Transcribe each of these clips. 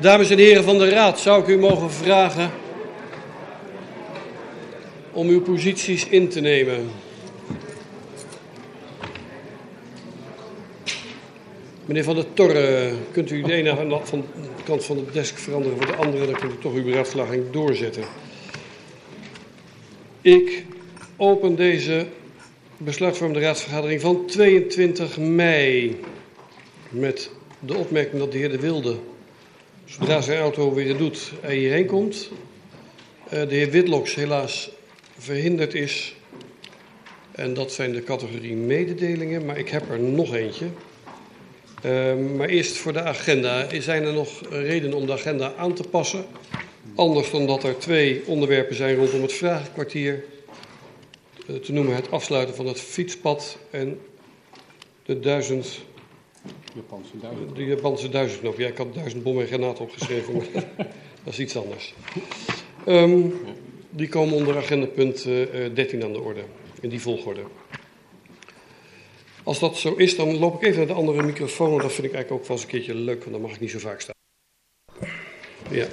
Dames en heren van de Raad, zou ik u mogen vragen om uw posities in te nemen. Meneer Van der Torre, kunt u de ene van de kant van de desk veranderen voor de andere, dan kunt u toch uw beraadslaging doorzetten. Ik open deze besluitvormende raadsvergadering van 22 mei met de opmerking dat de heer De Wilde, zodra zijn auto weer doet, er hierheen komt. Eh, de heer Witloks helaas verhinderd is. En dat zijn de categorie mededelingen, maar ik heb er nog eentje. Uh, maar eerst voor de agenda. Zijn er nog redenen om de agenda aan te passen? Anders dan dat er twee onderwerpen zijn rondom het vragenkwartier. Uh, te noemen het afsluiten van het fietspad en de duizend... Japanse duizend. De Japanse duizendknop. Ja, ik had duizend bommen en granaten opgeschreven, maar dat is iets anders. Um, die komen onder agendapunt uh, 13 aan de orde, in die volgorde. Als dat zo is, dan loop ik even naar de andere microfoon. Want dat vind ik eigenlijk ook wel eens een keertje leuk, want dan mag ik niet zo vaak staan. Ja.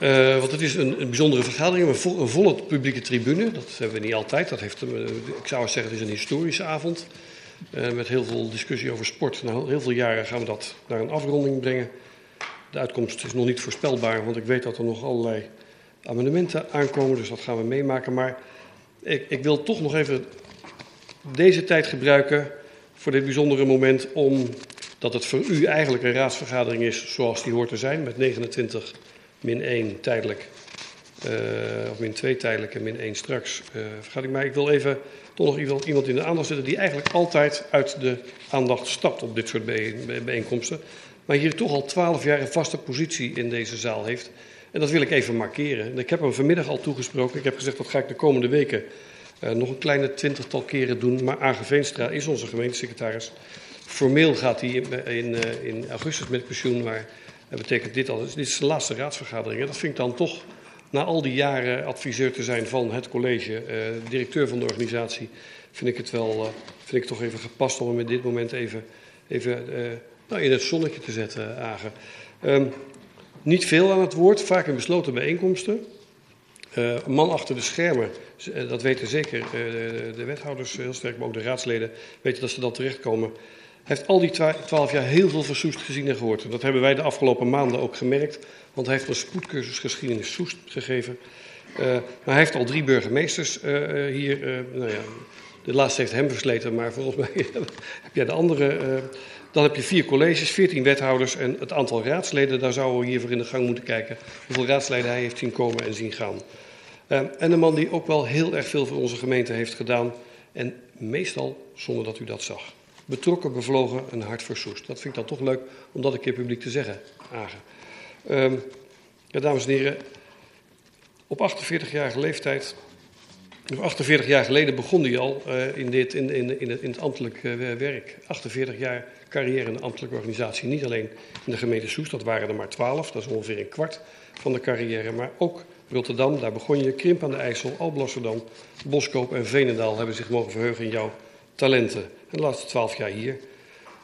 Uh, want het is een, een bijzondere vergadering, een, vo een, volle publieke tribune. Dat hebben we niet altijd. Dat heeft, uh, ik zou zeggen, het is een historische avond. Uh, met heel veel discussie over sport. Na heel veel jaren gaan we dat naar een afronding brengen. De uitkomst is nog niet voorspelbaar, want ik weet dat er nog allerlei amendementen aankomen. Dus dat gaan we meemaken. Maar ik, ik wil toch nog even deze tijd gebruiken voor dit bijzondere moment, omdat het voor u eigenlijk een raadsvergadering is zoals die hoort te zijn, met 29 min 1 tijdelijk, uh, of min 2 tijdelijk en min 1 straks uh. Maar ik wil even toch nog iemand in de aandacht zetten die eigenlijk altijd uit de aandacht stapt op dit soort bijeenkomsten, maar hier toch al 12 jaar een vaste positie in deze zaal heeft. En dat wil ik even markeren. Ik heb hem vanmiddag al toegesproken. Ik heb gezegd dat ga ik de komende weken uh, nog een kleine twintigtal keren doen. Maar Aage Veenstra is onze gemeentesecretaris. Formeel gaat hij in, in, uh, in augustus met pensioen, maar dat betekent dit al. Dit is de laatste raadsvergadering. En dat vind ik dan toch, na al die jaren adviseur te zijn van het college, uh, directeur van de organisatie, vind ik het wel vind ik toch even gepast om hem in dit moment even, even nou, in het zonnetje te zetten, Aage. Um, niet veel aan het woord, vaak in besloten bijeenkomsten. Uh, man achter de schermen, dat weten zeker de, de, wethouders heel sterk, maar ook de raadsleden weten dat ze dan terechtkomen. Heeft al die twaalf jaar heel veel van Soest gezien en gehoord. Dat hebben wij de afgelopen maanden ook gemerkt, want hij heeft een spoedcursus geschiedenis Soest gegeven. maar hij heeft al drie burgemeesters hier. nou ja, de laatste heeft hem versleten, maar volgens mij heb jij de andere dan heb je vier colleges, veertien wethouders en het aantal raadsleden. Daar zouden we hiervoor in de gang moeten kijken hoeveel raadsleden hij heeft zien komen en zien gaan. Uh, en een man die ook wel heel erg veel voor onze gemeente heeft gedaan. En meestal zonder dat u dat zag. Betrokken, bevlogen, een hart voor Soest. Dat vind ik dan toch leuk om dat een keer publiek te zeggen, Agen. Um, ja, dames en heren, op 48-jarige leeftijd 48 jaar geleden begon hij al uh, in, dit, in, in, in, het, in het ambtelijk uh, werk. 48 jaar carrière in de ambtelijke organisatie. Niet alleen in de gemeente Soest, dat waren er maar 12, dat is ongeveer een kwart van de carrière. Maar ook Rotterdam, daar begon je. Krimp aan de IJssel, Alblasserdam, Boskoop en Venendaal hebben zich mogen verheugen in jouw talenten. En de laatste 12 jaar hier.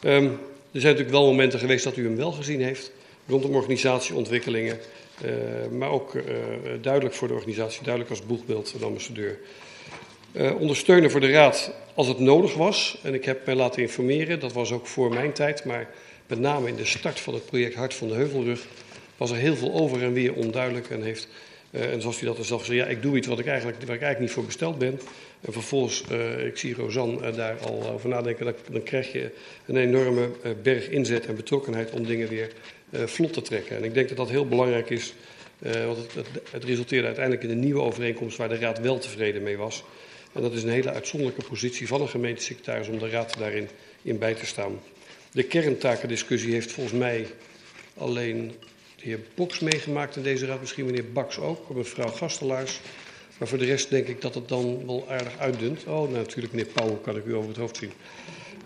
Um, er zijn natuurlijk wel momenten geweest dat u hem wel gezien heeft. Rondom organisatieontwikkelingen. Uh, maar ook uh, duidelijk voor de organisatie, duidelijk als boegbeeld van ambassadeur. Uh, ondersteunen voor de Raad als het nodig was. En ik heb mij laten informeren, dat was ook voor mijn tijd, maar met name in de start van het project Hart van de Heuvelrug was er heel veel over en weer onduidelijk. En, heeft, en zoals hij dat er zelf zei, ja, ik doe iets wat ik eigenlijk, waar ik eigenlijk niet voor besteld ben. En vervolgens, ik zie Rosanne daar al over nadenken, dan, dan krijg je een enorme berg inzet en betrokkenheid om dingen weer vlot te trekken. En ik denk dat dat heel belangrijk is, want het, het, resulteerde uiteindelijk in een nieuwe overeenkomst waar de Raad wel tevreden mee was. En dat is een hele uitzonderlijke positie van een gemeentesecretaris om de raad daarin in bij te staan. De kerntakendiscussie heeft volgens mij alleen de heer Boks meegemaakt in deze raad, misschien meneer Baks ook, mevrouw Gastelaars. Maar voor de rest denk ik dat het dan wel aardig uitdunt. Oh, natuurlijk meneer Pauw kan ik u over het hoofd zien.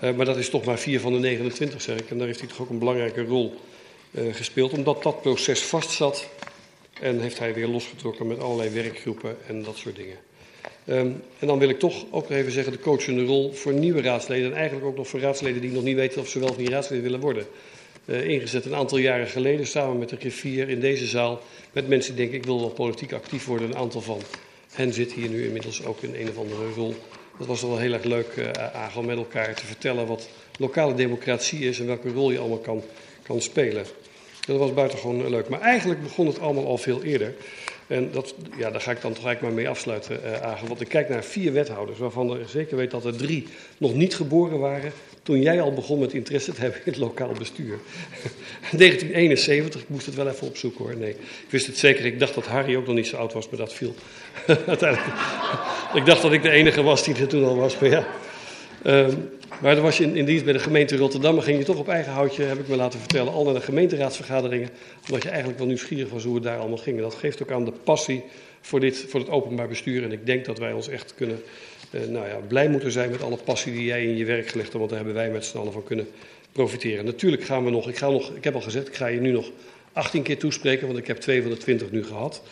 Uh, maar dat is toch maar vier van de 29, zeg ik. En daar heeft hij toch ook een belangrijke rol gespeeld, omdat dat proces vastzat. En heeft hij weer losgetrokken met allerlei werkgroepen en dat soort dingen. Um, en dan wil ik toch ook even zeggen de coachende rol voor nieuwe raadsleden. En eigenlijk ook nog voor raadsleden die nog niet weten of ze wel of niet raadsleden willen worden. uh, ingezet een aantal jaren geleden samen met de griffier in deze zaal. Met mensen die denken ik wil wel politiek actief worden. Een aantal van hen zit hier nu inmiddels ook in een of andere rol. Dat was wel heel erg leuk, uh, Agel, met elkaar te vertellen wat lokale democratie is en welke rol je allemaal kan, kan spelen. Dat was buitengewoon leuk. Maar eigenlijk begon het allemaal al veel eerder. En dat, ja, daar ga ik dan toch eigenlijk maar mee afsluiten, uh, Agen. Want ik kijk naar vier wethouders, waarvan er zeker weet dat er drie nog niet geboren waren. toen jij al begon met interesse te hebben in het lokaal bestuur. 1971, ik moest het wel even opzoeken hoor. Nee, ik wist het zeker. Ik dacht dat Harry ook nog niet zo oud was, maar dat viel. Uiteindelijk. ik dacht dat ik de enige was die er toen al was, maar ja. Um, maar dan was je in, in, dienst bij de gemeente Rotterdam, maar ging je toch op eigen houtje, heb ik me laten vertellen, al naar de gemeenteraadsvergaderingen. Omdat je eigenlijk wel nieuwsgierig was hoe het daar allemaal ging. Dat geeft ook aan de passie voor, dit, voor het openbaar bestuur. En ik denk dat wij ons echt kunnen, eh, nou ja, blij moeten zijn met alle passie die jij in je werk gelegd hebt. Want daar hebben wij met z'n allen van kunnen profiteren. Natuurlijk gaan we nog, ik, ga nog, ik heb al gezegd, ik ga je nu nog 18 keer toespreken, want ik heb twee van de 20 nu gehad.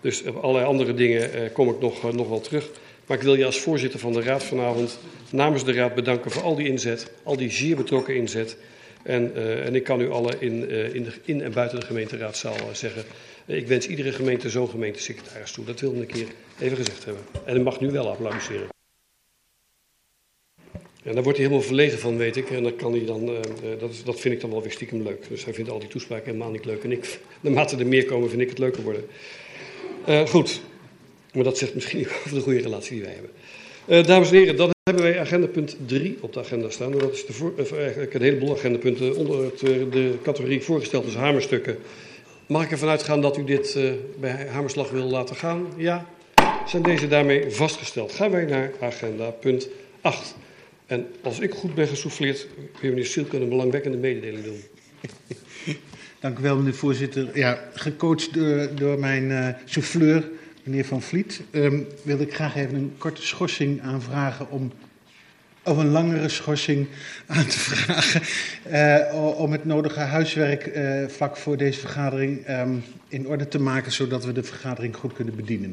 Dus op allerlei andere dingen eh, kom ik nog, uh, nog wel terug. Maar ik wil je als voorzitter van de Raad vanavond namens de Raad bedanken voor al die inzet, al die zeer betrokken inzet. En, uh, en ik kan u allen in, uh, in, in, en buiten de gemeenteraadzaal uh, zeggen, ik wens iedere gemeente zo'n gemeentesecretaris toe. Dat wilde ik een keer even gezegd hebben. En u mag nu wel applaudisseren. En daar wordt hij helemaal verlegen van, weet ik. En dat, kan hij dan, dat, dat vind ik dan wel weer stiekem leuk. Dus hij vindt al die toespraken helemaal niet leuk. En ik, naarmate er meer komen, vind ik het leuker worden. goed, maar dat zegt misschien over de goede relatie die wij hebben. Uh, dames en heren, dan hebben wij agenda punt 3 op de agenda staan. Dat is uh, eigenlijk een heleboel agendapunten onder het, uh, de categorie voorgesteld als hamerstukken. Mag ik ervan uitgaan dat u dit bij hamerslag wil laten gaan? Ja? Zijn deze daarmee vastgesteld? Gaan wij naar agenda punt 8. En als ik goed ben gesouffleerd, wil meneer Sielke een belangwekkende mededeling doen. Dank u wel, meneer voorzitter. Ja, gecoacht door, door mijn souffleur meneer Van Vliet, um, wil ik graag even een korte schorsing aanvragen om. Of een langere schorsing aan te vragen. Uh, om het nodige huiswerk uh, vlak voor deze vergadering um, in orde te maken, zodat we de vergadering goed kunnen bedienen.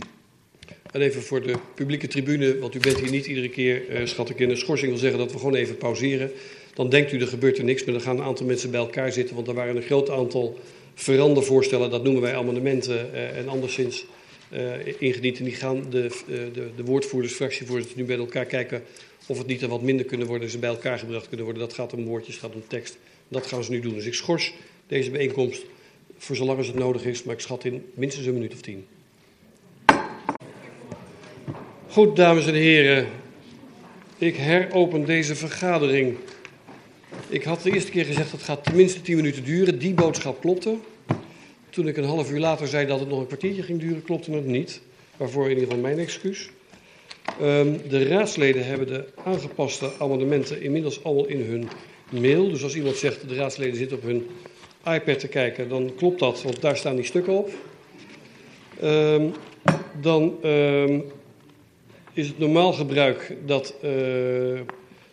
En even voor de publieke tribune, want u bent hier niet iedere keer, uh, schat ik in een schorsing wil zeggen dat we gewoon even pauzeren. Dan denkt u er gebeurt er niks, maar dan gaan een aantal mensen bij elkaar zitten, want er waren een groot aantal verandervoorstellen, dat noemen wij amendementen en anderszins ingediend. En die gaan de, uh, de, de woordvoerders, fractievoorzitters nu bij elkaar kijken of het niet er wat minder kunnen worden, ze bij elkaar gebracht kunnen worden. Dat gaat om woordjes, gaat om tekst. Dat gaan ze nu doen. Dus ik schors deze bijeenkomst voor zolang als het nodig is, maar ik schat in minstens een minuut of tien. Goed, dames en heren. Ik heropen deze vergadering. Ik had de eerste keer gezegd dat het gaat tenminste 10 minuten duren. Die boodschap klopte. Toen ik een half uur later zei dat het nog een kwartiertje ging duren, klopte het niet. Waarvoor in ieder geval mijn excuus. Um, de raadsleden hebben de aangepaste amendementen inmiddels allemaal in hun mail. Dus als iemand zegt de raadsleden zitten op hun iPad te kijken, dan klopt dat, want daar staan die stukken op. Um, dan um, is het normaal gebruik dat uh,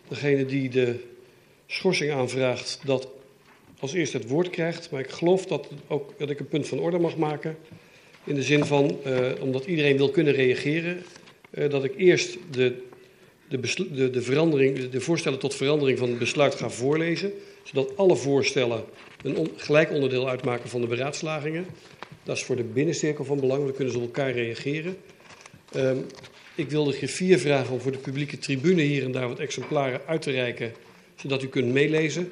degene die de schorsing aanvraagt, dat als eerste het woord krijgt. Maar ik geloof dat, ook, dat ik een punt van orde mag maken. In de zin van, uh, omdat iedereen wil kunnen reageren, uh, dat ik eerst de, de, de, de, verandering, de voorstellen tot verandering van het besluit ga voorlezen. Zodat alle voorstellen een gelijk onderdeel uitmaken van de beraadslagingen. Dat is voor de binnencirkel van belang, dan kunnen ze op elkaar reageren. Uh, ik wil de griffier vragen om voor de publieke tribune hier en daar wat exemplaren uit te reiken, zodat u kunt meelezen.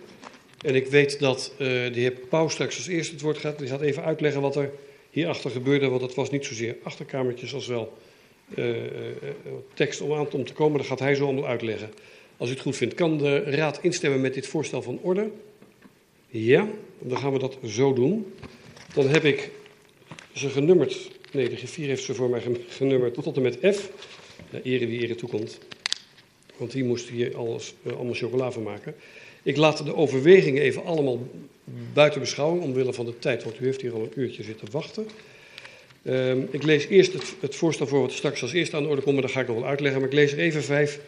En ik weet dat uh, de heer Pauw straks als eerste het woord gaat. Die gaat even uitleggen wat er hierachter gebeurde. Want het was niet zozeer achterkamertjes als wel uh, uh, tekst om aan om te komen. Dat gaat hij zo allemaal uitleggen. Als u het goed vindt, kan de raad instemmen met dit voorstel van orde? Ja, dan gaan we dat zo doen. Dan heb ik ze genummerd. Nee, de G4 heeft ze voor mij genummerd tot en met F. Ja, ere wie ere toekomt. Want die moest hier alles, allemaal chocola van maken. Ik laat de overwegingen even allemaal buiten beschouwing, omwille van de tijd, want u heeft hier al een uurtje zitten wachten. Um, ik lees eerst het, het, voorstel voor wat straks als eerste aan de orde komt, maar dat ga ik nog wel uitleggen. Maar ik lees er even vijf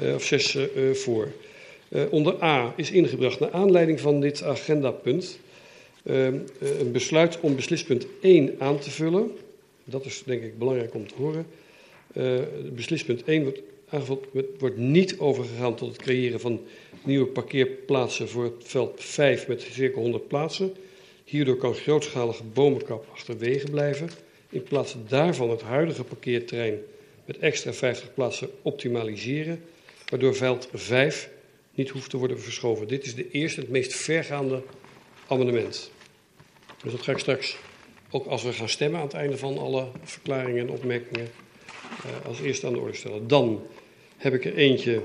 uh, of zes uh, voor. Uh, onder A is ingebracht, naar aanleiding van dit agendapunt, een besluit om beslispunt 1 aan te vullen. Dat is denk ik belangrijk om te horen. beslispunt 1 wordt aangevuld wordt niet overgegaan tot het creëren van nieuwe parkeerplaatsen voor het veld 5 met circa 100 plaatsen. Hierdoor kan grootschalige bomenkap achterwege blijven. In plaats daarvan het huidige parkeerterrein met extra 50 plaatsen optimaliseren, waardoor veld 5 niet hoeft te worden verschoven. Dit is de eerste, het meest vergaande amendement. Dus dat ga ik straks, ook als we gaan stemmen aan het einde van alle verklaringen en opmerkingen, uh, als eerste aan de orde stellen. Dan heb ik er eentje,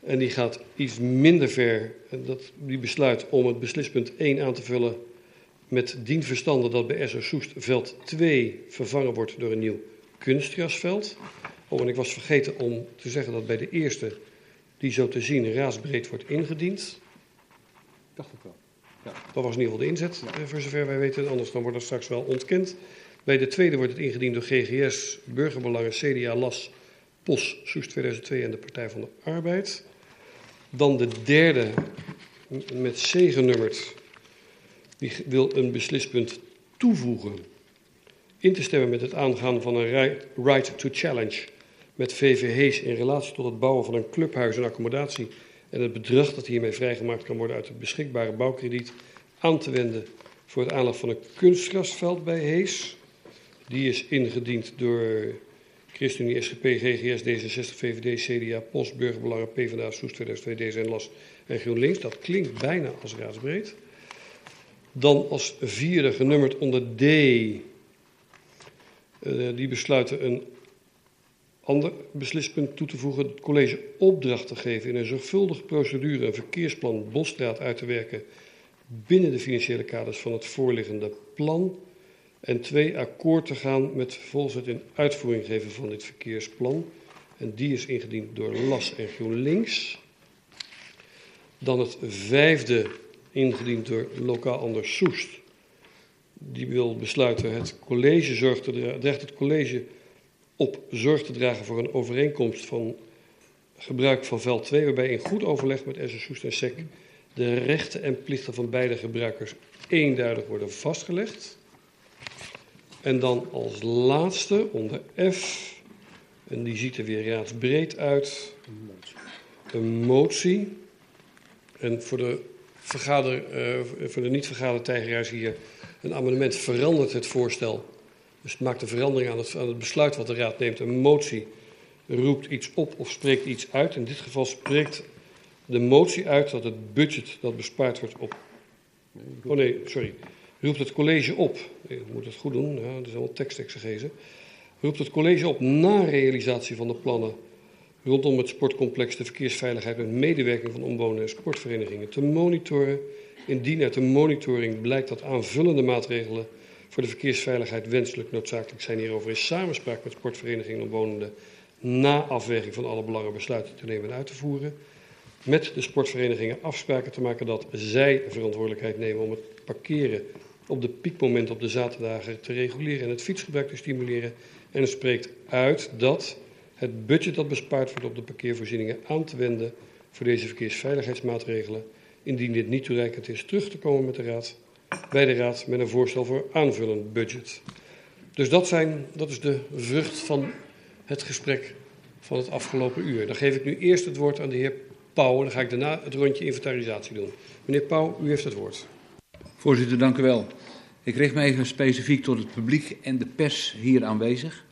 en die gaat iets minder ver. En dat, die besluit om het beslispunt 1 aan te vullen met dien verstande dat bij SO Soest veld 2 vervangen wordt door een nieuw kunstgrasveld. Oh, en ik was vergeten om te zeggen dat bij de eerste, die zo te zien raadsbreed wordt ingediend. Dacht ik wel. Ja. Dat was in ieder geval de inzet, ja. voor zover wij weten. Anders dan wordt dat straks wel ontkend. Bij de tweede wordt het ingediend door GGS, Burgerbelangen, CDA, LAS, POS, Soest 2002 en de Partij van de Arbeid. Dan de derde, met C genummerd, die wil een beslispunt toevoegen. In te stemmen met het aangaan van een right to challenge met VVH's in relatie tot het bouwen van een clubhuis en accommodatie en het bedrag dat hiermee vrijgemaakt kan worden uit het beschikbare bouwkrediet aan te wenden voor het aanleg van een kunstgrasveld bij Hees. Die is ingediend door ChristenUnie, SGP, GGS, D66, VVD, CDA, Post, Burgerbelangen, PvdA, Soest 2002, DZ LAS en GroenLinks. Dat klinkt bijna als raadsbreed. Dan als vierde genummerd onder D. Uh, die besluiten een ander beslispunt toe te voegen. Het college opdracht te geven in een zorgvuldige procedure een verkeersplan Bosstraat uit te werken binnen de financiële kaders van het voorliggende plan. En twee, akkoord te gaan met het in uitvoering geven van dit verkeersplan. En die is ingediend door LAS en GroenLinks. Dan het vijfde, ingediend door Lokaal Anders Soest. Die wil besluiten het college zorgt te dreigt het college op zorg te dragen voor een overeenkomst van gebruik van veld 2, waarbij in goed overleg met SS Soest en SEC de rechten en plichten van beide gebruikers eenduidig worden vastgelegd. En dan als laatste onder F, en die ziet er weer raadsbreed uit, een motie. En voor de, vergader, uh, voor de niet-vergadertijgeraars hier, een amendement verandert het voorstel. Dus het maakt een verandering aan het, aan het besluit wat de raad neemt. Een motie roept iets op of spreekt iets uit. In dit geval spreekt de motie uit dat het budget dat bespaard wordt op. Oh nee, sorry roept het college op, ik moet het goed doen, ja, dat is allemaal tekstexegese, roept het college op na realisatie van de plannen rondom het sportcomplex de verkeersveiligheid met medewerking van omwonenden en sportverenigingen te monitoren. Indien uit de monitoring blijkt dat aanvullende maatregelen voor de verkeersveiligheid wenselijk noodzakelijk zijn hierover in samenspraak met sportverenigingen en omwonenden na afweging van alle belangen besluiten te nemen en uit te voeren. Met de sportverenigingen afspraken te maken dat zij verantwoordelijkheid nemen om het parkeren op de piekmomenten op de zaterdagen te reguleren en het fietsgebruik te stimuleren. En het spreekt uit dat het budget dat bespaard wordt op de parkeervoorzieningen aan te wenden voor deze verkeersveiligheidsmaatregelen, indien dit niet toereikend is, terug te komen met de raad, bij de raad met een voorstel voor aanvullend budget. Dus dat, zijn, dat is de vrucht van het gesprek van het afgelopen uur. Dan geef ik nu eerst het woord aan de heer Pauw en dan ga ik daarna het rondje inventarisatie doen. Meneer Pauw, u heeft het woord. Voorzitter, dank u wel. Ik richt me even specifiek tot het publiek en de pers hier aanwezig.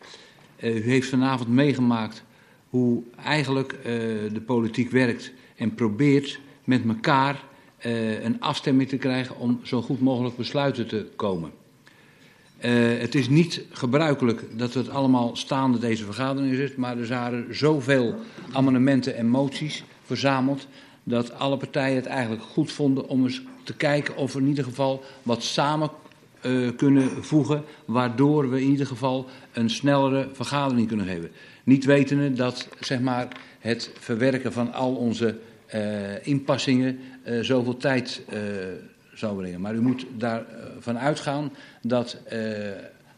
Uh, u heeft vanavond meegemaakt hoe eigenlijk uh, de politiek werkt en probeert met elkaar uh, een afstemming te krijgen om zo goed mogelijk besluiten te komen. het is niet gebruikelijk dat het allemaal staande deze vergadering is, maar er waren zoveel amendementen en moties verzameld dat alle partijen het eigenlijk goed vonden om eens te kijken of we in ieder geval wat samen uh, kunnen voegen, waardoor we in ieder geval een snellere vergadering kunnen geven. Niet wetende dat zeg maar, het verwerken van al onze uh, inpassingen uh, zoveel tijd zou brengen. Maar u moet daarvan uitgaan dat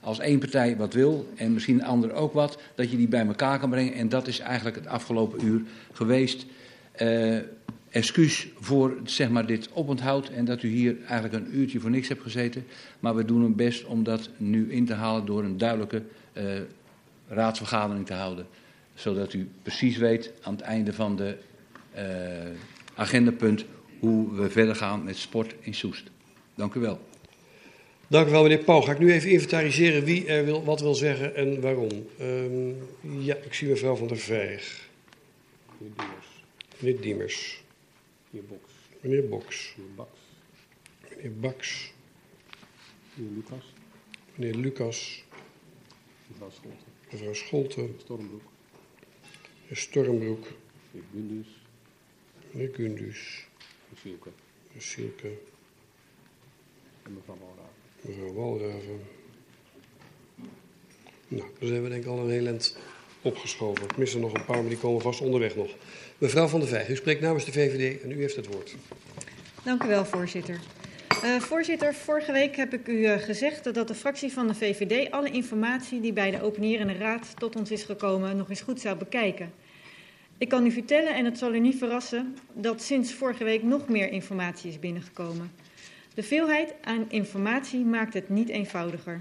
als één partij wat wil en misschien een ander ook wat, dat je die bij elkaar kan brengen. En dat is eigenlijk het afgelopen uur geweest. Excuus voor zeg maar, dit oponthoud en dat u hier eigenlijk een uurtje voor niks hebt gezeten. Maar we doen het best om dat nu in te halen door een duidelijke uh, raadsvergadering te houden. zodat u precies weet aan het einde van de uh, agendapunt hoe we verder gaan met sport in Soest. Dank u wel. Dank u wel, meneer Pauw. Ga ik nu even inventariseren wie er wil, wat wil zeggen en waarom. Um, ja, ik zie mevrouw van der Veeg. Meneer. Meneer Diemers. Meneer Boks. Meneer Boks. Meneer Baks. Meneer Baks. Meneer Lucas. Meneer Lucas. Mevrouw Scholten. Mevrouw Scholten. Stormbroek. Meneer Stormbroek. Meneer Gundus. Meneer Gundus. Meneer Sielke. Meneer Sielke. En mevrouw Walraven. Mevrouw Walraven. Nou, dus hebben we denk ik al een heel eind opgeschoven. Ik mis er nog een paar, maar die komen vast onderweg nog. Mevrouw van der Vijg, u spreekt namens de VVD en u heeft het woord. Dank u wel, voorzitter. Uh, voorzitter, vorige week heb ik u uh, gezegd dat de fractie van de VVD alle informatie die bij de openierende raad tot ons is gekomen nog eens goed zou bekijken. Ik kan u vertellen, en het zal u niet verrassen, dat sinds vorige week nog meer informatie is binnengekomen. De veelheid aan informatie maakt het niet eenvoudiger.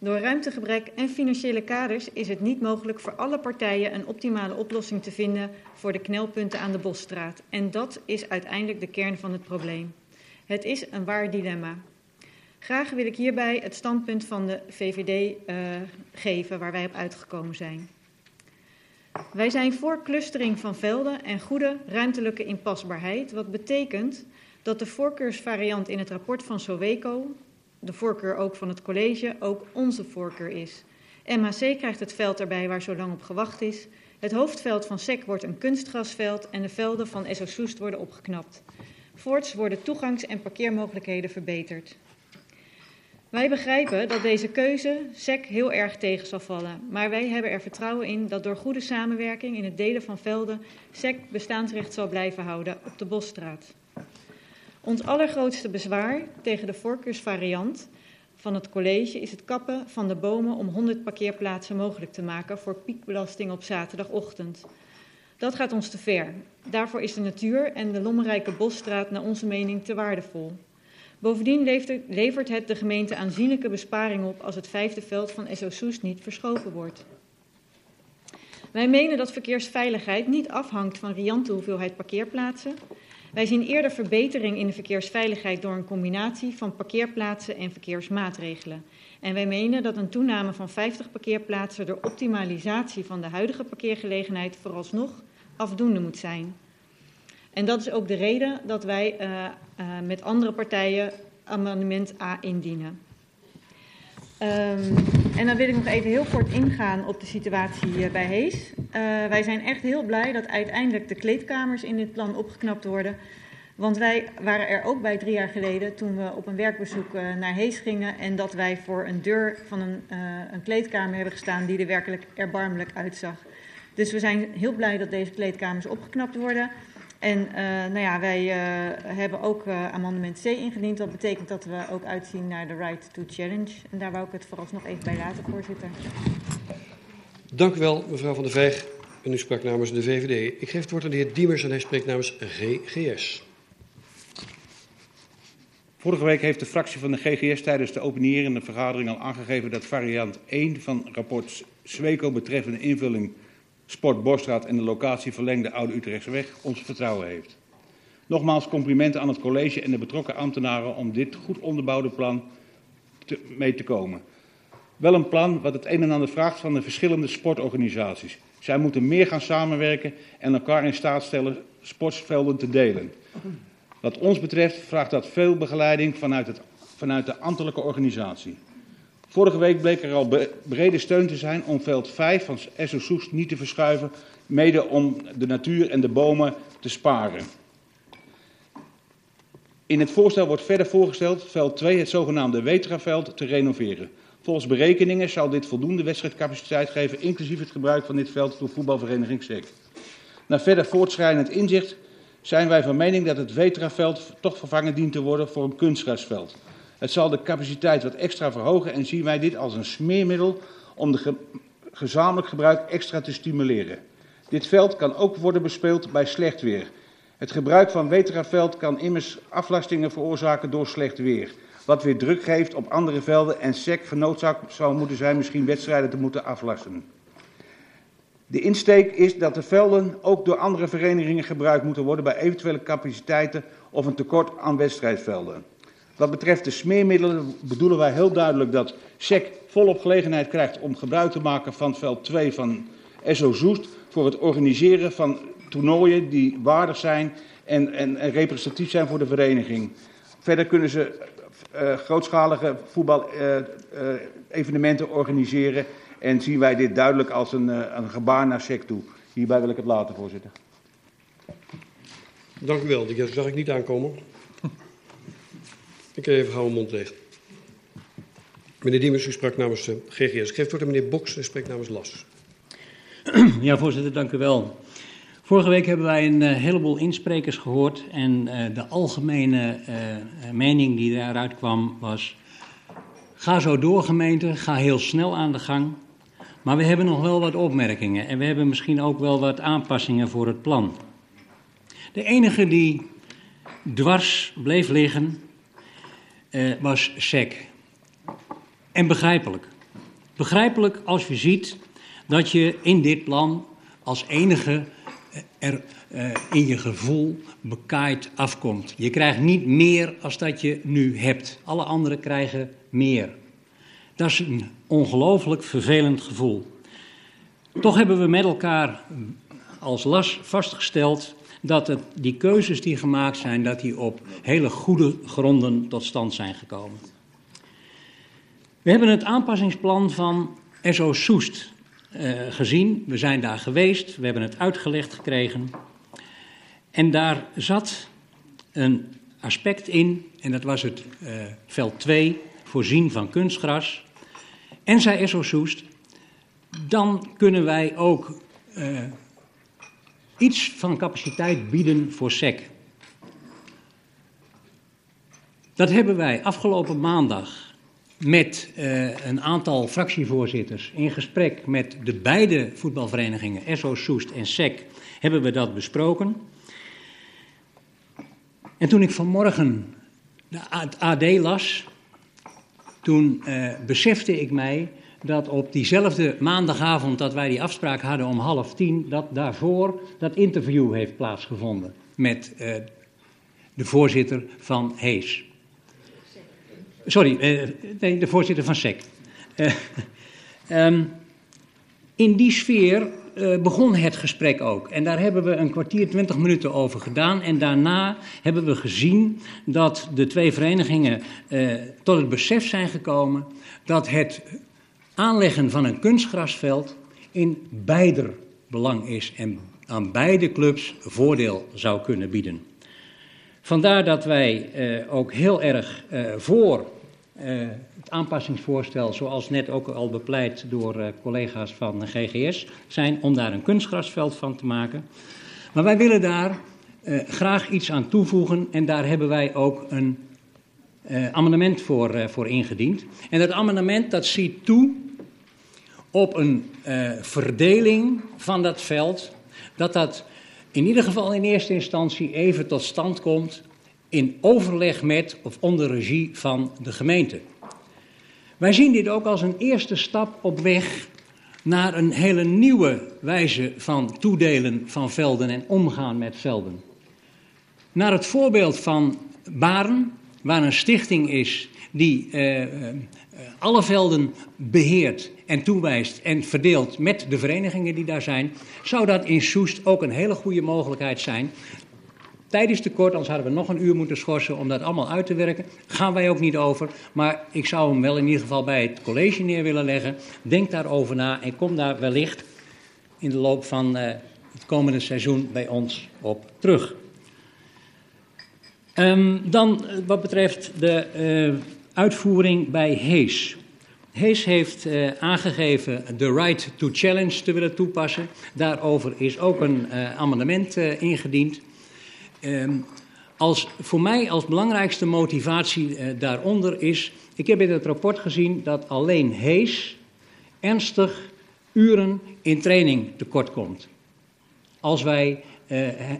Door ruimtegebrek en financiële kaders is het niet mogelijk voor alle partijen een optimale oplossing te vinden voor de knelpunten aan de Bosstraat. En dat is uiteindelijk de kern van het probleem. Het is een waar dilemma. Graag wil ik hierbij het standpunt van de VVD uh, geven waar wij op uitgekomen zijn. Wij zijn voor clustering van velden en goede ruimtelijke inpasbaarheid, wat betekent dat de voorkeursvariant in het rapport van Soweco, de voorkeur ook van het college, ook onze voorkeur is. MHC krijgt het veld erbij waar zo lang op gewacht is. Het hoofdveld van SEC wordt een kunstgrasveld en de velden van SO Soest worden opgeknapt. Voorts worden toegangs- en parkeermogelijkheden verbeterd. Wij begrijpen dat deze keuze SEC heel erg tegen zal vallen, maar wij hebben er vertrouwen in dat door goede samenwerking in het delen van velden SEC bestaansrecht zal blijven houden op de Bosstraat. Ons allergrootste bezwaar tegen de voorkeursvariant van het college is het kappen van de bomen om 100 parkeerplaatsen mogelijk te maken voor piekbelasting op zaterdagochtend. Dat gaat ons te ver. Daarvoor is de natuur en de lommerrijke bosstraat naar onze mening te waardevol. Bovendien levert het de gemeente aanzienlijke besparing op als het vijfde veld van SO Soest niet verschoven wordt. Wij menen dat verkeersveiligheid niet afhangt van riante hoeveelheid parkeerplaatsen. Wij zien eerder verbetering in de verkeersveiligheid door een combinatie van parkeerplaatsen en verkeersmaatregelen. En wij menen dat een toename van 50 parkeerplaatsen door optimalisatie van de huidige parkeergelegenheid vooralsnog afdoende moet zijn. En dat is ook de reden dat wij uh, uh, met andere partijen amendement A indienen. Um, en dan wil ik nog even heel kort ingaan op de situatie uh, bij Hees. wij zijn echt heel blij dat uiteindelijk de kleedkamers in dit plan opgeknapt worden. Want wij waren er ook bij drie jaar geleden toen we op een werkbezoek uh, naar Hees gingen. En dat wij voor een deur van een, een, kleedkamer hebben gestaan die er werkelijk erbarmelijk uitzag. Dus we zijn heel blij dat deze kleedkamers opgeknapt worden. En uh, nou ja, wij hebben ook amendement C ingediend. Dat betekent dat we ook uitzien naar de right to challenge. En daar wou ik het vooralsnog even bij laten, voorzitter. Dank u wel, mevrouw Van der Veeg. En u sprak namens de VVD. Ik geef het woord aan de heer Diemers en hij spreekt namens GGS. Vorige week heeft de fractie van de GGS tijdens de openierende vergadering al aangegeven dat variant 1 van rapport Sweco betreffende invulling Sport Borstraat en de locatie verlengde Oude Utrechtseweg ons vertrouwen heeft. Nogmaals complimenten aan het college en de betrokken ambtenaren om dit goed onderbouwde plan mee te komen. Wel een plan wat het een en ander vraagt van de verschillende sportorganisaties. Zij moeten meer gaan samenwerken en elkaar in staat stellen sportvelden te delen. Wat ons betreft vraagt dat veel begeleiding vanuit, het, vanuit de ambtelijke organisatie. Vorige week bleek er al brede steun te zijn om veld 5 van SO Soest niet te verschuiven, mede om de natuur en de bomen te sparen. In het voorstel wordt verder voorgesteld veld 2, het zogenaamde Wetraveld, te renoveren. Volgens berekeningen zal dit voldoende wedstrijdcapaciteit geven, inclusief het gebruik van dit veld door voetbalvereniging SEC. Na verder voortschrijdend inzicht zijn wij van mening dat het Vetraveld toch vervangen dient te worden voor een kunstgrasveld. Het zal de capaciteit wat extra verhogen en zien wij dit als een smeermiddel om de ge gezamenlijk gebruik extra te stimuleren. Dit veld kan ook worden bespeeld bij slecht weer. Het gebruik van Vetraveld kan immers aflastingen veroorzaken door slecht weer. Wat weer druk geeft op andere velden en SEC vernoodzaakt zou moeten zijn misschien wedstrijden te moeten aflasten. De insteek is dat de velden ook door andere verenigingen gebruikt moeten worden bij eventuele capaciteiten of een tekort aan wedstrijdvelden. Wat betreft de smeermiddelen bedoelen wij heel duidelijk dat SEC volop gelegenheid krijgt om gebruik te maken van veld 2 van SO Zoest voor het organiseren van toernooien die waardig zijn en, en, en representatief zijn voor de vereniging. Verder kunnen ze uh, grootschalige voetbal-evenementen uh, uh, organiseren en zien wij dit duidelijk als een, een gebaar naar SEC toe. Hierbij wil ik het laten, voorzitter. Dank u wel. Die zag ik niet aankomen. Ik even gauw mijn mond dicht. Meneer Diemers, u sprak namens de GGS. Ik geef het aan meneer Boks en spreekt namens LAS. Ja, voorzitter, dank u wel. Vorige week hebben wij een uh, heleboel insprekers gehoord en uh, de algemene mening die daaruit kwam was... Ga zo door gemeente, ga heel snel aan de gang. Maar we hebben nog wel wat opmerkingen en we hebben misschien ook wel wat aanpassingen voor het plan. De enige die dwars bleef liggen was SEC. En begrijpelijk. Begrijpelijk als je ziet dat je in dit plan als enige er uh, in je gevoel bekaaid afkomt. Je krijgt niet meer als dat je nu hebt. Alle anderen krijgen meer. Dat is een ongelooflijk vervelend gevoel. Toch hebben we met elkaar als las vastgesteld dat die keuzes die gemaakt zijn, dat die op hele goede gronden tot stand zijn gekomen. We hebben het aanpassingsplan van SO Soest uh, gezien. We zijn daar geweest, we hebben het uitgelegd gekregen. En daar zat een aspect in, en dat was het uh, veld 2, voorzien van kunstgras. En zei SO Soest, dan kunnen wij ook uh, iets van capaciteit bieden voor SEC. Dat hebben wij afgelopen maandag met uh, een aantal fractievoorzitters in gesprek met de beide voetbalverenigingen, SO Soest en SEC, hebben we dat besproken. En toen ik vanmorgen het AD las, toen uh, besefte ik mij dat op diezelfde maandagavond dat wij die afspraak hadden om half tien, dat daarvoor dat interview heeft plaatsgevonden met uh, de voorzitter van Hees. Sorry, uh, nee, de voorzitter van SEC. Uh, um, in die sfeer begon het gesprek ook. En daar hebben we een kwartier, twintig minuten over gedaan. En daarna hebben we gezien dat de twee verenigingen tot het besef zijn gekomen dat het aanleggen van een kunstgrasveld in beider belang is en aan beide clubs voordeel zou kunnen bieden. Vandaar dat wij uh, ook heel erg uh, voor uh, het aanpassingsvoorstel, zoals net ook al bepleit door collega's van GGS, zijn om daar een kunstgrasveld van te maken. Maar wij willen daar graag iets aan toevoegen en daar hebben wij ook een amendement voor, voor ingediend. En dat amendement dat ziet toe op een uh, verdeling van dat veld, dat dat in ieder geval in eerste instantie even tot stand komt in overleg met of onder regie van de gemeente. Wij zien dit ook als een eerste stap op weg naar een hele nieuwe wijze van toedelen van velden en omgaan met velden. Naar het voorbeeld van Baren, waar een stichting is die uh, uh, alle velden beheert en toewijst en verdeelt met de verenigingen die daar zijn, zou dat in Soest ook een hele goede mogelijkheid zijn. Tijd is te kort, anders hadden we nog een uur moeten schorsen om dat allemaal uit te werken. Gaan wij ook niet over, maar ik zou hem wel in ieder geval bij het college neer willen leggen. Denk daarover na en kom daar wellicht in de loop van uh, het komende seizoen bij ons op terug. Um, dan wat betreft de uh, uitvoering bij Hees. Hees heeft uh, aangegeven de right to challenge te willen toepassen. Daarover is ook een uh, amendement uh, ingediend. Um, als, voor mij als belangrijkste motivatie daaronder is... Ik heb in het rapport gezien dat alleen Hees ernstig uren in training tekort komt. Als, wij,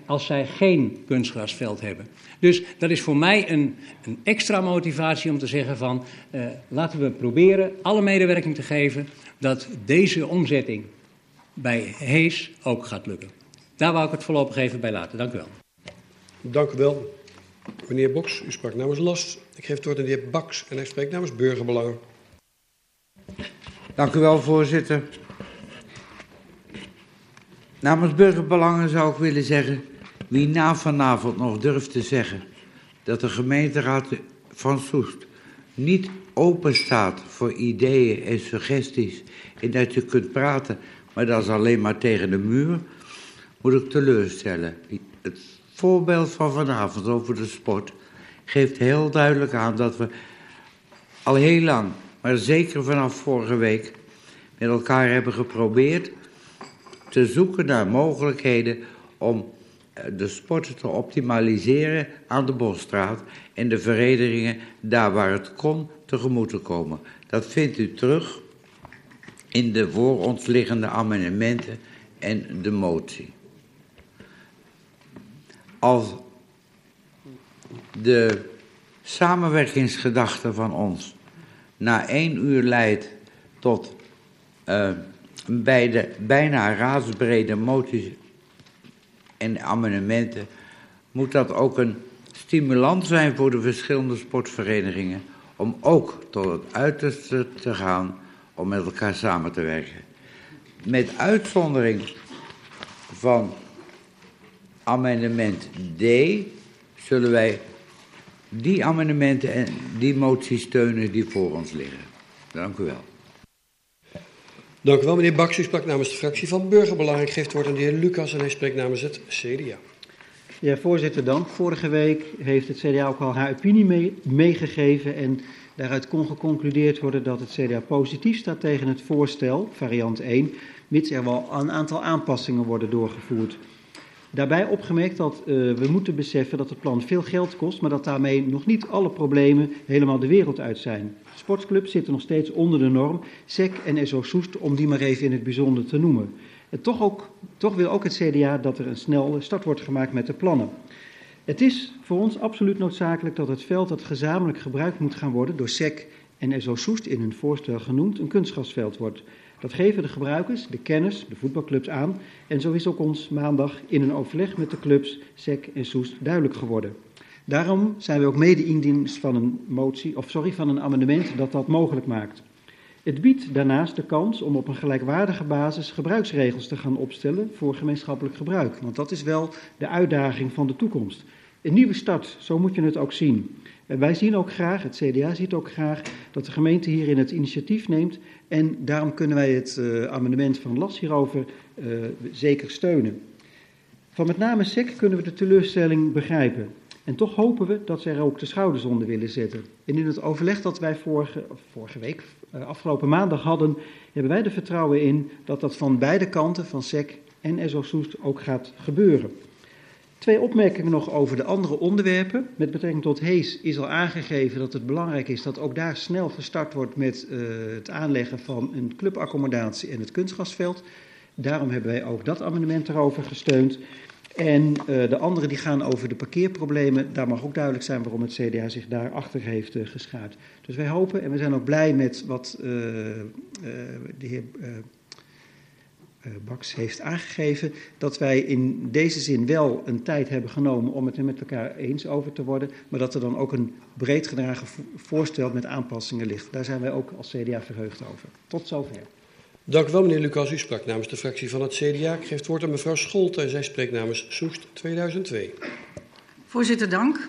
als zij geen kunstgrasveld hebben. Dus dat is voor mij een, een extra motivatie om te zeggen van uh, laten we proberen alle medewerking te geven dat deze omzetting bij Hees ook gaat lukken. Daar wou ik het voorlopig even bij laten. Dank u wel. Dank u wel. Meneer Boks, u sprak namens Last. Ik geef het woord aan de heer Baks en hij spreekt namens Burgerbelangen. Dank u wel, voorzitter. Namens Burgerbelangen zou ik willen zeggen... wie na vanavond nog durft te zeggen... dat de gemeenteraad van Soest niet open staat voor ideeën en suggesties... en dat je kunt praten, maar dat is alleen maar tegen de muur... moet ik teleurstellen. Het voorbeeld van vanavond over de sport... geeft heel duidelijk aan dat we al heel lang... maar zeker vanaf vorige week met elkaar hebben geprobeerd te zoeken naar mogelijkheden om eh, de sport te optimaliseren aan de Bosstraat en de verenigingen daar waar het kon tegemoet te komen. Dat vindt u terug in de voor ons liggende amendementen en de motie. Als de samenwerkingsgedachte van ons na één uur leidt tot uh, bij de bijna raadsbrede moties en amendementen moet dat ook een stimulans zijn voor de verschillende sportverenigingen om ook tot het uiterste te gaan om met elkaar samen te werken. Met uitzondering van amendement D zullen wij die amendementen en die moties steunen die voor ons liggen. Dank u wel. Dank u wel, meneer Baks. U sprak namens de fractie van Burgerbelang. Ik geef het woord aan de heer Lucas en hij spreekt namens het CDA. Ja, voorzitter, dank. Vorige week heeft het CDA ook al haar opinie mee, meegegeven en daaruit kon geconcludeerd worden dat het CDA positief staat tegen het voorstel, variant 1, mits er wel een aantal aanpassingen worden doorgevoerd. Daarbij opgemerkt dat uh, we moeten beseffen dat het plan veel geld kost, maar dat daarmee nog niet alle problemen helemaal de wereld uit zijn. Sportclubs zitten nog steeds onder de norm, SEC en SO Soest, om die maar even in het bijzonder te noemen. En toch, ook, toch wil ook het CDA dat er een snelle start wordt gemaakt met de plannen. Het is voor ons absoluut noodzakelijk dat het veld dat gezamenlijk gebruikt moet gaan worden door SEC en SO Soest in hun voorstel genoemd een kunstgrasveld wordt. Dat geven de gebruikers, de kenners, de voetbalclubs aan. En zo is ook ons maandag in een overleg met de clubs SEC en Soest duidelijk geworden. Daarom zijn we ook mede indienst van een motie, of sorry, van een amendement dat dat mogelijk maakt. Het biedt daarnaast de kans om op een gelijkwaardige basis gebruiksregels te gaan opstellen voor gemeenschappelijk gebruik. Want dat is wel de uitdaging van de toekomst. Een nieuwe start, zo moet je het ook zien. En wij zien ook graag, het CDA ziet ook graag, dat de gemeente hierin het initiatief neemt. En daarom kunnen wij het uh, amendement van Las hierover uh, zeker steunen. Van met name SEC kunnen we de teleurstelling begrijpen. En toch hopen we dat ze er ook de schouders onder willen zetten. En in het overleg dat wij vorige, vorige week, uh, afgelopen maandag hadden, hebben wij er vertrouwen in dat dat van beide kanten, van SEC en SO Soest, ook gaat gebeuren. Twee opmerkingen nog over de andere onderwerpen. Met betrekking tot Hees is al aangegeven dat het belangrijk is dat ook daar snel gestart wordt met uh, het aanleggen van een clubaccommodatie en het kunstgasveld. Daarom hebben wij ook dat amendement erover gesteund. En uh, de andere die gaan over de parkeerproblemen. Daar mag ook duidelijk zijn waarom het CDA zich daarachter heeft uh, geschaard. Dus wij hopen en we zijn ook blij met wat de heer Baks heeft aangegeven dat wij in deze zin wel een tijd hebben genomen om het er met elkaar eens over te worden, maar dat er dan ook een breed gedragen voorstel met aanpassingen ligt. Daar zijn wij ook als CDA verheugd over. Tot zover. Dank u wel, meneer Lucas. U sprak namens de fractie van het CDA. Ik geef het woord aan mevrouw Scholten. Zij spreekt namens Soest 2002. Voorzitter, dank.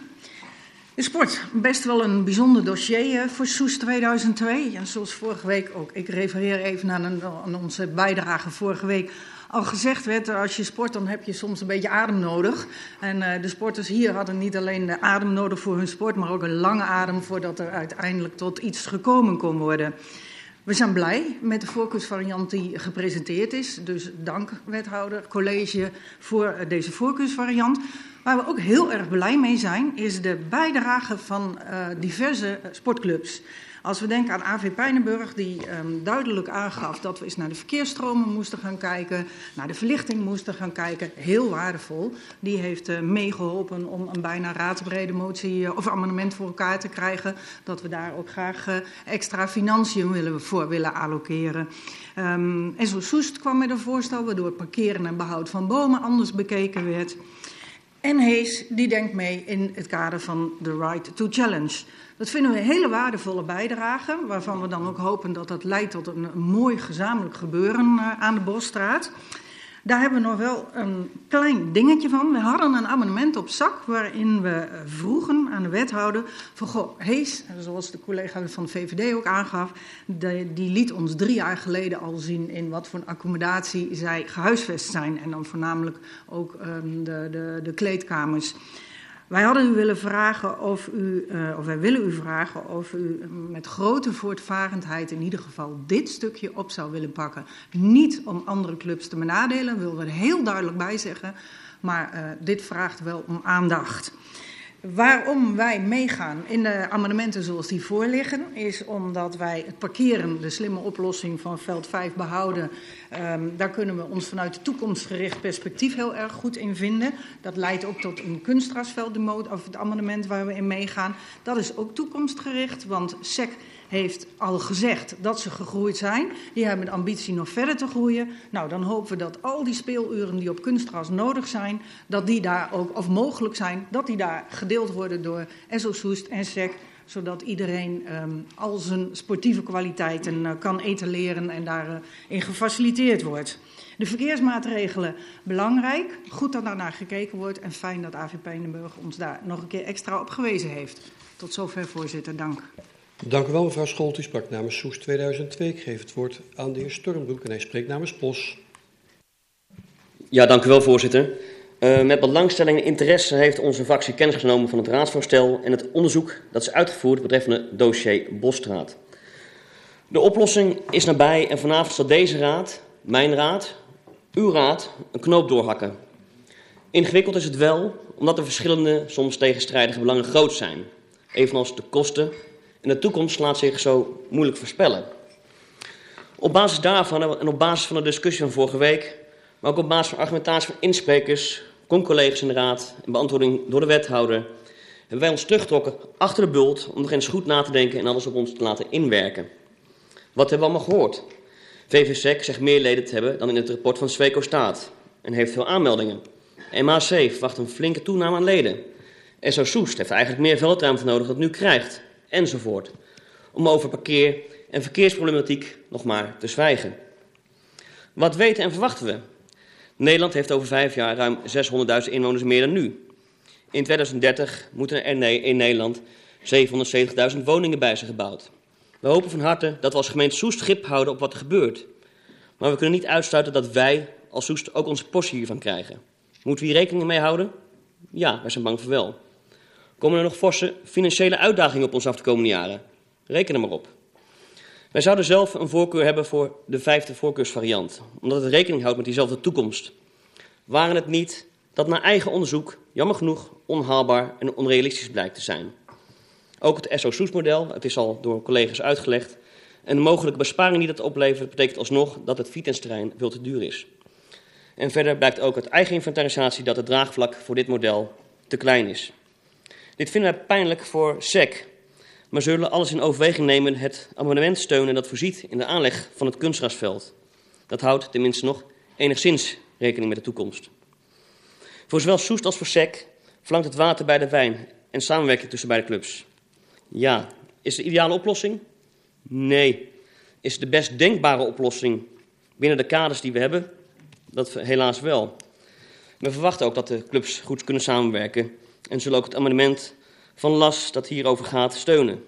De sport, best wel een bijzonder dossier voor Soes 2002. En zoals vorige week ook, ik refereer even aan, een, aan onze bijdrage vorige week. Al gezegd werd, als je sport, dan heb je soms een beetje adem nodig. En uh, de sporters hier hadden niet alleen de adem nodig voor hun sport, maar ook een lange adem voordat er uiteindelijk tot iets gekomen kon worden. We zijn blij met de voorkeursvariant die gepresenteerd is. Dus dank, wethouder, college, voor deze voorkeursvariant. Waar we ook heel erg blij mee zijn, is de bijdrage van uh, diverse sportclubs. Als we denken aan AV Pijnenburg, die um, duidelijk aangaf dat we eens naar de verkeersstromen moesten gaan kijken, naar de verlichting moesten gaan kijken, heel waardevol. Die heeft uh, meegeholpen om een bijna raadsbrede motie uh, of amendement voor elkaar te krijgen, dat we daar ook graag uh, extra financiën willen, voor willen allokeren. Um, en zo Soest kwam met een voorstel waardoor parkeren en behoud van bomen anders bekeken werd. En Hees die denkt mee in het kader van de Right to Challenge. Dat vinden we een hele waardevolle bijdrage, waarvan we dan ook hopen dat dat leidt tot een, mooi gezamenlijk gebeuren uh, aan de Bosstraat. Daar hebben we nog wel een klein dingetje van. We hadden een amendement op zak waarin we vroegen aan de wethouder van goh, Hees, zoals de collega van de VVD ook aangaf, de, die liet ons drie jaar geleden al zien in wat voor accommodatie zij gehuisvest zijn en dan voornamelijk ook um, de, de, de kleedkamers. Wij hadden u willen vragen of u, uh, of wij willen u vragen of u met grote voortvarendheid in ieder geval dit stukje op zou willen pakken. Niet om andere clubs te benadelen, willen we er heel duidelijk bij zeggen, maar uh, dit vraagt wel om aandacht. Waarom wij meegaan in de amendementen zoals die voorliggen, is omdat wij het parkeren, de slimme oplossing van veld 5 behouden. Um, daar kunnen we ons vanuit toekomstgericht perspectief heel erg goed in vinden. Dat leidt ook tot een kunstgrasveld, de mode, of het amendement waar we in meegaan. Dat is ook toekomstgericht, want SEC heeft al gezegd dat ze gegroeid zijn. Die hebben de ambitie nog verder te groeien. Nou, dan hopen we dat al die speeluren die op kunstgras nodig zijn, dat die daar ook, of mogelijk zijn, dat die daar gedeeld worden door SO Soest en SEC zodat iedereen um, al zijn sportieve kwaliteiten uh, kan etaleren en daarin uh, gefaciliteerd wordt. De verkeersmaatregelen belangrijk, goed dat daarnaar gekeken wordt en fijn dat AVP Pijnenburg ons daar nog een keer extra op gewezen heeft. Tot zover, voorzitter. Dank. Dank u wel, mevrouw Scholt. U sprak namens Soes 2002. Ik geef het woord aan de heer Stormbroek en hij spreekt namens POS. Ja, dank u wel, voorzitter. Uh, met belangstelling en interesse heeft onze fractie kennis genomen van het raadsvoorstel en het onderzoek dat is uitgevoerd betreffende dossier Bosstraat. De oplossing is nabij en vanavond zal deze raad, mijn raad, uw raad, een knoop doorhakken. Ingewikkeld is het wel, omdat de verschillende, soms tegenstrijdige belangen groot zijn. Evenals de kosten en de toekomst laat zich zo moeilijk voorspellen. Op basis daarvan en op basis van de discussie van vorige week, maar ook op basis van argumentatie van insprekers, collega's in de raad en beantwoording door de wethouder, hebben wij ons teruggetrokken achter de bult om nog eens goed na te denken en alles op ons te laten inwerken. Wat hebben we allemaal gehoord? VVSEC zegt meer leden te hebben dan in het rapport van Sweco staat en heeft veel aanmeldingen. MAC verwacht een flinke toename aan leden. SO Soest heeft eigenlijk meer veldruimte nodig dan nu krijgt enzovoort. Om over parkeer- en verkeersproblematiek nog maar te zwijgen. Wat weten en verwachten we? Nederland heeft over vijf jaar ruim 600.000 inwoners meer dan nu. In 2030 moeten er in Nederland 770.000 woningen bij zijn gebouwd. We hopen van harte dat we als gemeente Soest grip houden op wat er gebeurt. Maar we kunnen niet uitsluiten dat wij als Soest ook onze portie hiervan krijgen. Moeten we hier rekening mee houden? Ja, wij zijn bang voor wel. Komen er nog forse financiële uitdagingen op ons af de komende jaren? Reken er maar op. Wij zouden zelf een voorkeur hebben voor de vijfde voorkeursvariant, omdat het rekening houdt met diezelfde toekomst. Waren het niet dat naar eigen onderzoek, jammer genoeg, onhaalbaar en onrealistisch blijkt te zijn. Ook het SO-SOES-model, het is al door collega's uitgelegd, en de mogelijke besparing die dat oplevert, betekent alsnog dat het Vitens-terrein veel te duur is. En verder blijkt ook uit eigen inventarisatie dat het draagvlak voor dit model te klein is. Dit vinden wij pijnlijk voor SEC, maar zullen alles in overweging nemen het amendement steunen dat voorziet in de aanleg van het kunstgrasveld. Dat houdt tenminste nog enigszins rekening met de toekomst. Voor zowel Soest als voor SEC flankt het water bij de wijn en samenwerking tussen beide clubs. Ja, is de ideale oplossing? Nee. Is de best denkbare oplossing binnen de kaders die we hebben? Dat helaas wel. We verwachten ook dat de clubs goed kunnen samenwerken en zullen ook het amendement van LAS dat hierover gaat steunen.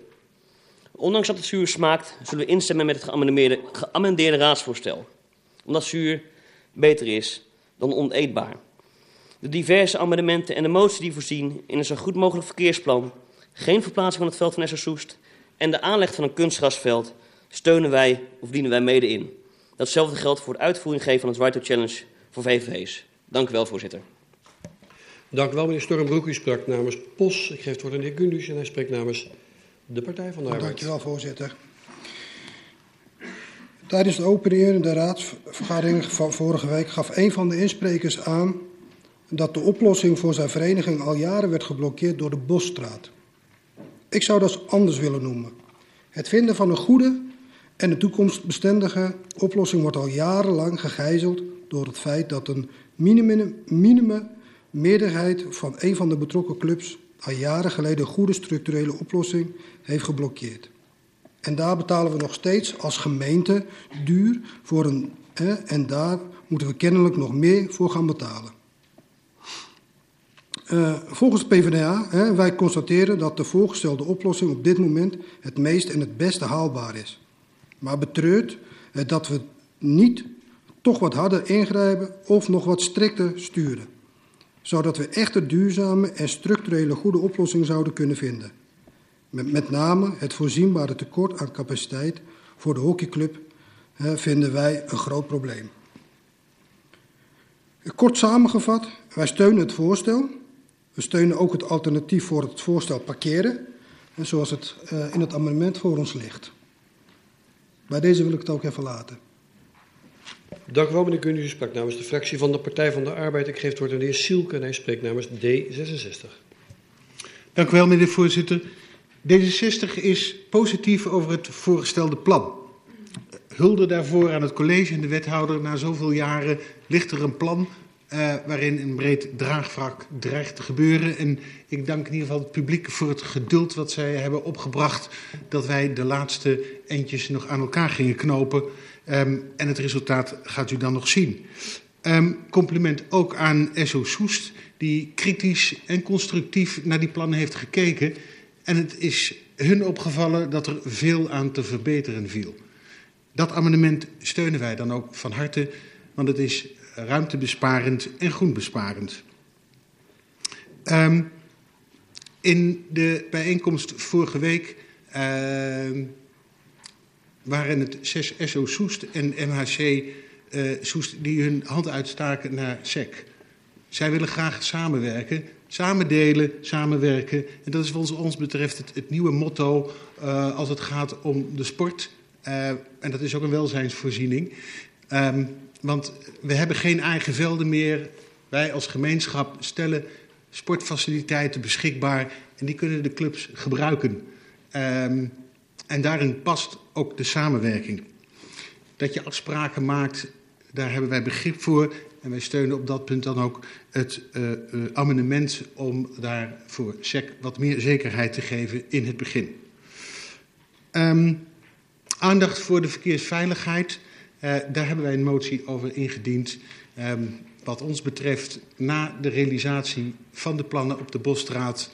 Ondanks dat het zuur smaakt, zullen we instemmen met het geamendeerde, geamendeerde raadsvoorstel. Omdat zuur beter is dan oneetbaar. De diverse amendementen en de motie die voorzien in een zo goed mogelijk verkeersplan, geen verplaatsing van het veld van Essersoest en de aanleg van een kunstgrasveld steunen wij of dienen wij mede in. Datzelfde geldt voor het uitvoering geven van het Right Challenge voor VVV's. Dank u wel, voorzitter. Dank u wel, meneer Stormbroek. U sprak namens POS. Ik geef het woord aan de heer Gundus en hij spreekt namens De Partij van de Arbeid. Dankjewel, voorzitter. Tijdens de openende raadsvergadering van vorige week gaf een van de insprekers aan dat de oplossing voor zijn vereniging al jaren werd geblokkeerd door de Bosstraat. Ik zou dat anders willen noemen. Het vinden van een goede en een toekomstbestendige oplossing wordt al jarenlang gegijzeld door het feit dat een minimum, minimum meerderheid van een van de betrokken clubs al jaren geleden een goede structurele oplossing heeft geblokkeerd. En daar betalen we nog steeds als gemeente duur voor een. Hè, en daar moeten we kennelijk nog meer voor gaan betalen. Uh, volgens PvdA, hè, wij constateren dat de voorgestelde oplossing op dit moment het meest en het beste haalbaar is. Maar betreurt uh, dat we niet toch wat harder ingrijpen of nog wat strikter sturen. Zodat we echt een duurzame en structurele goede oplossing zouden kunnen vinden. Met, name het voorzienbare tekort aan capaciteit voor de hockeyclub hè, vinden wij een groot probleem. Kort samengevat, wij steunen het voorstel. We steunen ook het alternatief voor het voorstel parkeren, zoals het uh, in het amendement voor ons ligt. Bij deze wil ik het ook even laten. Dank u wel, meneer Kunus. U sprak namens de fractie van de Partij van de Arbeid. Ik geef het woord aan de heer Sielke en hij spreekt namens D66. Dank u wel, meneer de voorzitter. D66 is positief over het voorgestelde plan. Hulde daarvoor aan het college en de wethouder. Na zoveel jaren ligt er een plan uh, waarin een breed draagvlak dreigt te gebeuren. En ik dank in ieder geval het publiek voor het geduld wat zij hebben opgebracht dat wij de laatste eindjes nog aan elkaar gingen knopen. Um, en het resultaat gaat u dan nog zien. Um, compliment ook aan SO Soest, die kritisch en constructief naar die plannen heeft gekeken. En het is hun opgevallen dat er veel aan te verbeteren viel. Dat amendement steunen wij dan ook van harte, want het is ruimtebesparend en groenbesparend. Um, in de bijeenkomst vorige week uh, waren het zes SO Soest en MHC uh, Soest die hun hand uitstaken naar SEC. Zij willen graag samenwerken, samen delen, samenwerken. En dat is wat ons betreft het, nieuwe motto uh, als het gaat om de sport. Uh, en dat is ook een welzijnsvoorziening. Um, want we hebben geen eigen velden meer. Wij als gemeenschap stellen sportfaciliteiten beschikbaar en die kunnen de clubs gebruiken. Um, en daarin past ook de samenwerking. Dat je afspraken maakt, daar hebben wij begrip voor. En wij steunen op dat punt dan ook het uh, uh, amendement om daar voor SEC wat meer zekerheid te geven in het begin. Um, aandacht voor de verkeersveiligheid. Uh, daar hebben wij een motie over ingediend. Um, wat ons betreft, na de realisatie van de plannen op de Bosstraat,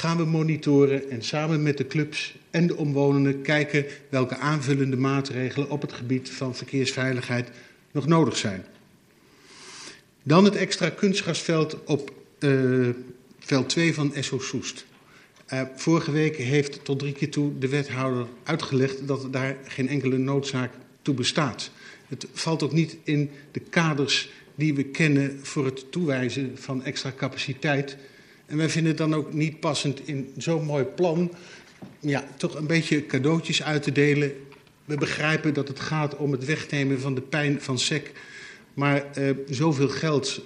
gaan we monitoren en samen met de clubs en de omwonenden kijken welke aanvullende maatregelen op het gebied van verkeersveiligheid nog nodig zijn. Dan het extra kunstgrasveld op uh, veld 2 van SO Soest. Uh, vorige week heeft tot drie keer toe de wethouder uitgelegd dat daar geen enkele noodzaak toe bestaat. Het valt ook niet in de kaders die we kennen voor het toewijzen van extra capaciteit. En wij vinden het dan ook niet passend in zo'n mooi plan ja, toch een beetje cadeautjes uit te delen. We begrijpen dat het gaat om het wegnemen van de pijn van SEC. Maar uh, zoveel geld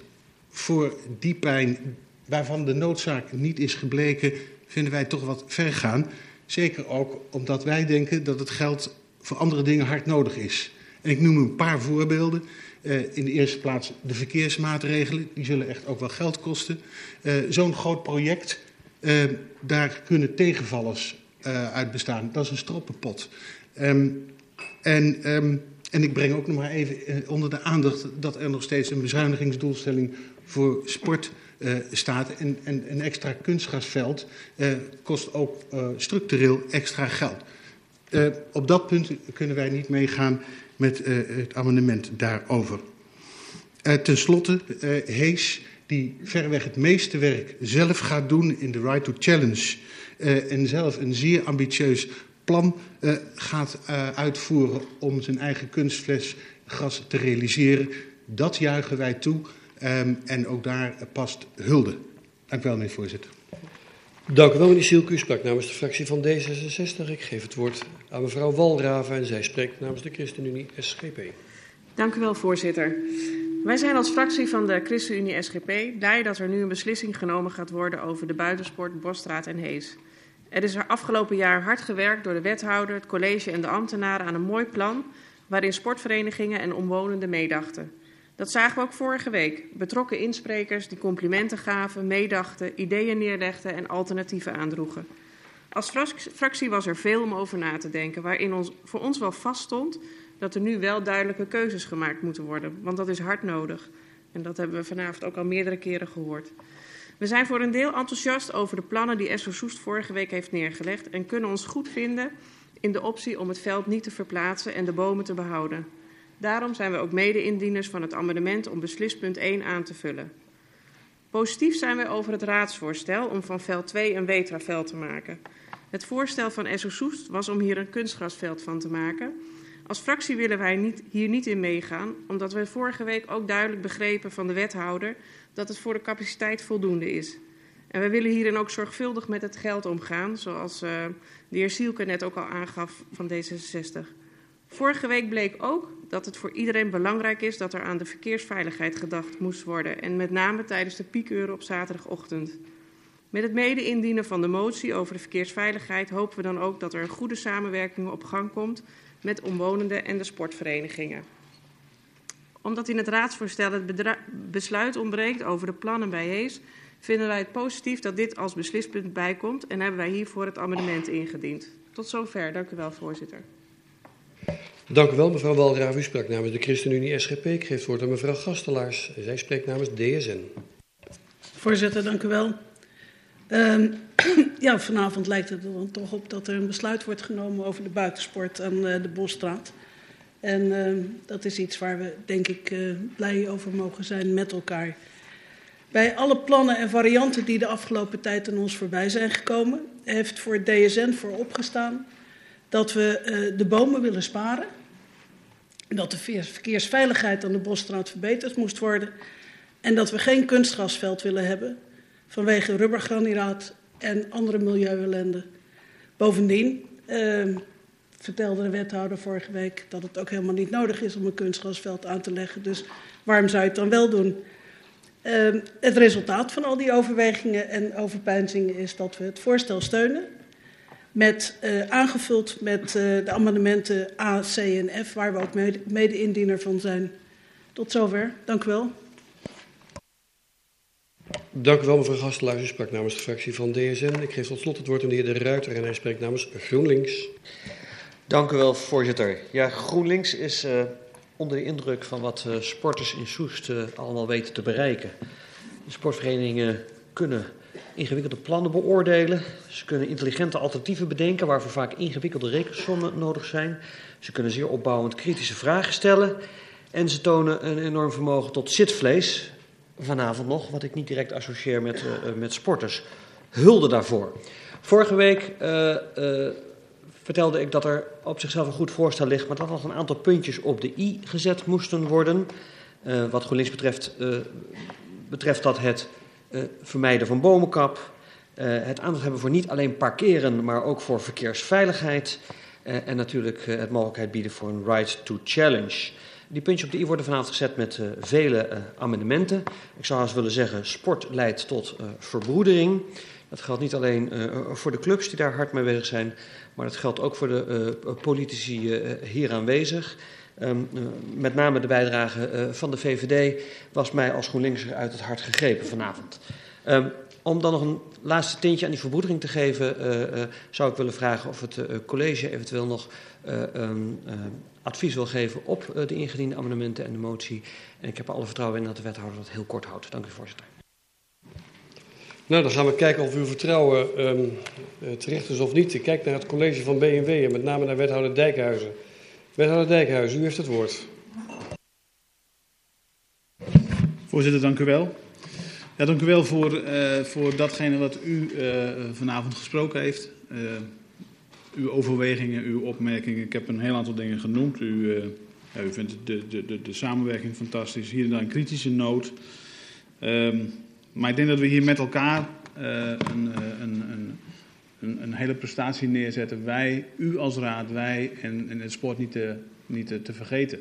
voor die pijn waarvan de noodzaak niet is gebleken, vinden wij toch wat ver gaan. Zeker ook omdat wij denken dat het geld voor andere dingen hard nodig is. En ik noem een paar voorbeelden. Uh, in de eerste plaats de verkeersmaatregelen. Die zullen echt ook wel geld kosten. Uh, Zo'n groot project, uh, daar kunnen tegenvallers uit bestaan. Dat is een stroppenpot. Um, en, um, en ik breng ook nog maar even onder de aandacht dat er nog steeds een bezuinigingsdoelstelling voor sport staat. En, en een extra kunstgrasveld kost ook structureel extra geld. Op dat punt kunnen wij niet meegaan met uh, het amendement daarover. Uh, ten slotte, Hees, die verreweg het meeste werk zelf gaat doen in de Right to Challenge en zelf een zeer ambitieus plan gaat uitvoeren om zijn eigen kunstflesgas te realiseren. Dat juichen wij toe um, en ook daar past hulde. Dank u wel, meneer voorzitter. Dank u wel, meneer Sielke. U sprak namens de fractie van D66. Ik geef het woord aan mevrouw Walraven en zij spreekt namens de ChristenUnie SGP. Dank u wel, voorzitter. Wij zijn als fractie van de ChristenUnie SGP blij dat er nu een beslissing genomen gaat worden over de buitensport Bosstraat en Hees. Er is er afgelopen jaar hard gewerkt door de wethouder, het college en de ambtenaren aan een mooi plan waarin sportverenigingen en omwonenden meedachten. Dat zagen we ook vorige week. Betrokken insprekers die complimenten gaven, meedachten, ideeën neerlegden en alternatieven aandroegen. Als fractie was er veel om over na te denken, waarin ons, voor ons wel vaststond dat er nu wel duidelijke keuzes gemaakt moeten worden. Want dat is hard nodig. En dat hebben we vanavond ook al meerdere keren gehoord. We zijn voor een deel enthousiast over de plannen die Esso Soest vorige week heeft neergelegd en kunnen ons goed vinden in de optie om het veld niet te verplaatsen en de bomen te behouden. Daarom zijn we ook mede-indieners van het amendement om beslispunt 1 aan te vullen. Positief zijn we over het raadsvoorstel om van veld 2 een Wetra-veld te maken. Het voorstel van Esso Soest was om hier een kunstgrasveld van te maken. Als fractie willen wij niet, hier niet in meegaan, omdat we vorige week ook duidelijk begrepen van de wethouder dat het voor de capaciteit voldoende is. En we willen hierin ook zorgvuldig met het geld omgaan, zoals uh, de heer Sielke net ook al aangaf van D66. Vorige week bleek ook dat het voor iedereen belangrijk is dat er aan de verkeersveiligheid gedacht moest worden. En met name tijdens de piekuren op zaterdagochtend. Met het mede-indienen van de motie over de verkeersveiligheid hopen we dan ook dat er een goede samenwerking op gang komt met omwonenden en de sportverenigingen. Omdat in het raadsvoorstel het besluit ontbreekt over de plannen bij Hees, vinden wij het positief dat dit als beslispunt bijkomt en hebben wij hiervoor het amendement ingediend. Tot zover. Dank u wel, voorzitter. Dank u wel, mevrouw Walraaf. U sprak namens de ChristenUnie SGP. Ik geef het woord aan mevrouw Gastelaars. Zij spreekt namens DSN. Voorzitter, dank u wel. Uh, ja, vanavond lijkt het er dan toch op dat er een besluit wordt genomen over de buitensport aan uh, de Bosstraat. En uh, dat is iets waar we, denk ik, uh, blij over mogen zijn met elkaar. Bij alle plannen en varianten die de afgelopen tijd aan ons voorbij zijn gekomen, heeft voor DSN voor opgestaan dat we uh, de bomen willen sparen. Dat de verkeersveiligheid aan de Bosstraat verbeterd moest worden. En dat we geen kunstgrasveld willen hebben vanwege rubbergranilaat en andere milieuellende. Bovendien uh, vertelde de wethouder vorige week dat het ook helemaal niet nodig is om een kunstgrasveld aan te leggen. Dus waarom zou je het dan wel doen? Uh, het resultaat van al die overwegingen en overpeinzingen is dat we het voorstel steunen. Met, uh, aangevuld met uh, de amendementen A, C en F, waar we ook mede-indiener van zijn. Tot zover. Dank u wel. Dank u wel, mevrouw Gastelaars. U sprak namens de fractie van DSN. Ik geef tot slot het woord aan de heer De Ruiter en hij spreekt namens GroenLinks. Dank u wel, voorzitter. Ja, GroenLinks is uh, onder de indruk van wat uh, sporters in Soest uh, allemaal weten te bereiken. De sportverenigingen kunnen ingewikkelde plannen beoordelen. Ze kunnen intelligente alternatieven bedenken waarvoor vaak ingewikkelde rekensommen nodig zijn. Ze kunnen zeer opbouwend kritische vragen stellen. En ze tonen een enorm vermogen tot zitvlees, vanavond nog, wat ik niet direct associeer met, uh, met sporters. Hulde daarvoor. Vorige week uh, vertelde ik dat er op zichzelf een goed voorstel ligt, maar dat nog een aantal puntjes op de i gezet moesten worden. wat GroenLinks betreft, betreft dat het vermijden van bomenkap, het aandacht hebben voor niet alleen parkeren, maar ook voor verkeersveiligheid. en natuurlijk het mogelijkheid bieden voor een right to challenge. Die puntjes op de i worden vanavond gezet met vele amendementen. Ik zou haast willen zeggen, sport leidt tot verbroedering. Dat geldt niet alleen voor de clubs die daar hard mee bezig zijn, maar dat geldt ook voor de politici hier aanwezig. Um, met name de bijdrage van de VVD was mij als GroenLinkser uit het hart gegrepen vanavond. Um, om dan nog een laatste tintje aan die verbroedering te geven, zou ik willen vragen of het college eventueel nog um, advies wil geven op de ingediende amendementen en de motie. En ik heb er alle vertrouwen in dat de wethouder dat heel kort houdt. Dank u, voorzitter. Nou, dan gaan we kijken of uw vertrouwen terecht is of niet. Ik kijk naar het college van BNW en met name naar wethouder Dijkhuizen. Wethouder Dijkhuizen, u heeft het woord. Voorzitter, dank u wel. Ja, dank u wel voor, uh, voor datgene wat u uh, vanavond gesproken heeft. Uh, uw overwegingen, uw opmerkingen. Ik heb een heel aantal dingen genoemd. U, u vindt de, de, de, de, samenwerking fantastisch. Hier en daar een kritische noot. Um, maar ik denk dat we hier met elkaar een, een, een, een, hele prestatie neerzetten. Wij, u als raad, wij en, en het sport niet te, niet te, te vergeten.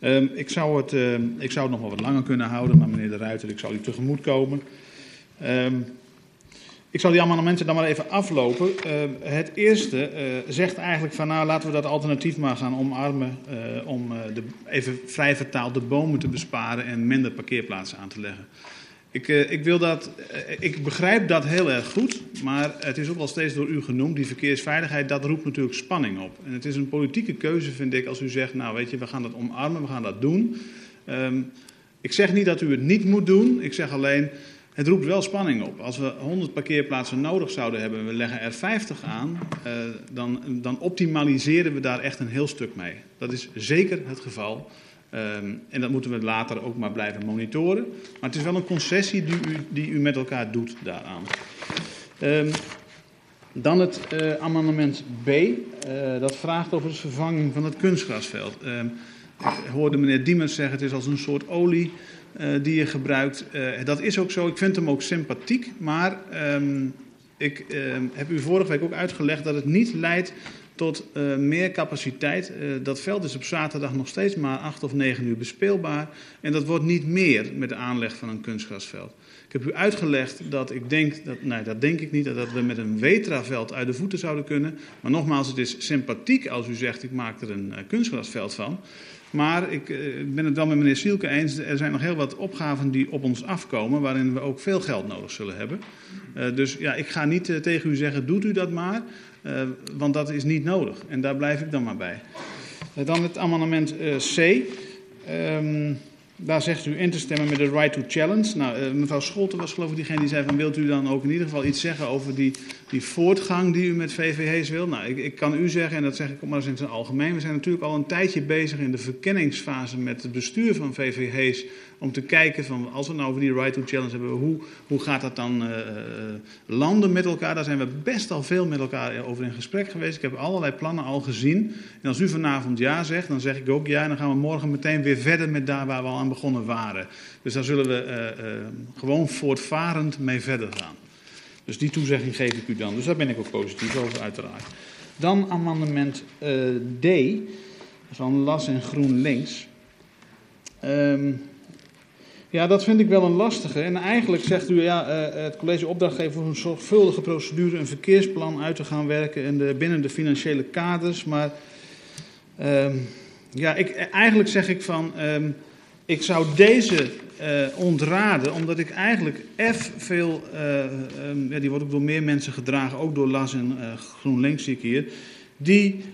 Um, ik, zou het, uh, ik zou het nog wel wat langer kunnen houden, maar meneer De Ruiter, ik zal u tegemoet komen. Um, ik zal die amendementen dan maar even aflopen. Het eerste uh, zegt eigenlijk van nou laten we dat alternatief maar gaan omarmen uh, om de, even vrij vertaald de bomen te besparen en minder parkeerplaatsen aan te leggen. Ik, ik, wil dat, ik begrijp dat heel erg goed, maar het is ook wel steeds door u genoemd, die verkeersveiligheid, dat roept natuurlijk spanning op. En het is een politieke keuze vind ik als u zegt nou weet je we gaan dat omarmen, we gaan dat doen. Um, ik zeg niet dat u het niet moet doen, ik zeg alleen het roept wel spanning op. Als we 100 parkeerplaatsen nodig zouden hebben en we leggen er 50 aan, uh, dan, dan, optimaliseren we daar echt een heel stuk mee. Dat is zeker het geval. Um, en dat moeten we later ook maar blijven monitoren. Maar het is wel een concessie die u, die u met elkaar doet daaraan. Um, dan het uh, amendement B. Uh, dat vraagt over de vervanging van het kunstgrasveld. Um, ik hoorde meneer Diemers zeggen het is als een soort olie uh, die je gebruikt. Dat is ook zo. Ik vind hem ook sympathiek. Maar ik heb u vorige week ook uitgelegd dat het niet leidt tot meer capaciteit. dat veld is op zaterdag nog steeds maar 8 of 9 uur bespeelbaar. En dat wordt niet meer met de aanleg van een kunstgrasveld. Ik heb u uitgelegd dat ik denk, dat, nee, dat denk ik niet, dat we met een Wetra-veld uit de voeten zouden kunnen. Maar nogmaals, het is sympathiek als u zegt ik maak er een kunstgrasveld van. Maar ik ben het wel met meneer Sielke eens. Er zijn nog heel wat opgaven die op ons afkomen. waarin we ook veel geld nodig zullen hebben. Uh, dus ja, ik ga niet uh, tegen u zeggen: doet u dat maar. Want dat is niet nodig. En daar blijf ik dan maar bij. dan het amendement C. Um, daar zegt u in te stemmen met de right to challenge. Nou, mevrouw Scholten was geloof ik diegene die zei van... wilt u dan ook in ieder geval iets zeggen over die, die voortgang die u met VVH's wil? Nou, ik, ik kan u zeggen, en dat zeg ik ook maar eens in het algemeen... we zijn natuurlijk al een tijdje bezig in de verkenningsfase met het bestuur van VVH's... om te kijken van, als we nou over die right to challenge hebben... hoe, hoe gaat dat dan uh, landen met elkaar? Daar zijn we best al veel met elkaar over in gesprek geweest. Ik heb allerlei plannen al gezien. En als u vanavond ja zegt, dan zeg ik ook ja... en dan gaan we morgen meteen weer verder met daar waar we al aan begonnen waren. Dus daar zullen we uh, gewoon voortvarend mee verder gaan. Dus die toezegging geef ik u dan. Dus daar ben ik ook positief over, uiteraard. Dan amendement uh, D van Las en GroenLinks. Um, ja, dat vind ik wel een lastige. En eigenlijk zegt u, ja, uh, het college opdrachtgever voor een zorgvuldige procedure een verkeersplan uit te gaan werken in de, binnen de financiële kaders. Maar um, ja, ik, eigenlijk zeg ik van, um, ik zou deze uh, ontraden, omdat ik eigenlijk F veel, uh, um, ja, die wordt ook door meer mensen gedragen, ook door Las en uh, GroenLinks zie ik hier, die,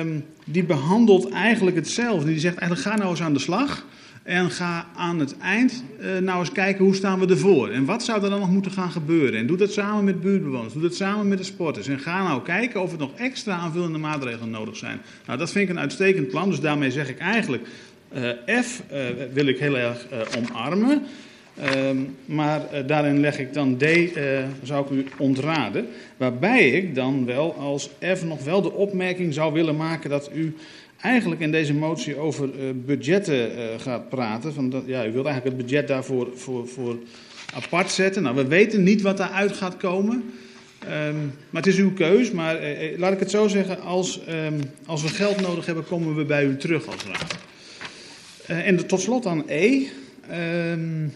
um, die behandelt eigenlijk hetzelfde. Die zegt eigenlijk ga nou eens aan de slag en ga aan het eind nou eens kijken hoe staan we ervoor. En wat zou er dan nog moeten gaan gebeuren. En doe dat samen met buurtbewoners, doe dat samen met de sporters. En ga nou kijken of er nog extra aanvullende maatregelen nodig zijn. Nou, dat vind ik een uitstekend plan, dus daarmee zeg ik eigenlijk... Uh, F uh, wil ik heel erg uh, omarmen. Um, maar daarin leg ik dan D, zou ik u ontraden. Waarbij ik dan wel als F nog wel de opmerking zou willen maken dat u eigenlijk in deze motie over budgetten gaat praten. Van dat, ja, u wilt eigenlijk het budget daarvoor voor, voor apart zetten. Nou, we weten niet wat daaruit gaat komen. Um, maar het is uw keus. Maar laat ik het zo zeggen, als, um, als we geld nodig hebben, komen we bij u terug als raad. Uh, en tot slot dan E. Um,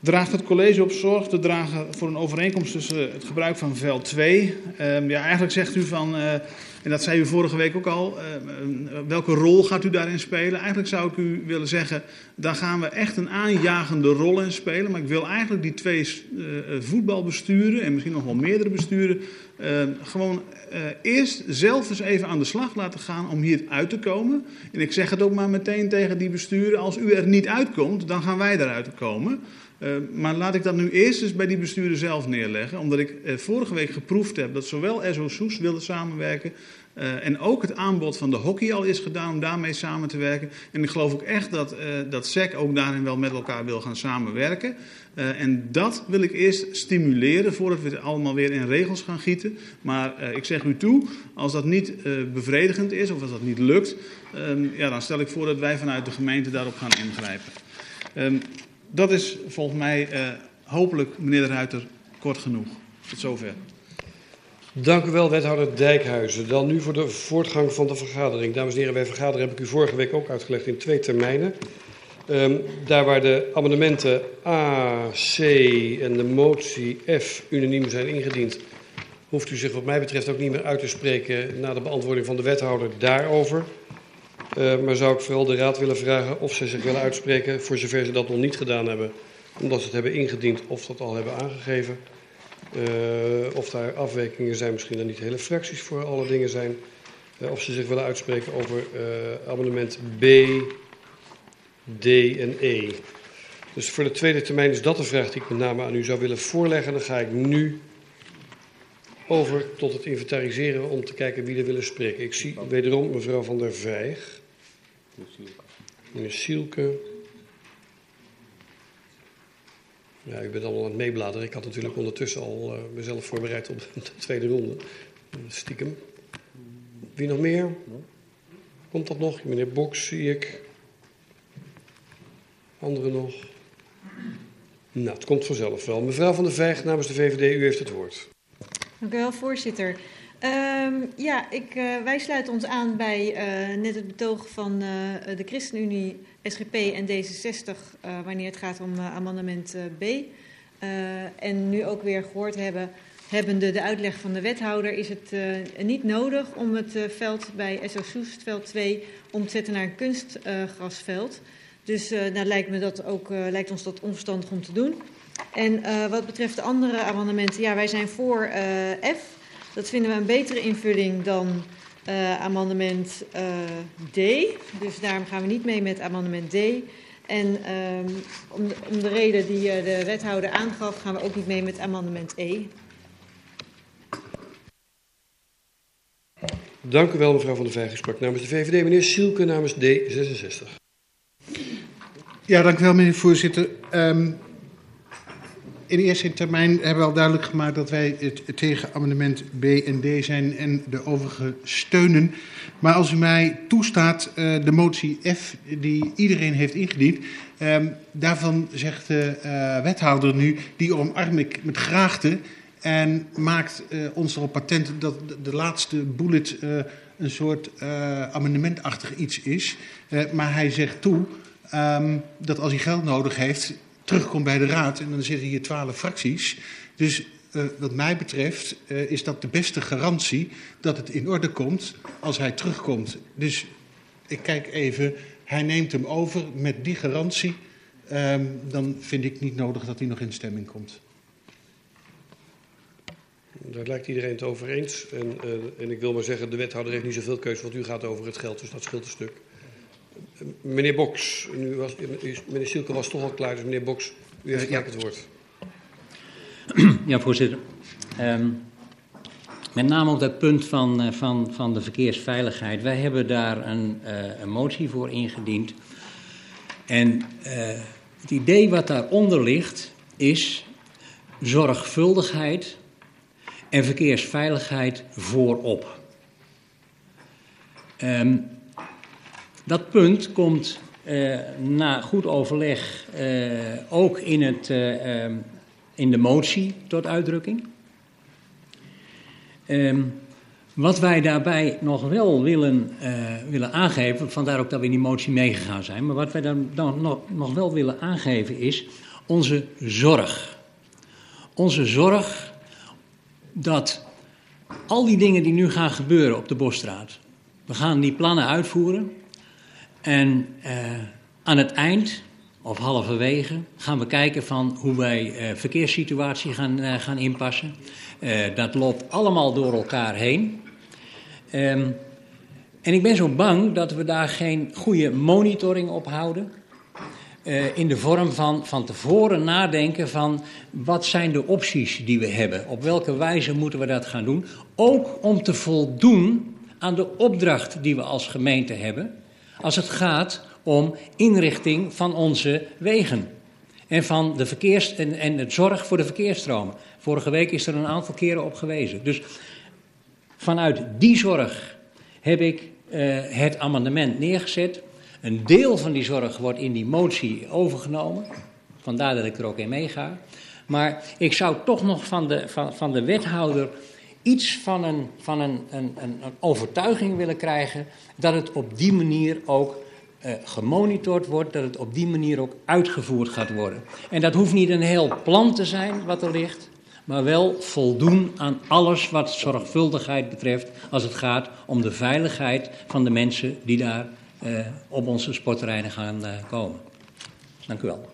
draagt het college op zorg te dragen voor een overeenkomst tussen het gebruik van veld 2. Um, ja, eigenlijk zegt u van, uh, en dat zei u vorige week ook al, uh, welke rol gaat u daarin spelen? Eigenlijk zou ik u willen zeggen, daar gaan we echt een aanjagende rol in spelen. Maar ik wil eigenlijk die twee voetbalbesturen en misschien nog wel meerdere besturen gewoon uh, eerst zelf eens even aan de slag laten gaan om hier uit te komen. En ik zeg het ook maar meteen tegen die besturen, als u er niet uitkomt, dan gaan wij eruit komen. Uh, maar laat ik dat nu eerst eens bij die besturen zelf neerleggen. Omdat ik uh, vorige week geproefd heb dat zowel SO Soes wilde samenwerken. Uh, en ook het aanbod van de hockey al is gedaan om daarmee samen te werken. En ik geloof ook echt dat, dat SEC ook daarin wel met elkaar wil gaan samenwerken. Uh, en dat wil ik eerst stimuleren voordat we het allemaal weer in regels gaan gieten. Maar ik zeg u toe, als dat niet bevredigend is of als dat niet lukt, um, ja, dan stel ik voor dat wij vanuit de gemeente daarop gaan ingrijpen. Um, dat is volgens mij hopelijk, meneer de Ruiter, kort genoeg. Tot zover. Dank u wel, wethouder Dijkhuizen. Dan nu voor de voortgang van de vergadering. Dames en heren, wij vergaderen heb ik u vorige week ook uitgelegd in twee termijnen. Um, daar waar de amendementen A, C en de motie F unaniem zijn ingediend, hoeft u zich wat mij betreft ook niet meer uit te spreken na de beantwoording van de wethouder daarover. Uh, maar zou ik vooral de raad willen vragen of ze zich willen uitspreken, voor zover ze dat nog niet gedaan hebben, omdat ze het hebben ingediend of dat al hebben aangegeven. Uh, of daar afwijkingen zijn, misschien dan niet hele fracties voor alle dingen zijn. Uh, of ze zich willen uitspreken over uh, amendement B, D en E. Dus voor de tweede termijn is dat de vraag die ik met name aan u zou willen voorleggen. Dan ga ik nu over tot het inventariseren om te kijken wie er willen spreken. Ik zie wederom mevrouw Van der Vijg. Meneer Sielke. Ja, u bent allemaal aan het meebladeren. Ik had natuurlijk ondertussen al uh, mezelf voorbereid op de tweede ronde. Stiekem. Wie nog meer? Komt dat nog? Meneer Boks zie ik. Anderen nog? Nou, het komt vanzelf wel. Mevrouw van der Vijg namens de VVD, u heeft het woord. Dank u wel, voorzitter. Um, ja, ik, uh, wij sluiten ons aan bij uh, net het betoog van uh, de ChristenUnie, SGP en D66 wanneer het gaat om amendement B. en nu ook weer gehoord hebben, hebbende de uitleg van de wethouder, is het niet nodig om het veld bij SO Soestveld 2 om te zetten naar een kunstgrasveld. Dus nou, lijkt, me dat ook, lijkt ons dat onverstandig om te doen. En wat betreft de andere amendementen, ja, wij zijn voor F. Dat vinden we een betere invulling dan amendement D. Dus daarom gaan we niet mee met amendement D. En um, om, de, om de reden die de wethouder aangaf, gaan we ook niet mee met amendement E. Dank u wel, mevrouw Van der Vijgen. Sprak namens de VVD. Meneer Sielke namens D66. Ja, dank u wel, meneer voorzitter. Um, in eerste termijn hebben we al duidelijk gemaakt dat wij het, tegen amendement B en D zijn en de overige steunen. Maar als u mij toestaat, uh, de motie F die iedereen heeft ingediend, um, daarvan zegt de uh, wethouder nu, die omarm ik met graagte en maakt uh, ons erop patent dat de, de laatste bullet een soort amendementachtig iets is. maar hij zegt toe um, dat als hij geld nodig heeft, terugkomt bij de raad. En dan zitten hier twaalf fracties. Dus uh, wat mij betreft uh, is dat de beste garantie dat het in orde komt als hij terugkomt. Dus ik kijk even, hij neemt hem over met die garantie. Um, dan vind ik niet nodig dat hij nog in stemming komt. Daar lijkt iedereen het over eens. En, uh, en ik wil maar zeggen, de wethouder heeft niet zoveel keuze, want u gaat over het geld, dus dat scheelt een stuk. Meneer Boks, nu was, meneer Sielke was toch al klaar, dus meneer Boks, u heeft ja. het woord. Ja, voorzitter. Um, met name op dat punt van, uh, van, van de verkeersveiligheid. Wij hebben daar een, uh, een motie voor ingediend. En uh, het idee wat daaronder ligt is zorgvuldigheid en verkeersveiligheid voorop. Um, Dat punt komt uh, na goed overleg uh, ook in, het, uh, um, in de motie tot uitdrukking. Um, wat wij daarbij nog wel willen, willen aangeven, vandaar ook dat we in die motie meegegaan zijn, maar wat wij dan, dan nog, nog wel willen aangeven is onze zorg. Onze zorg dat al die dingen die nu gaan gebeuren op de Bosstraat, we gaan die plannen uitvoeren. En uh, aan het eind, of halverwege, gaan we kijken van hoe wij uh, verkeerssituatie gaan, uh, gaan inpassen. dat loopt allemaal door elkaar heen. Um, en ik ben zo bang dat we daar geen goede monitoring op houden. In de vorm van van tevoren nadenken van wat zijn de opties die we hebben? Op welke wijze moeten we dat gaan doen? Ook om te voldoen aan de opdracht die we als gemeente hebben als het gaat om inrichting van onze wegen. En van de verkeers en, en het zorg voor de verkeersstromen. Vorige week is er een aantal keren op gewezen. Dus vanuit die zorg heb ik uh, het amendement neergezet. Een deel van die zorg wordt in die motie overgenomen. Vandaar dat ik er ook in meega. Maar ik zou toch nog van de, van, van de wethouder iets van, een, van een, een, een, overtuiging willen krijgen dat het op die manier ook uh, gemonitord wordt, dat het op die manier ook uitgevoerd gaat worden. En dat hoeft niet een heel plan te zijn wat er ligt, maar wel voldoen aan alles wat zorgvuldigheid betreft als het gaat om de veiligheid van de mensen die daar uh, op onze sportterreinen gaan uh, komen. Dank u wel.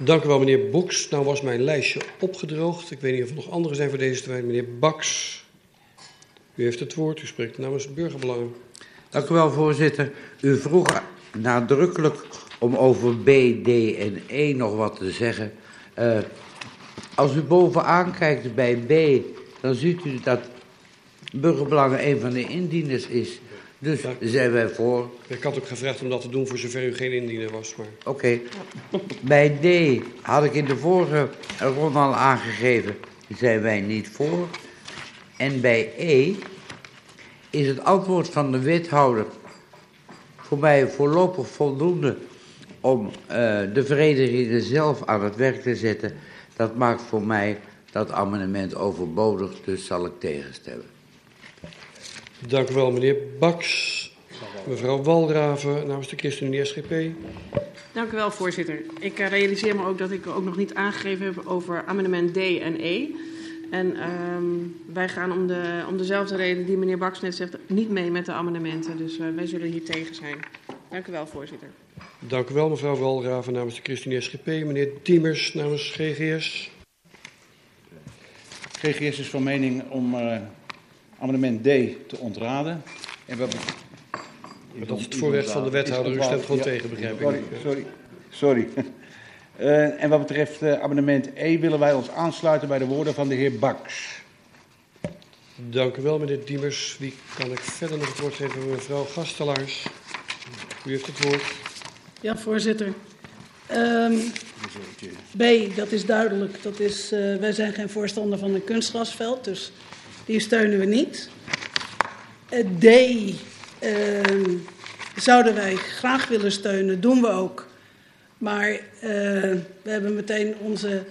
Dank u wel, meneer Boks. Nou was mijn lijstje opgedroogd. Ik weet niet of er nog anderen zijn voor deze termijn. Meneer Baks, u heeft het woord. U spreekt namens Burgerbelangen. Dank u wel, voorzitter. U vroeg nadrukkelijk om over B, D en E nog wat te zeggen. Uh, als u bovenaan kijkt bij B, dan ziet u dat Burgerbelangen een van de indieners is. Dus zijn wij voor. Ik had ook gevraagd om dat te doen voor zover u geen indiener was. Maar... Oké. Okay. Bij D had ik in de vorige ronde al aangegeven, zijn wij niet voor. En bij E is het antwoord van de wethouder voor mij voorlopig voldoende om uh, de verenigingen zelf aan het werk te zetten. Dat maakt voor mij dat amendement overbodig, dus zal ik tegenstemmen. Dank u wel, meneer Baks. Mevrouw Walraven namens de ChristenUnie SGP. Dank u wel, voorzitter. Ik uh, realiseer me ook dat ik ook nog niet aangegeven heb over amendement D en E. En um, wij gaan om, de, om dezelfde reden die meneer Baks net zegt niet mee met de amendementen. Dus uh, wij zullen hier tegen zijn. Dank u wel, voorzitter. Dank u wel, mevrouw Walraven namens de ChristenUnie SGP. Meneer Diemers namens GGS. GGS is van mening om uh, amendement D te ontraden. En wat dat is het voorrecht van de wethouder. U stemt gewoon ja, tegen, begrijp sorry, ik. Sorry, sorry. Uh, en wat betreft uh, amendement E willen wij ons aansluiten bij de woorden van de heer Baks. Dank u wel, meneer Diemers. Wie kan ik verder nog het woord geven? Mevrouw Gastelaars. U heeft het woord. Ja, voorzitter. Um, B, dat is duidelijk. Dat is, uh, wij zijn geen voorstander van een kunstgrasveld, dus die steunen we niet. D uh, zouden wij graag willen steunen, doen we ook. Maar uh, we hebben meteen onze,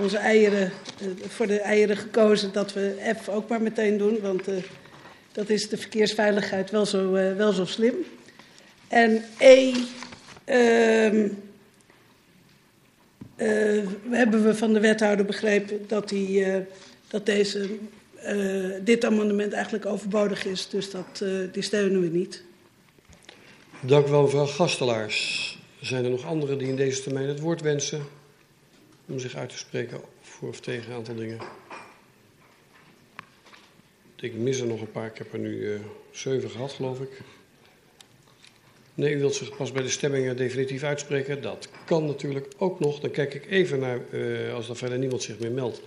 onze eieren, uh, voor de eieren gekozen dat we F ook maar meteen doen. Want dat is de verkeersveiligheid wel zo, wel zo slim. En E ehm, hebben we van de wethouder begrepen dat, die, dat deze dit amendement eigenlijk overbodig is. Dus dat, uh, die steunen we niet. Dank u wel, mevrouw Gastelaars. Zijn er nog anderen die in deze termijn het woord wensen om zich uit te spreken voor of tegen een aantal dingen? Ik mis er nog een paar. Ik heb er nu uh, zeven gehad, geloof ik. Nee, u wilt zich pas bij de stemmingen definitief uitspreken. Dat kan natuurlijk ook nog. Dan kijk ik even naar, als er verder niemand zich meer meldt,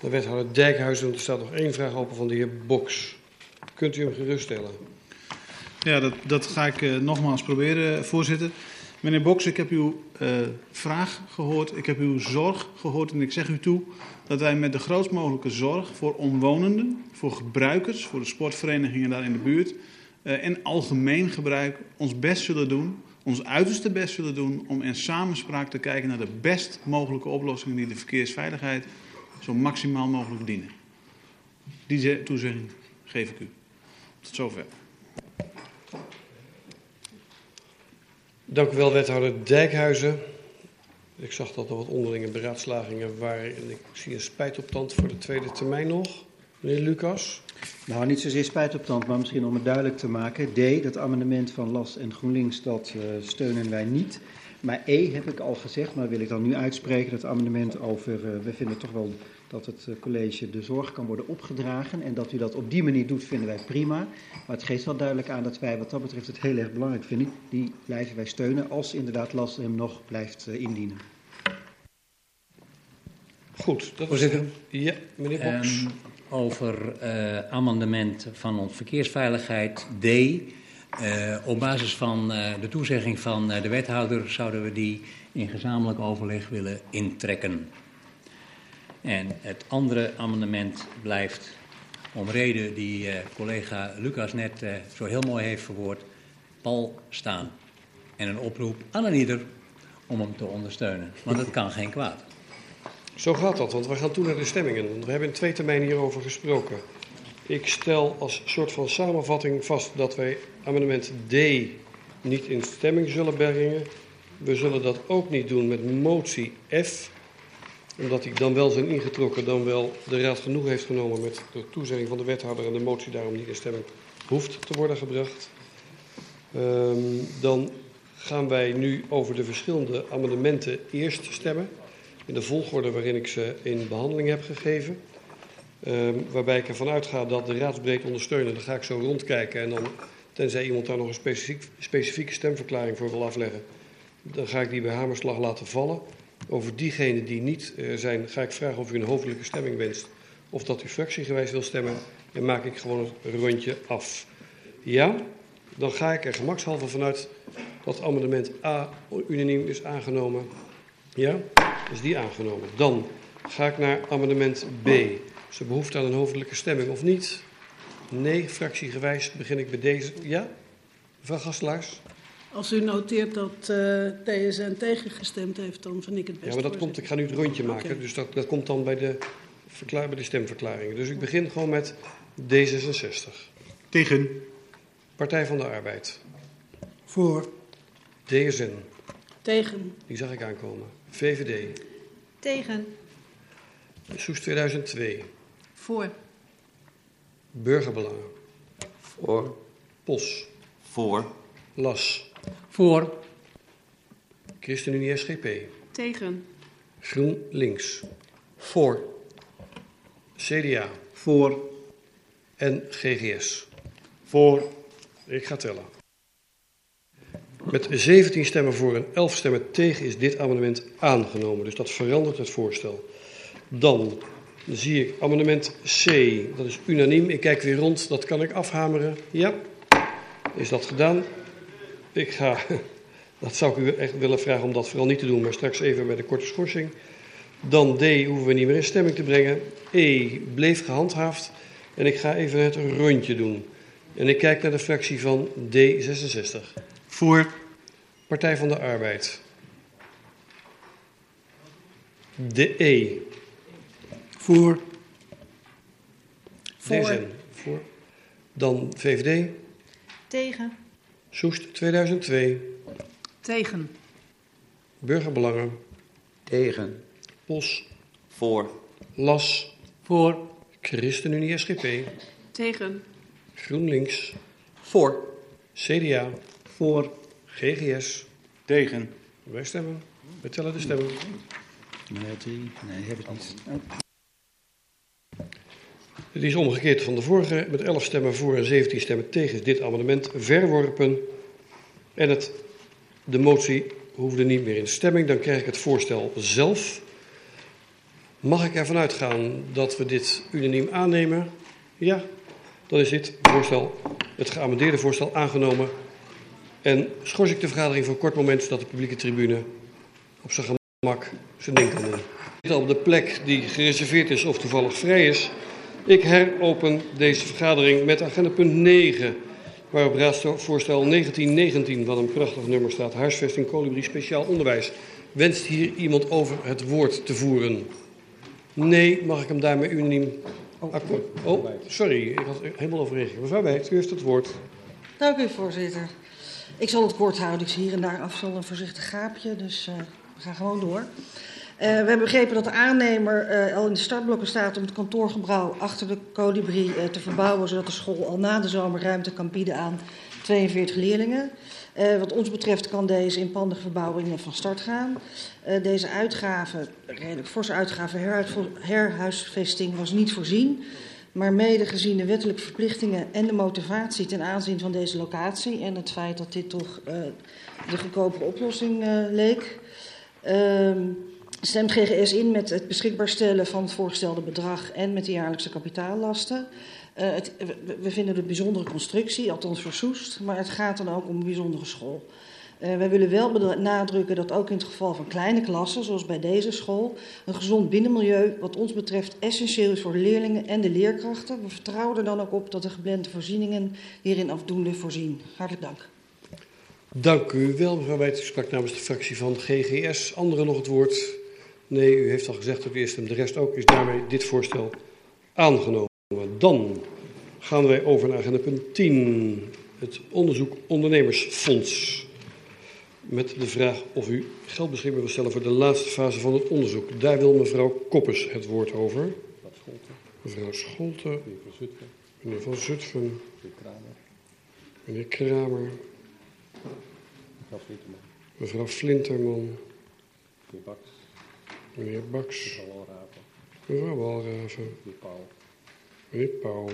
de wethouder Dijkhuizen. Er staat nog één vraag open van de heer Boks. Kunt u hem geruststellen? Ja, dat, dat ga ik uh, nogmaals proberen, voorzitter. Meneer Boks, ik heb uw uh, vraag gehoord, ik heb uw zorg gehoord en ik zeg u toe dat wij met de grootst mogelijke zorg voor omwonenden, voor gebruikers, voor de sportverenigingen daar in de buurt en algemeen gebruik ons best zullen doen, ons uiterste best zullen doen om in samenspraak te kijken naar de best mogelijke oplossingen die de verkeersveiligheid zo maximaal mogelijk dienen. Die toezegging geef ik u. Tot zover. Dank u wel, wethouder Dijkhuizen. Ik zag dat er wat onderlinge beraadslagingen waren en ik zie een spijtoptand voor de tweede termijn nog. Meneer Lucas. Nou, niet zozeer spijtoptand, maar misschien om het duidelijk te maken. D, dat amendement van LAS en GroenLinks, dat uh, steunen wij niet. Maar E heb ik al gezegd, maar wil ik dan nu uitspreken, dat amendement over, uh, we vinden toch wel dat het uh, college de zorg kan worden opgedragen. En dat u dat op die manier doet, vinden wij prima. Maar het geeft wel duidelijk aan dat wij wat dat betreft het heel erg belangrijk vinden. Die blijven wij steunen als inderdaad last hem nog blijft uh, indienen. Goed, dat Voorzitter. is... Ja, meneer Boks. Um, over uh, amendement van ons verkeersveiligheid D. Uh, op basis van uh, de toezegging van uh, de wethouder zouden we die in gezamenlijk overleg willen intrekken. En het andere amendement blijft om reden die uh, collega Lucas net uh, zo heel mooi heeft verwoord, pal staan. En een oproep aan een ieder om hem te ondersteunen, want het kan geen kwaad. Zo gaat dat, want we gaan toe naar de stemmingen. We hebben in twee termijnen hierover gesproken. Ik stel als soort van samenvatting vast dat wij amendement D niet in stemming zullen brengen. We zullen dat ook niet doen met motie F, omdat die dan wel zijn ingetrokken, dan wel de Raad genoeg heeft genomen met de toezegging van de wethouder en de motie daarom niet in stemming hoeft te worden gebracht. Um, dan gaan wij nu over de verschillende amendementen eerst stemmen. In de volgorde waarin ik ze in behandeling heb gegeven. Um, waarbij ik ervan uitga dat de raadsbreed ondersteunen. Dan ga ik zo rondkijken en dan, tenzij iemand daar nog een specifiek, specifieke stemverklaring voor wil afleggen, dan ga ik die bij hamerslag laten vallen. Over diegenen die niet uh, zijn, ga ik vragen of u een hoofdelijke stemming wenst. Of dat u fractiegewijs wil stemmen. En maak ik gewoon een rondje af. Ja, dan ga ik er gemakshalve vanuit dat amendement A unaniem is aangenomen. Ja, is die aangenomen. Dan ga ik naar amendement B. Ze behoefte aan een hoofdelijke stemming of niet? Nee, fractiegewijs begin ik bij deze. Ja, mevrouw Gastelaars? Als u noteert dat uh, DSN tegengestemd heeft, dan vind ik het best. Ja, maar dat komt, ik ga nu het rondje maken, okay. dus dat, dat komt dan bij de, verklaar, bij de stemverklaringen. Dus ik begin gewoon met D66. Tegen. Partij van de Arbeid. Voor. DSN. Tegen. Die zag ik aankomen. VVD. Tegen. Soes 2002. Voor. Burgerbelangen. Voor. POS. Voor. LAS. Voor. ChristenUnie SGP. Tegen. GroenLinks. Voor. CDA. Voor. En GGS. Voor. Ik ga tellen. Met 17 stemmen voor en 11 stemmen tegen is dit amendement aangenomen. Dus dat verandert het voorstel. Dan zie ik amendement C. Dat is unaniem. Ik kijk weer rond. Dat kan ik afhameren. Ja. Is dat gedaan? Ik ga. Dat zou ik u echt willen vragen om dat vooral niet te doen, maar straks even bij de korte schorsing. Dan D hoeven we niet meer in stemming te brengen. E bleef gehandhaafd. En ik ga even het rondje doen. En ik kijk naar de fractie van D66. Voor. Partij van de Arbeid. De E. Voor. Voor. Voor. Dan VVD. Tegen. Soest 2002. Tegen. Burgerbelangen. Tegen. POS. Voor. LAS. Voor. ChristenUnie SGP. Tegen. GroenLinks. Voor. CDA. Voor. GGS. Tegen. Wij stemmen. We tellen de stemmen. Nee. Nee, heb ik niet. Het is omgekeerd van de vorige. Met 11 stemmen voor en 17 stemmen tegen is dit amendement verworpen. En het, de motie hoefde niet meer in stemming. Dan krijg ik het voorstel zelf. Mag ik ervan uitgaan dat we dit unaniem aannemen? Ja, dan is dit voorstel, het geamendeerde voorstel aangenomen. En schors ik de vergadering voor een kort moment, zodat de publieke tribune op zijn gemak zijn ding kan doen. Zit op de plek die gereserveerd is of toevallig vrij is. Ik heropen deze vergadering met agenda punt 9, waarop raadsvoorstel 1919, wat een prachtig nummer staat, huisvesting Colibri speciaal onderwijs. Wenst hier iemand over het woord te voeren? Nee, mag ik hem daarmee unaniem akkoord? Oh, sorry, ik had helemaal overreageerd. Mevrouw Wijt, u heeft het woord. Dank u, voorzitter. Ik zal het kort houden. Ik zie hier en daar afval een voorzichtig gaapje, dus uh, we gaan gewoon door. Uh, we hebben begrepen dat de aannemer uh, al in de startblokken staat om het kantoorgebouw achter de Colibri uh, te verbouwen, zodat de school al na de zomer ruimte kan bieden aan 42 leerlingen. Uh, wat ons betreft kan deze inpandige verbouwing van start gaan. Uh, deze uitgave, redelijk forse uitgave, herhuisvesting, was niet voorzien. Maar mede gezien de wettelijke verplichtingen en de motivatie ten aanzien van deze locatie en het feit dat dit toch uh, de goedkopere oplossing leek, uh, stemt GGS in met het beschikbaar stellen van het voorgestelde bedrag en met de jaarlijkse kapitaallasten. Het, we vinden het een bijzondere constructie, althans voor maar het gaat dan ook om een bijzondere school. Uh, wij willen wel benadrukken dat ook in het geval van kleine klassen, zoals bij deze school, een gezond binnenmilieu wat ons betreft essentieel is voor de leerlingen en de leerkrachten. We vertrouwen er dan ook op dat de geplande voorzieningen hierin afdoende voorzien. Hartelijk dank. Dank u wel, mevrouw Wijt. U sprak namens de fractie van GGS. Anderen nog het woord? Nee, u heeft al gezegd dat u eerst hem. De rest ook is daarmee dit voorstel aangenomen. Dan gaan wij over naar agenda punt 10. Het onderzoek ondernemersfonds. Met de vraag of u geld beschikbaar wil stellen voor de laatste fase van het onderzoek. Daar wil mevrouw Koppes het woord over. Mevrouw Scholte. Meneer Van Zutphen. Meneer Kramer. Mevrouw Flinterman. Meneer Baks. Mevrouw Walraven. Meneer Pauw.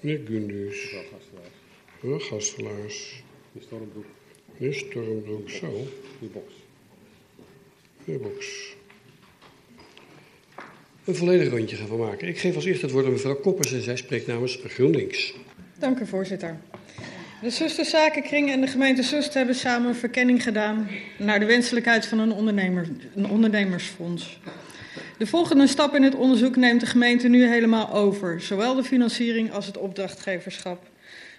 Meneer Gundus. Mevrouw Gastelaars. Meneer Stormbroek. Meneer Stormbroek, zo. Meneer Boks. Meneer Boks. Een volledig rondje gaan we maken. Ik geef als eerste het woord aan mevrouw Koppers en zij spreekt namens GroenLinks. Dank u, voorzitter. De Zusterzakenkring en de gemeente Sust hebben samen een verkenning gedaan naar de wenselijkheid van een, ondernemer, een ondernemersfonds. De volgende stap in het onderzoek neemt de gemeente nu helemaal over, zowel de financiering als het opdrachtgeverschap.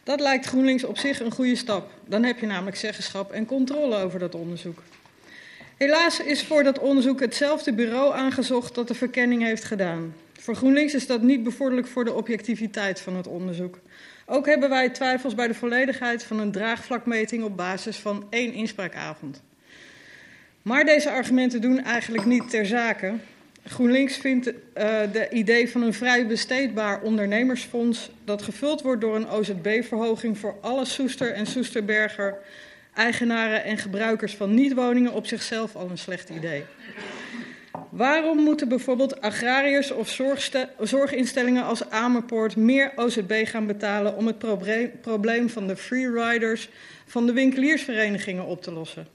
Dat lijkt GroenLinks op zich een goede stap. Dan heb je namelijk zeggenschap en controle over dat onderzoek. Helaas is voor dat onderzoek hetzelfde bureau aangezocht dat de verkenning heeft gedaan. Voor GroenLinks is dat niet bevorderlijk voor de objectiviteit van het onderzoek. Ook hebben wij twijfels bij de volledigheid van een draagvlakmeting op basis van één inspraakavond. Maar deze argumenten doen eigenlijk niet ter zake. GroenLinks vindt uh, de idee van een vrij besteedbaar ondernemersfonds dat gevuld wordt door een OZB-verhoging voor alle Soester en Soesterberger eigenaren en gebruikers van niet-woningen op zichzelf al een slecht idee. Waarom moeten bijvoorbeeld agrariërs of zorginstellingen als Amerpoort meer OZB gaan betalen om het probleem van de freeriders van de winkeliersverenigingen op te lossen?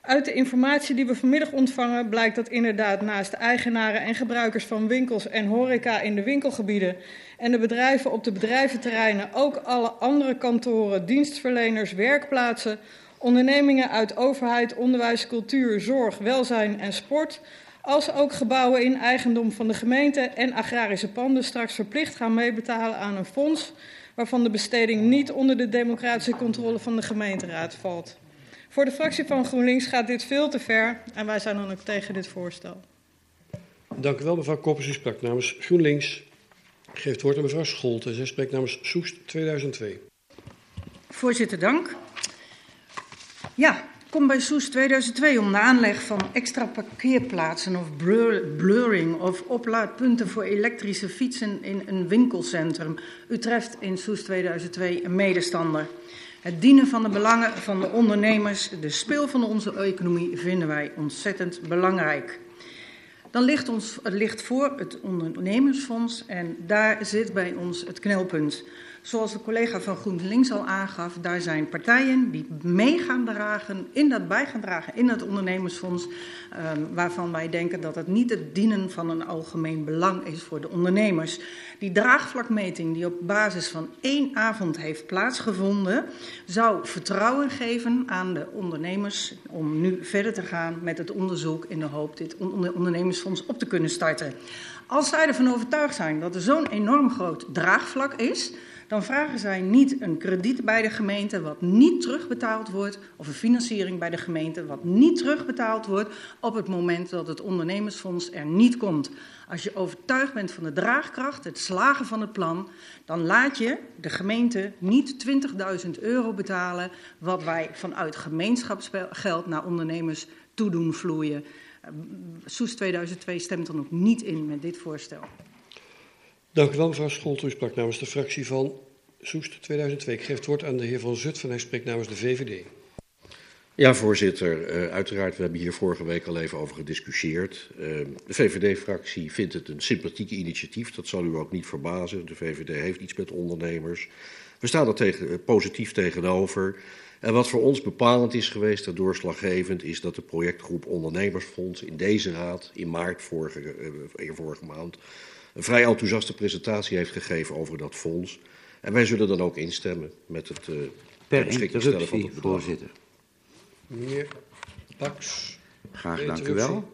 Uit de informatie die we vanmiddag ontvangen blijkt dat inderdaad naast eigenaren en gebruikers van winkels en horeca in de winkelgebieden en de bedrijven op de bedrijventerreinen ook alle andere kantoren, dienstverleners, werkplaatsen, ondernemingen uit overheid, onderwijs, cultuur, zorg, welzijn en sport, als ook gebouwen in eigendom van de gemeente en agrarische panden straks verplicht gaan meebetalen aan een fonds waarvan de besteding niet onder de democratische controle van de gemeenteraad valt. Voor de fractie van GroenLinks gaat dit veel te ver en wij zijn dan ook tegen dit voorstel. Dank u wel, mevrouw Koppers. U sprak namens GroenLinks. Ik geef het woord aan mevrouw Scholte. Zij spreekt namens Soest 2002. Voorzitter, dank. Ja, kom bij Soest 2002 om de aanleg van extra parkeerplaatsen of blurring of oplaadpunten voor elektrische fietsen in een winkelcentrum. U treft in Soest 2002 een medestander. Het dienen van de belangen van de ondernemers, de speel van onze economie, vinden wij ontzettend belangrijk. Dan ligt, ons, het ligt voor het ondernemersfonds en daar zit bij ons het knelpunt. Zoals de collega van GroenLinks al aangaf, daar zijn partijen die mee gaan dragen, in dat bij gaan dragen in het ondernemersfonds, um, waarvan wij denken dat het niet het dienen van een algemeen belang is voor de ondernemers. Die draagvlakmeting die op basis van één avond heeft plaatsgevonden, zou vertrouwen geven aan de ondernemers om nu verder te gaan met het onderzoek in de hoop dit ondernemersfonds op te kunnen starten. Als zij ervan overtuigd zijn dat er zo'n enorm groot draagvlak is, dan vragen zij niet een krediet bij de gemeente wat niet terugbetaald wordt, of een financiering bij de gemeente wat niet terugbetaald wordt op het moment dat het ondernemersfonds er niet komt. Als je overtuigd bent van de draagkracht, het slagen van het plan, dan laat je de gemeente niet 20.000 euro betalen, wat wij vanuit gemeenschapsgeld naar ondernemers toedoen vloeien. Soes 2002 stemt dan ook niet in met dit voorstel. Dank u wel, mevrouw. U sprak namens de fractie van Soest 2002. Ik geef het woord aan de heer Van Zutphen. Hij spreekt namens de VVD. Ja, voorzitter. Uh, uiteraard, we hebben hier vorige week al even over gediscussieerd. Uh, de VVD-fractie vindt het een sympathieke initiatief. Dat zal u ook niet verbazen. De VVD heeft iets met ondernemers. We staan er tegen, uh, positief tegenover. En wat voor ons bepalend is geweest en doorslaggevend, is dat de projectgroep Ondernemersfonds in deze raad in maart vorige, vorige maand een vrij enthousiaste presentatie heeft gegeven over dat fonds. En wij zullen dan ook instemmen met het uh, per beschikking stellen van het bedrag. voorzitter. Meneer Baks. Graag, dank u wel.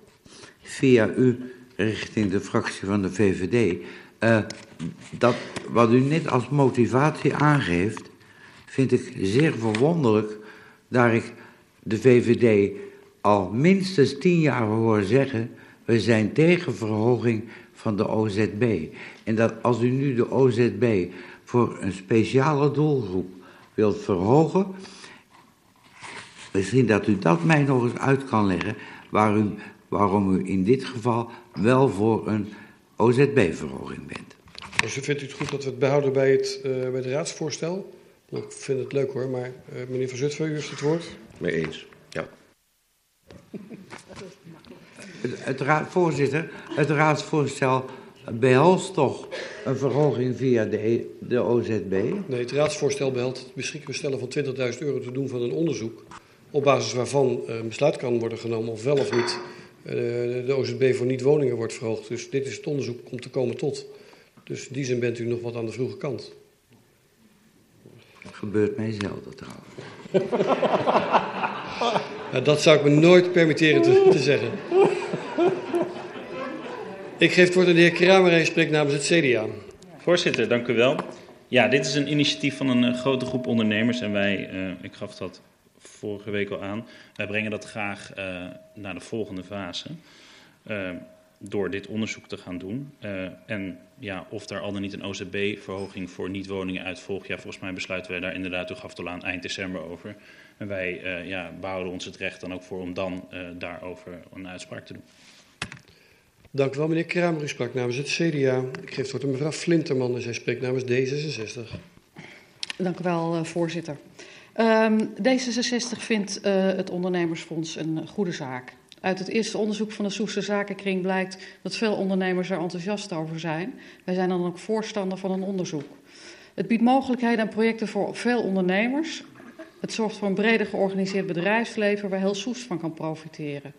Via u richting de fractie van de VVD. Uh, dat wat u net als motivatie aangeeft, vind ik zeer verwonderlijk, daar ik de VVD al minstens tien jaar horen zeggen... we zijn tegen verhoging van de OZB. En dat als u nu de OZB voor een speciale doelgroep wilt verhogen... misschien dat u dat mij nog eens uit kan leggen... Waar u, waarom u in dit geval wel voor een OZB-verhoging bent. Dus vindt u het goed dat we het behouden bij het, uh, bij het raadsvoorstel? Ik vind het leuk hoor, maar uh, meneer Van Zutphen, u heeft het woord. Mee eens, ja. Het, het raad, voorzitter, het raadsvoorstel behelst toch een verhoging via de, de OZB? Nee, het raadsvoorstel behelst het beschikbaar stellen van 20.000 euro te doen van een onderzoek. Op basis waarvan een besluit kan worden genomen of wel of niet uh, de OZB voor niet-woningen wordt verhoogd. Dus dit is het onderzoek om te komen tot. Dus in die zin bent u nog wat aan de vroege kant. Gebeurt mij zelden trouwens. Dat zou ik me nooit permitteren te, te zeggen. Ik geef het woord aan de heer Kramer en spreekt namens het CDA. Voorzitter, dank u wel. Ja, dit is een initiatief van een uh, grote groep ondernemers en wij, uh, ik gaf dat vorige week al aan, wij brengen dat graag uh, naar de volgende fase door dit onderzoek te gaan doen. en ja, of er al dan niet een OZB-verhoging voor niet-woningen uitvolgt, ja, volgens mij besluiten wij daar inderdaad, u gaf het al aan, eind december over. En wij ja, behouden ons het recht dan ook voor om dan daarover een uitspraak te doen. Dank u wel, meneer Kramer. U sprak namens het CDA. Ik geef het woord aan mevrouw Flinterman en zij spreekt namens D66. Dank u wel, uh, voorzitter. Um, D66 vindt uh, het ondernemersfonds een goede zaak. Uit het eerste onderzoek van de Soester Zakenkring blijkt dat veel ondernemers er enthousiast over zijn. Wij zijn dan ook voorstander van een onderzoek. Het biedt mogelijkheden en projecten voor veel ondernemers. Het zorgt voor een breder georganiseerd bedrijfsleven waar heel Soest van kan profiteren.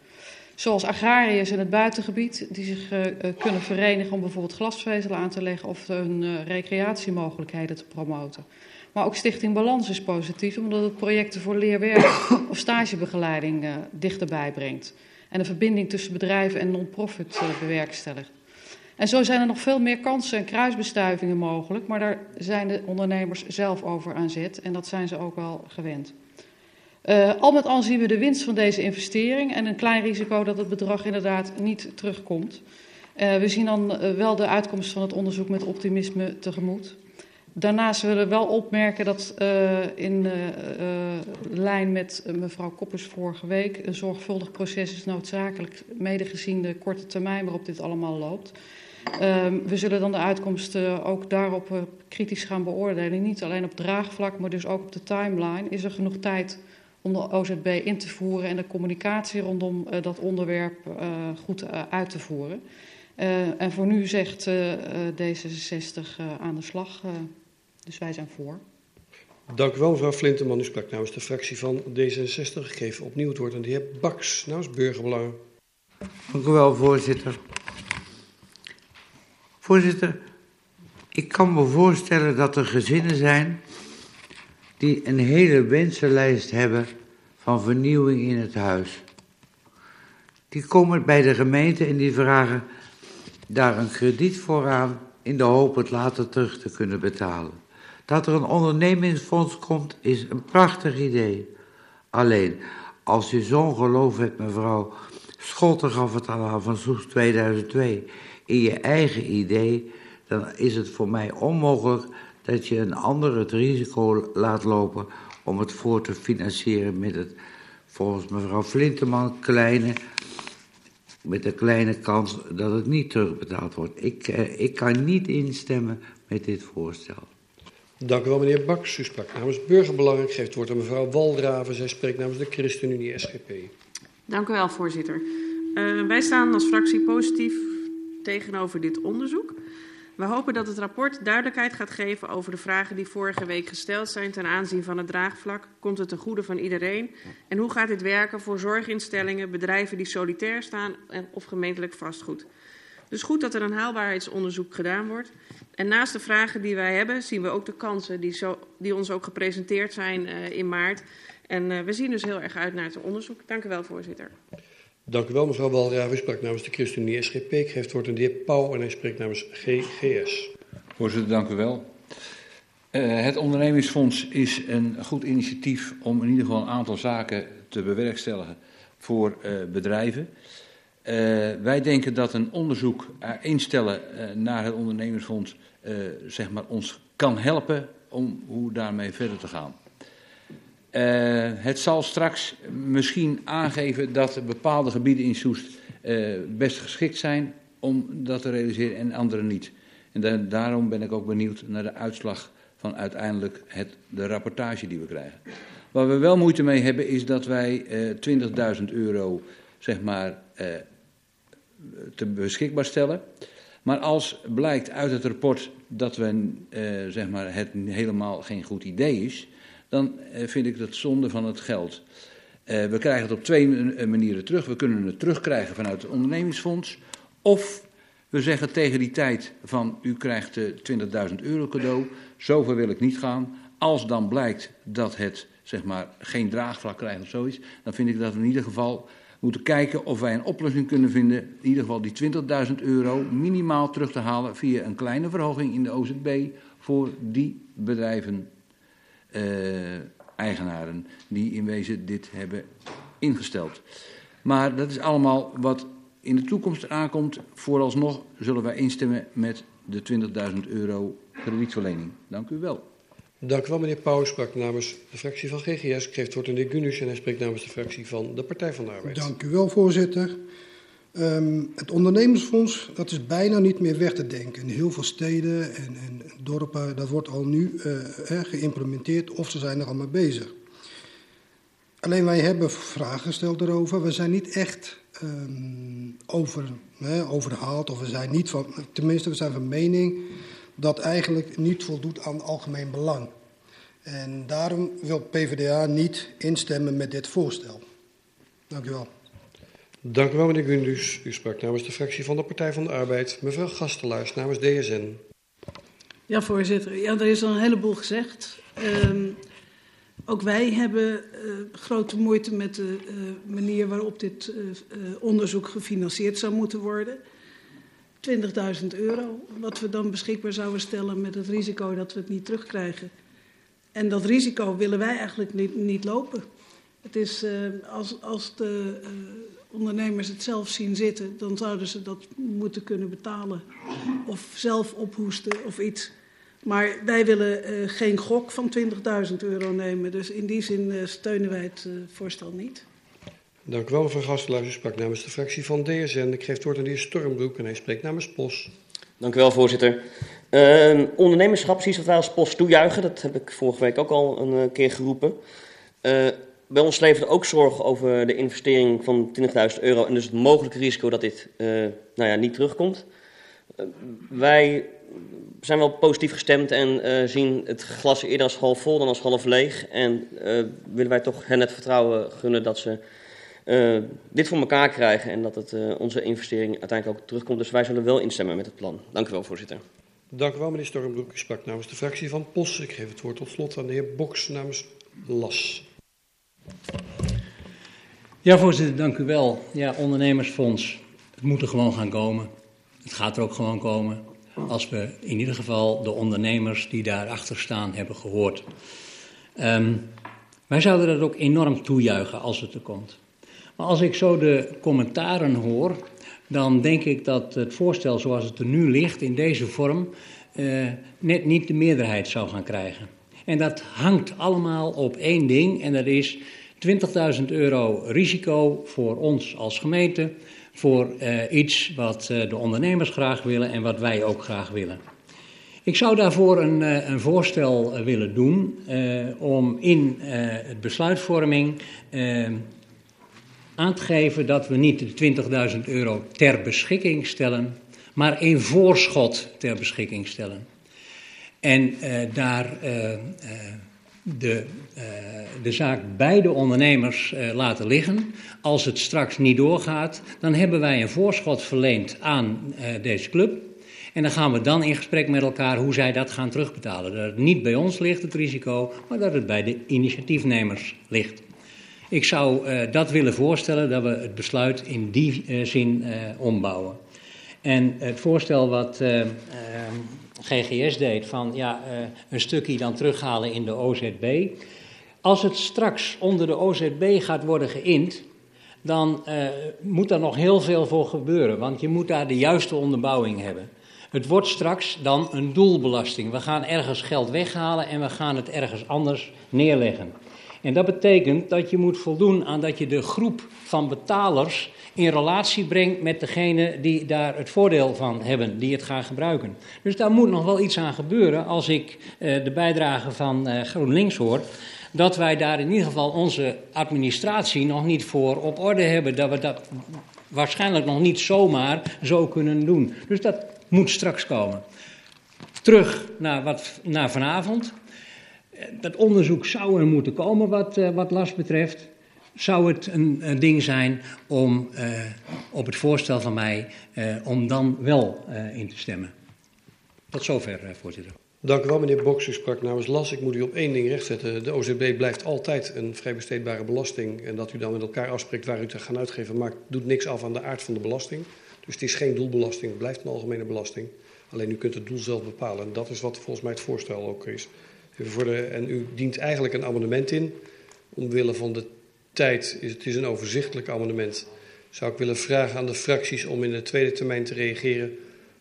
Zoals agrariërs in het buitengebied die zich uh, kunnen verenigen om bijvoorbeeld glasvezel aan te leggen of hun uh, recreatiemogelijkheden te promoten. Maar ook Stichting Balans is positief omdat het projecten voor leerwerk of stagebegeleiding uh, dichterbij brengt. En de verbinding tussen bedrijven en non-profit bewerkstelligt. En zo zijn er nog veel meer kansen en kruisbestuivingen mogelijk, maar daar zijn de ondernemers zelf over aan zet en dat zijn ze ook wel gewend. Uh, al met al zien we de winst van deze investering en een klein risico dat het bedrag inderdaad niet terugkomt. Uh, we zien dan uh, wel de uitkomst van het onderzoek met optimisme tegemoet. Daarnaast willen we wel opmerken dat in lijn met mevrouw Koppers vorige week een zorgvuldig proces is noodzakelijk, mede gezien de korte termijn waarop dit allemaal loopt. we zullen dan de uitkomsten ook daarop kritisch gaan beoordelen. Niet alleen op draagvlak, maar dus ook op de timeline. Is er genoeg tijd om de OZB in te voeren en de communicatie rondom uh, dat onderwerp uh, goed uh, uit te voeren. en voor nu zegt D66 aan de slag, dus wij zijn voor. Dank u wel, mevrouw Flinteman. U sprak namens de fractie van D66. Ik geef opnieuw het woord aan de heer Baks namens Burgerbelangen. Dank u wel, voorzitter. Voorzitter, ik kan me voorstellen dat er gezinnen zijn die een hele wensenlijst hebben van vernieuwing in het huis. Die komen bij de gemeente en die vragen daar een krediet voor aan in de hoop het later terug te kunnen betalen. Dat er een ondernemingsfonds komt is een prachtig idee. Alleen, als u zo'n geloof hebt, mevrouw Schotten gaf het al aan van Soes 2002, in je eigen idee, dan is het voor mij onmogelijk dat je een ander het risico laat lopen om het voor te financieren met het, volgens mevrouw Flinteman, kleine, met de kleine kans dat het niet terugbetaald wordt. Ik, eh, ik kan niet instemmen met dit voorstel. Dank u wel, meneer Baks. U sprak namens Burgerbelangen. Ik geef het woord aan mevrouw Waldraven. Zij spreekt namens de ChristenUnie SGP. Dank u wel, voorzitter. Uh, wij staan als fractie positief tegenover dit onderzoek. We hopen dat het rapport duidelijkheid gaat geven over de vragen die vorige week gesteld zijn ten aanzien van het draagvlak. Komt het ten goede van iedereen? En hoe gaat dit werken voor zorginstellingen, bedrijven die solitair staan of gemeentelijk vastgoed? Dus goed dat er een haalbaarheidsonderzoek gedaan wordt. En naast de vragen die wij hebben, zien we ook de kansen die, zo, die ons ook gepresenteerd zijn uh, in maart. En uh, we zien dus heel erg uit naar het onderzoek. Dank u wel, voorzitter. Dank u wel, mevrouw Walraaf. U sprak namens de ChristenUnie SGP. Het woord aan de heer Pauw en hij spreekt namens GGS. Voorzitter, dank u wel. Uh, het ondernemingsfonds is een goed initiatief om in ieder geval een aantal zaken te bewerkstelligen voor uh, bedrijven. Uh, wij denken dat een onderzoek instellen naar het ondernemersfonds zeg maar ons kan helpen om hoe daarmee verder te gaan. Het zal straks misschien aangeven dat bepaalde gebieden in Soest best geschikt zijn om dat te realiseren en andere niet. En da daarom ben ik ook benieuwd naar de uitslag van uiteindelijk het, de rapportage die we krijgen. Waar we wel moeite mee hebben is dat wij eh, 20.000 euro zeg maar, eh, te beschikbaar stellen. Maar als blijkt uit het rapport dat we, eh, zeg maar het helemaal geen goed idee is, dan eh, vind ik dat zonde van het geld. Eh, we krijgen het op twee manieren terug. We kunnen het terugkrijgen vanuit het ondernemingsfonds. Of we zeggen tegen die tijd van u krijgt 20.000 euro cadeau, zover wil ik niet gaan. Als dan blijkt dat het zeg maar, geen draagvlak krijgt of zoiets, dan vind ik dat we in ieder geval moeten kijken of wij een oplossing kunnen vinden. In ieder geval die 20.000 euro minimaal terug te halen via een kleine verhoging in de OZB voor die bedrijven, eh, eigenaren, die in wezen dit hebben ingesteld. Maar dat is allemaal wat in de toekomst aankomt. Vooralsnog zullen wij instemmen met de 20.000 euro kredietverlening. Dank u wel. Dank u wel, meneer Pauw. Sprak namens de fractie van GGS. Geeft woord aan de heer Gunus en hij spreekt namens de fractie van de Partij van de Arbeid. Dank u wel, voorzitter. Um, het ondernemersfonds, dat is bijna niet meer weg te denken. In heel veel steden en, en dorpen, dat wordt al nu uh, geïmplementeerd of ze zijn er al mee bezig. Alleen wij hebben vragen gesteld erover. We zijn niet echt um, over, overhaald of we zijn niet van, tenminste we zijn van mening dat eigenlijk niet voldoet aan algemeen belang. En daarom wil PvdA niet instemmen met dit voorstel. Dank u wel. Dank u wel, meneer Gundus. U sprak namens de fractie van de Partij van de Arbeid. Mevrouw Gastelaars namens DSN. Ja, voorzitter. Ja, er is al een heleboel gezegd. Um, ook wij hebben uh, grote moeite met de uh, manier waarop dit uh, onderzoek gefinancierd zou moeten worden. 20.000 euro, wat we dan beschikbaar zouden stellen met het risico dat we het niet terugkrijgen. En dat risico willen wij eigenlijk niet, niet lopen. Het is, als, als de ondernemers het zelf zien zitten, dan zouden ze dat moeten kunnen betalen. Of zelf ophoesten of iets. Maar wij willen uh, geen gok van 20.000 euro nemen. Dus in die zin steunen wij het voorstel niet. Dank u wel, mevrouw Gastelaar. U sprak namens de fractie van DSN. Ik geef het woord aan de heer Stormbroek en hij spreekt namens POS. Dank u wel, voorzitter. Uh, ondernemerschap, precies wat wij als POS toejuichen. Dat heb ik vorige week ook al een uh, keer geroepen. Bij ons levert ook zorg over de investering van 20.000 euro en dus het mogelijke risico dat dit nou ja, niet terugkomt. wij zijn wel positief gestemd en zien het glas eerder als half vol dan als half leeg. En willen wij toch hen het vertrouwen gunnen dat ze dit voor elkaar krijgen en dat het, onze investering uiteindelijk ook terugkomt. Dus wij zullen wel instemmen met het plan. Dank u wel, voorzitter. Dank u wel, meneer Stormbroek. U sprak namens de fractie van POS. Ik geef het woord tot slot aan de heer Boks namens LAS. Ja, voorzitter, dank u wel. Ja, ondernemersfonds, het moet er gewoon gaan komen. Het gaat er ook gewoon komen. Als we in ieder geval de ondernemers die daarachter staan hebben gehoord. Um, wij zouden dat ook enorm toejuichen als het er komt. Maar als ik zo de commentaren hoor, dan denk ik dat het voorstel zoals het er nu ligt, in deze vorm, uh, net niet de meerderheid zou gaan krijgen. En dat hangt allemaal op één ding, en dat is 20.000 euro risico voor ons als gemeente, voor uh, iets wat uh, de ondernemers graag willen en wat wij ook graag willen. Ik zou daarvoor een, een voorstel willen doen om in het besluitvorming aan te geven dat we niet de 20.000 euro ter beschikking stellen, maar in voorschot ter beschikking stellen. En uh, daar uh, uh, de, de zaak bij de ondernemers laten liggen. Als het straks niet doorgaat, dan hebben wij een voorschot verleend aan deze club. En dan gaan we dan in gesprek met elkaar hoe zij dat gaan terugbetalen. Dat het niet bij ons ligt, het risico, maar dat het bij de initiatiefnemers ligt. Ik zou dat willen voorstellen, dat we het besluit in die zin ombouwen. En het voorstel wat GGS deed van ja, een stukje dan terughalen in de OZB. Als het straks onder de OZB gaat worden geïnd, dan uh, moet daar nog heel veel voor gebeuren. Want je moet daar de juiste onderbouwing hebben. Het wordt straks dan een doelbelasting. We gaan ergens geld weghalen en we gaan het ergens anders neerleggen. En dat betekent dat je moet voldoen aan dat je de groep van betalers in relatie brengt met degene die daar het voordeel van hebben, die het gaan gebruiken. Dus daar moet nog wel iets aan gebeuren als ik uh, de bijdrage van uh, GroenLinks hoor. Dat wij daar in ieder geval onze administratie nog niet voor op orde hebben. Dat we dat waarschijnlijk nog niet zomaar zo kunnen doen. Dus dat moet straks komen. Terug naar, wat, naar vanavond. Dat onderzoek zou er moeten komen wat, uh, wat last betreft. Zou het een, ding zijn om uh, op het voorstel van mij uh, om dan wel in te stemmen? Tot zover, voorzitter. Dank u wel, meneer Boks. U sprak namens Las. Ik moet u op één ding rechtzetten. De OZB blijft altijd een vrij besteedbare belasting. En dat u dan met elkaar afspreekt waar u te gaan uitgeven, maakt, doet niks af aan de aard van de belasting. Dus het is geen doelbelasting, het blijft een algemene belasting. Alleen u kunt het doel zelf bepalen. En dat is wat volgens mij het voorstel ook is. Voor en u dient eigenlijk een amendement in. Omwille van de tijd, is het is een overzichtelijk amendement. Zou ik willen vragen aan de fracties om in de tweede termijn te reageren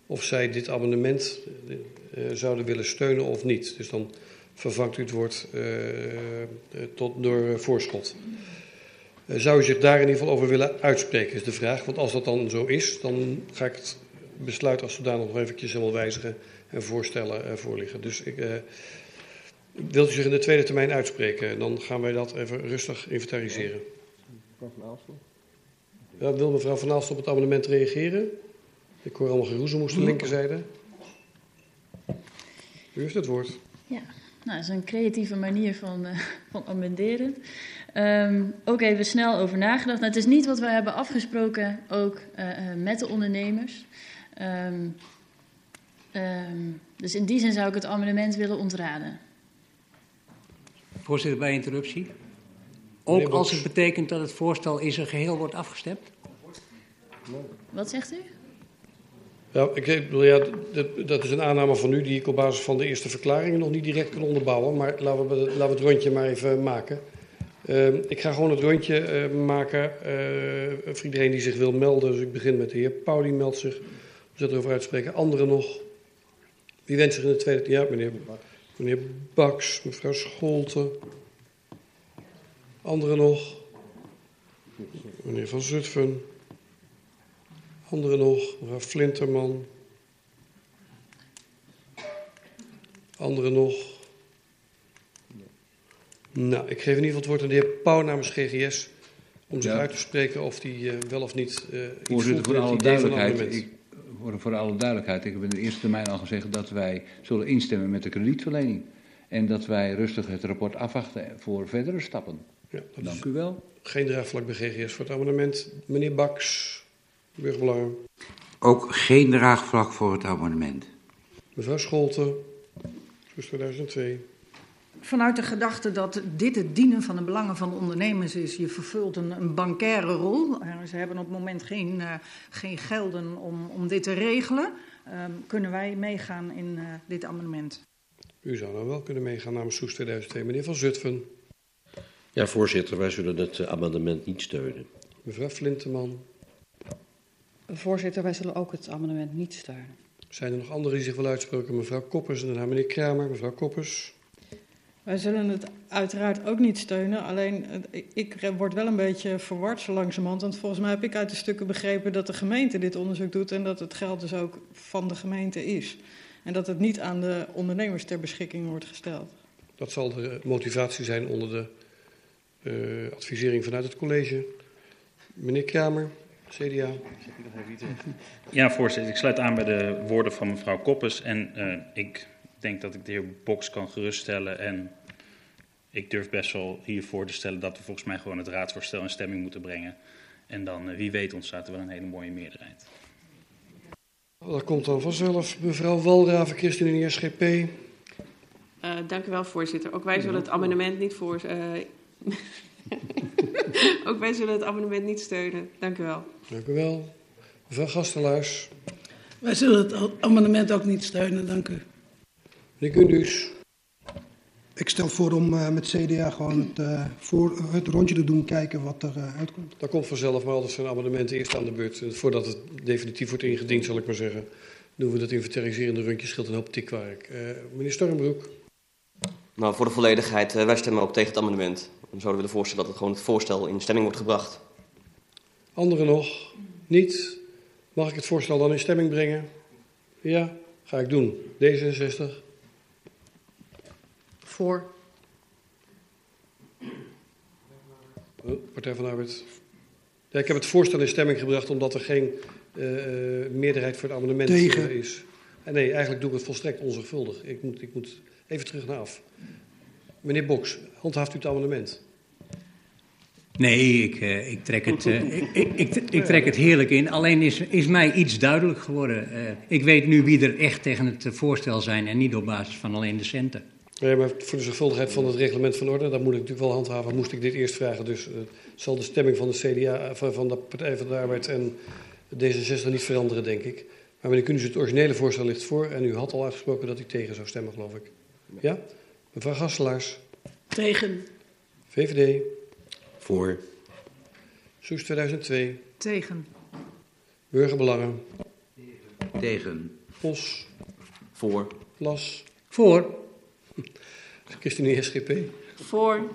of zij dit amendement uh, zouden willen steunen of niet. Dus dan vervangt u het woord uh, tot, door voorschot. Zou u zich daar in ieder geval over willen uitspreken, is de vraag. Want als dat dan zo is, dan ga ik het besluit als zodanig nog eventjes helemaal wijzigen en voorstellen voorliggen. Dus ik, wilt u zich in de tweede termijn uitspreken? Dan gaan wij dat even rustig inventariseren. Ja, wil mevrouw Van Aalst op het amendement reageren? Ik hoor allemaal geroezemoes de linkerzijde. U heeft het woord. Ja, nou, dat is een creatieve manier van, uh, van amenderen. Um, ook even snel over nagedacht. Nou, het is niet wat we hebben afgesproken, ook uh, met de ondernemers. Um, um, dus in die zin zou ik het amendement willen ontraden. Voorzitter, bij interruptie. Ook als het betekent dat het voorstel in zijn geheel wordt afgestemd? Wat zegt u? Ja, ik ja, dat, dat, is een aanname van u die ik op basis van de eerste verklaringen nog niet direct kan onderbouwen. Maar laten we, laten we het rondje maar even maken. Uh, ik ga gewoon het rondje uh, maken uh, voor iedereen die zich wil melden. Dus ik begin met de heer Pauw, die meldt zich. We zullen erover uitspreken. Anderen nog? Wie wenst zich in de tweede... Ja, meneer, meneer Baks, mevrouw Scholten. Anderen nog? Meneer Van Zutphen. Anderen nog? Mevrouw Flinterman. Anderen nog? Nou, ik geef in ieder geval het woord aan de heer Pauw namens GGS om zich ja. uit te spreken of die uh, wel of niet uh, iets Voorzitter, voor alle duidelijkheid, ik, voor, voor alle duidelijkheid, ik heb in de eerste termijn al gezegd dat wij zullen instemmen met de kredietverlening. En dat wij rustig het rapport afwachten voor verdere stappen. Ja, Dank u wel. Geen draagvlak bij GGS voor het amendement. Meneer Baks, burgerbelangen. Ook geen draagvlak voor het amendement. Mevrouw Scholten, 2002 vanuit de gedachte dat dit het dienen van de belangen van de ondernemers is. Je vervult een, een bankaire rol. Ze hebben op het moment geen, uh, geen gelden om, om dit te regelen. Um, kunnen wij meegaan in uh, dit amendement? U zou dan wel kunnen meegaan namens Soes 2002. Meneer Van Zutphen. Ja, voorzitter, wij zullen het amendement niet steunen. Mevrouw Flinteman. Voorzitter, wij zullen ook het amendement niet steunen. Zijn er nog anderen die zich willen uitspreken? Mevrouw Koppers en daarna meneer Kramer. Mevrouw Koppers. Wij zullen het uiteraard ook niet steunen. Alleen ik word wel een beetje verward zo langzamerhand. Want volgens mij heb ik uit de stukken begrepen dat de gemeente dit onderzoek doet. En dat het geld dus ook van de gemeente is. En dat het niet aan de ondernemers ter beschikking wordt gesteld. Dat zal de motivatie zijn onder de uh, advisering vanuit het college. Meneer Kramer, CDA. Ja, voorzitter. Ik sluit aan bij de woorden van mevrouw Koppes. En uh, ik denk dat ik de heer Boks kan geruststellen. En ik durf best wel hiervoor te stellen dat we volgens mij gewoon het raadsvoorstel in stemming moeten brengen. En dan, uh, wie weet, ontstaat er wel een hele mooie meerderheid. Dat komt dan vanzelf. Mevrouw Walraven, ChristenUnie SGP. Uh, dank u wel, voorzitter. Ook wij zullen het amendement niet voor. Uh, ook wij zullen het amendement niet steunen. Dank u wel. Dank u wel. Mevrouw Gastelaars. Wij zullen het amendement ook niet steunen. Dank u. Meneer Kundus. Ik stel voor om uh, met CDA gewoon het, uh, voor, het rondje te doen, kijken wat er uh, uitkomt. Dat komt vanzelf, maar altijd zijn amendementen eerst aan de beurt. Voordat het definitief wordt ingediend, zal ik maar zeggen, doen we dat inventariserende rondje, scheelt een hoop tikwerk. meneer Stormbroek. Nou, voor de volledigheid, wij stemmen ook tegen het amendement. We zouden willen voorstellen dat het gewoon het voorstel in stemming wordt gebracht. Anderen nog? Niet? Mag ik het voorstel dan in stemming brengen? Ja, ga ik doen. D66. Voor. Partij van de Arbeid. Ja, ik heb het voorstel in stemming gebracht omdat er geen uh, meerderheid voor het amendement Tegen. Is. En nee, eigenlijk doe ik het volstrekt onzorgvuldig. Ik moet, ik moet even terug naar af. Meneer Boks, handhaaft u het amendement? Nee, ik, uh, ik, trek het, uh, ik, ik, ik, trek het heerlijk in. Alleen is, is mij iets duidelijk geworden. Uh, ik weet nu wie er echt tegen het voorstel zijn en niet op basis van alleen de centen. Ja, maar voor de zorgvuldigheid van het reglement van orde, dat moet ik natuurlijk wel handhaven, moest ik dit eerst vragen. Dus zal de stemming van de CDA, van de Partij van de Arbeid en D66 niet veranderen, denk ik. Maar meneer Kunis, het originele voorstel ligt voor en u had al uitgesproken dat u tegen zou stemmen, geloof ik. Ja? Mevrouw Gasselaars. Tegen. VVD. Voor. Soes 2002. Tegen. Burgerbelangen. Tegen. Vos. Voor. Las. Voor. ChristenUnie SGP. Voor.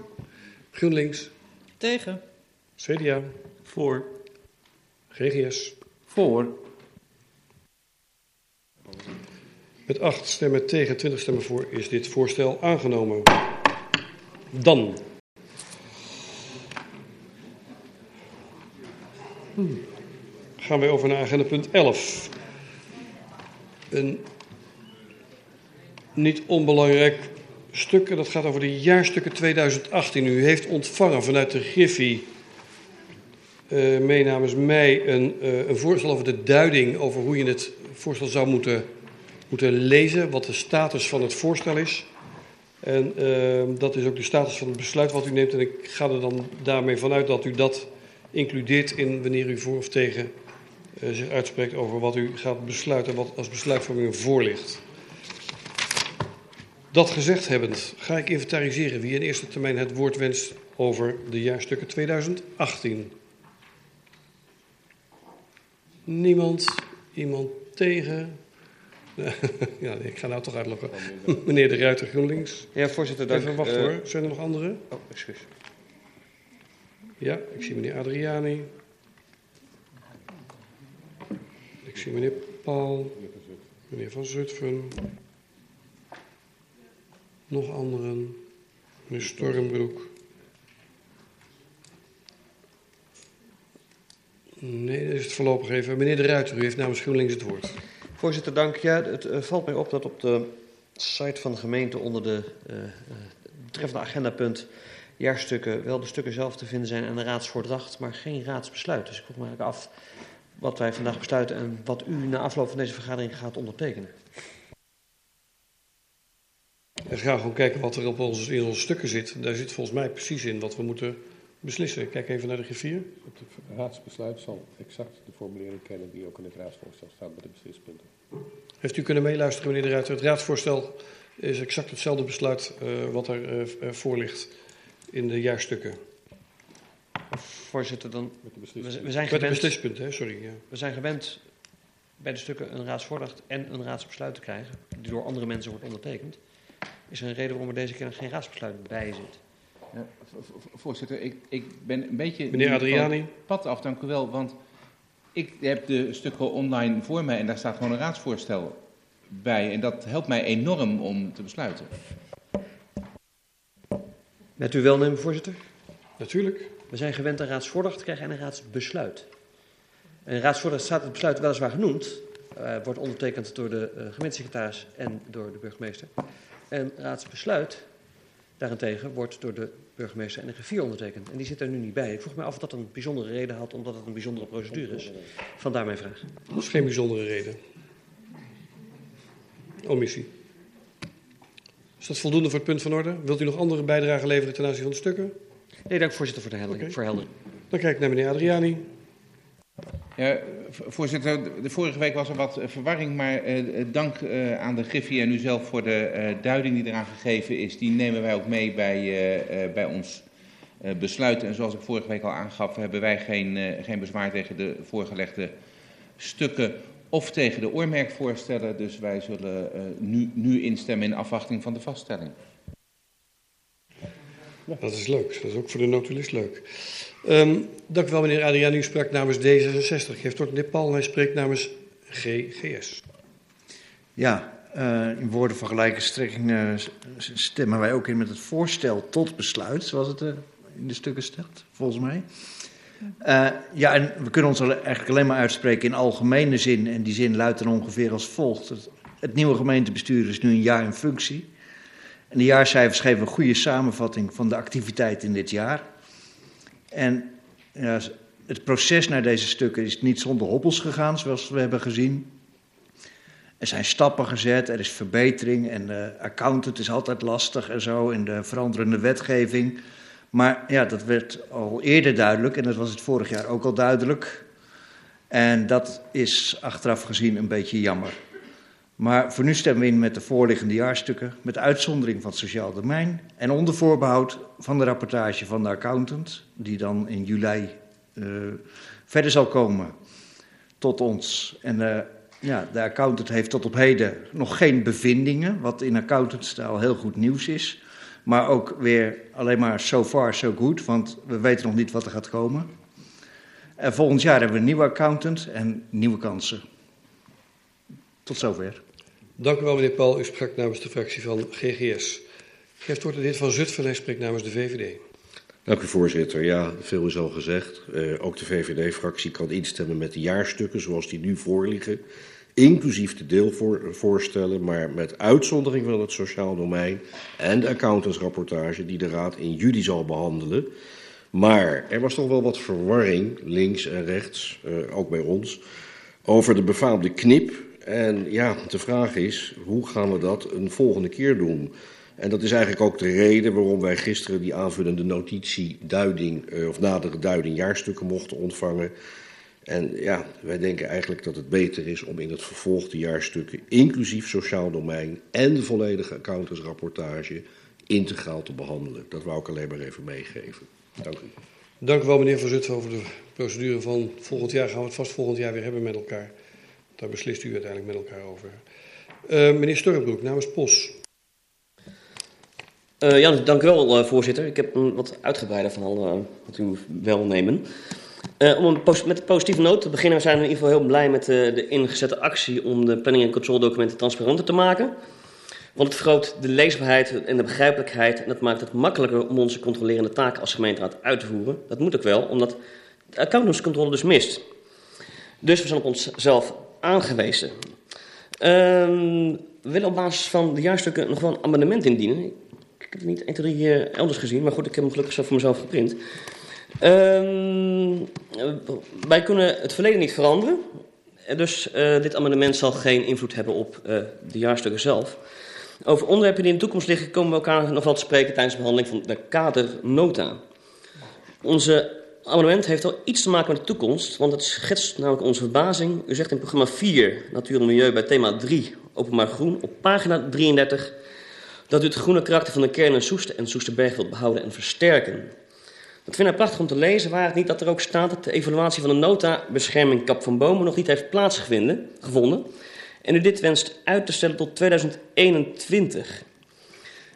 GroenLinks. Tegen. CDA. Voor. GGS. Voor. Met acht stemmen tegen, 20 stemmen voor is dit voorstel aangenomen. Dan. Hmm. Gaan wij over naar agenda punt 11. Een niet onbelangrijk stuk, dat gaat over de jaarstukken 2018. U heeft ontvangen vanuit de Griffie, uh, mee namens mij, een, uh, een voorstel over de duiding over hoe je het voorstel zou moeten moeten lezen wat de status van het voorstel is. En uh, dat is ook de status van het besluit wat u neemt. En ik ga er dan daarmee vanuit dat u dat includeert in wanneer u voor of tegen uh, zich uitspreekt over wat u gaat besluiten, wat als besluitvorming voor ligt. Dat gezegd hebbend, ga ik inventariseren wie in eerste termijn het woord wenst over de jaarstukken 2018. Niemand? Iemand tegen? ja, ik ga nou toch uitlokken. Meneer de Ruiter GroenLinks. Ja, voorzitter, dank. Even wachten uh, hoor. Zijn er nog anderen? Oh, excuus. Ja, ik zie meneer Adriani. Ik zie meneer Paul. Meneer Van Zutphen. Nog anderen. Meneer Stormbroek. Nee, dat is het voorlopig even. Meneer de Ruiter, u heeft namens GroenLinks het woord. Voorzitter, dank. Ja, het uh, valt mij op dat op de site van de gemeente onder de uh, betreffende agendapunt jaarstukken wel de stukken zelf te vinden zijn en een raadsvoordracht, maar geen raadsbesluit. Dus ik vroeg me af wat wij vandaag besluiten en wat u na afloop van deze vergadering gaat ondertekenen. En ga gewoon kijken wat er op onze, in onze stukken zit. Daar zit volgens mij precies in wat we moeten beslissen. Kijk even naar de griffier. Het raadsbesluit zal exact de formulering kennen die ook in het raadsvoorstel staat bij de beslispunten. Heeft u kunnen meeluisteren, meneer de Ruiter? Het raadsvoorstel is exact hetzelfde besluit uh, wat er uh, voor ligt in de jaarstukken. Voorzitter, dan, we, we zijn Met de gewend, beslispunten, hè? sorry. Ja. we zijn gewend bij de stukken een raadsvoordracht en een raadsbesluit te krijgen, die door andere mensen wordt ondertekend. Is er een reden waarom er deze keer geen raadsbesluit bij zit? Ja, voorzitter, ik, ik ben een beetje... Meneer Adriani. Pad af, dank u wel, want ik heb de stukken online voor mij en daar staat gewoon een raadsvoorstel bij. En dat helpt mij enorm om te besluiten. Met uw welnemen, voorzitter? Natuurlijk. We zijn gewend een raadsvoordracht te krijgen en een raadsbesluit. En een raadsvoordracht staat het besluit weliswaar genoemd. Uh, wordt ondertekend door de uh, gemeentesecretaris en door de burgemeester. En raadsbesluit daarentegen wordt door de burgemeester en de griffier ondertekend. En die zit er nu niet bij. Ik vroeg me af of dat een bijzondere reden had, omdat het een bijzondere procedure is. Vandaar mijn vraag. Dat is geen bijzondere reden. Omissie. Is dat voldoende voor het punt van orde? Wilt u nog andere bijdragen leveren ten aanzien van de stukken? Nee, dank voorzitter voor de Oké. verheldering. Dan kijk ik naar meneer Adriani. Ja, voorzitter, de vorige week was er wat verwarring, maar uh, dank aan de Griffie en u zelf voor de duiding die eraan gegeven is. Die nemen wij ook mee bij, bij ons besluit. En zoals ik vorige week al aangaf, hebben wij geen, geen bezwaar tegen de voorgelegde stukken of tegen de oormerkvoorstellen. Dus wij zullen nu, nu instemmen in afwachting van de vaststelling. Dat is leuk. Dat is ook voor de notulist leuk. Um, dank u wel, meneer Adriaan. U sprak namens D66. Geeft meneer Paul, hij spreekt namens GGS. Ja, uh, in woorden van gelijke strekking uh, stemmen wij ook in met het voorstel tot besluit, zoals het uh, in de stukken staat, volgens mij. ja, en we kunnen ons eigenlijk alleen maar uitspreken in algemene zin. En die zin luidt dan ongeveer als volgt. Het, het nieuwe gemeentebestuur is nu een jaar in functie. En de jaarcijfers geven een goede samenvatting van de activiteit in dit jaar. En ja, het proces naar deze stukken is niet zonder hobbels gegaan, zoals we hebben gezien. Er zijn stappen gezet, er is verbetering en de accountant is altijd lastig en zo in de veranderende wetgeving. Maar ja, dat werd al eerder duidelijk en dat was het vorig jaar ook al duidelijk. En dat is achteraf gezien een beetje jammer. Maar voor nu stemmen we in met de voorliggende jaarstukken, met uitzondering van het sociaal domein en onder voorbehoud van de rapportage van de accountant, die dan in juli uh, verder zal komen tot ons. En uh, ja, de accountant heeft tot op heden nog geen bevindingen, wat in accountantstaal heel goed nieuws is. Maar ook weer alleen maar so far so good, want we weten nog niet wat er gaat komen. En volgend jaar hebben we een nieuwe accountant en nieuwe kansen. Tot zover. Dank u wel, meneer Paul. U sprak namens de fractie van GGS. Geeft woord aan de heer Van Zutphen, hij spreekt namens de VVD. Dank u, voorzitter. Ja, veel is al gezegd. Uh, ook de VVD-fractie kan instemmen met de jaarstukken zoals die nu voorliggen. Inclusief de deelvoorstellen, maar met uitzondering van het sociaal domein en de accountantsrapportage die de Raad in juli zal behandelen. Maar er was toch wel wat verwarring, links en rechts, uh, ook bij ons, over de befaamde knip en ja, de vraag is, hoe gaan we dat een volgende keer doen? En dat is eigenlijk ook de reden waarom wij gisteren die aanvullende notitie duiding, uh, of nadere duiding jaarstukken mochten ontvangen. En ja, wij denken eigenlijk dat het beter is om in het vervolg de jaarstukken, inclusief sociaal domein en de volledige accountantsrapportage, integraal te behandelen. Dat wou ik alleen maar even meegeven. Dank u. Dank u wel, meneer Van Zutphen, over de procedure van volgend jaar. Gaan we het vast volgend jaar weer hebben met elkaar. Daar beslist u uiteindelijk met elkaar over. Uh, meneer Sturrenbroek, namens POS. Uh, ja, dank u wel, uh, voorzitter. Ik heb een wat uitgebreider van wat u wil nemen. om een met een positieve noot te beginnen, zijn we in ieder geval heel blij met de ingezette actie om de planning- en controledocumenten transparanter te maken. Want het vergroot de leesbaarheid en de begrijpelijkheid en dat maakt het makkelijker om onze controlerende taken als gemeenteraad uit te voeren. Dat moet ook wel, omdat de accountantscontrole dus mist. Dus we zijn op onszelf aangewezen. Um, we willen op basis van de jaarstukken nog wel een amendement indienen. Ik heb het niet 1, 2, 3 uh, elders gezien, maar goed, ik heb hem gelukkig zo voor mezelf geprint. Um, wij kunnen het verleden niet veranderen. Dus uh, dit amendement zal geen invloed hebben op uh, de jaarstukken zelf. Over onderwerpen die in de toekomst liggen komen we elkaar nog wel te spreken tijdens de behandeling van de kadernota. Onze amendement heeft al iets te maken met de toekomst, want het schetst namelijk onze verbazing. U zegt in programma 4, Natuur en Milieu, bij thema 3, Openbaar Groen, op pagina 33, dat u het groene karakter van de kern Soester en Soesterberg wilt behouden en versterken. Dat vind ik prachtig om te lezen, waar het niet dat er ook staat dat de evaluatie van de nota bescherming kap van bomen nog niet heeft plaatsgevonden. En u dit wenst uit te stellen tot 2021.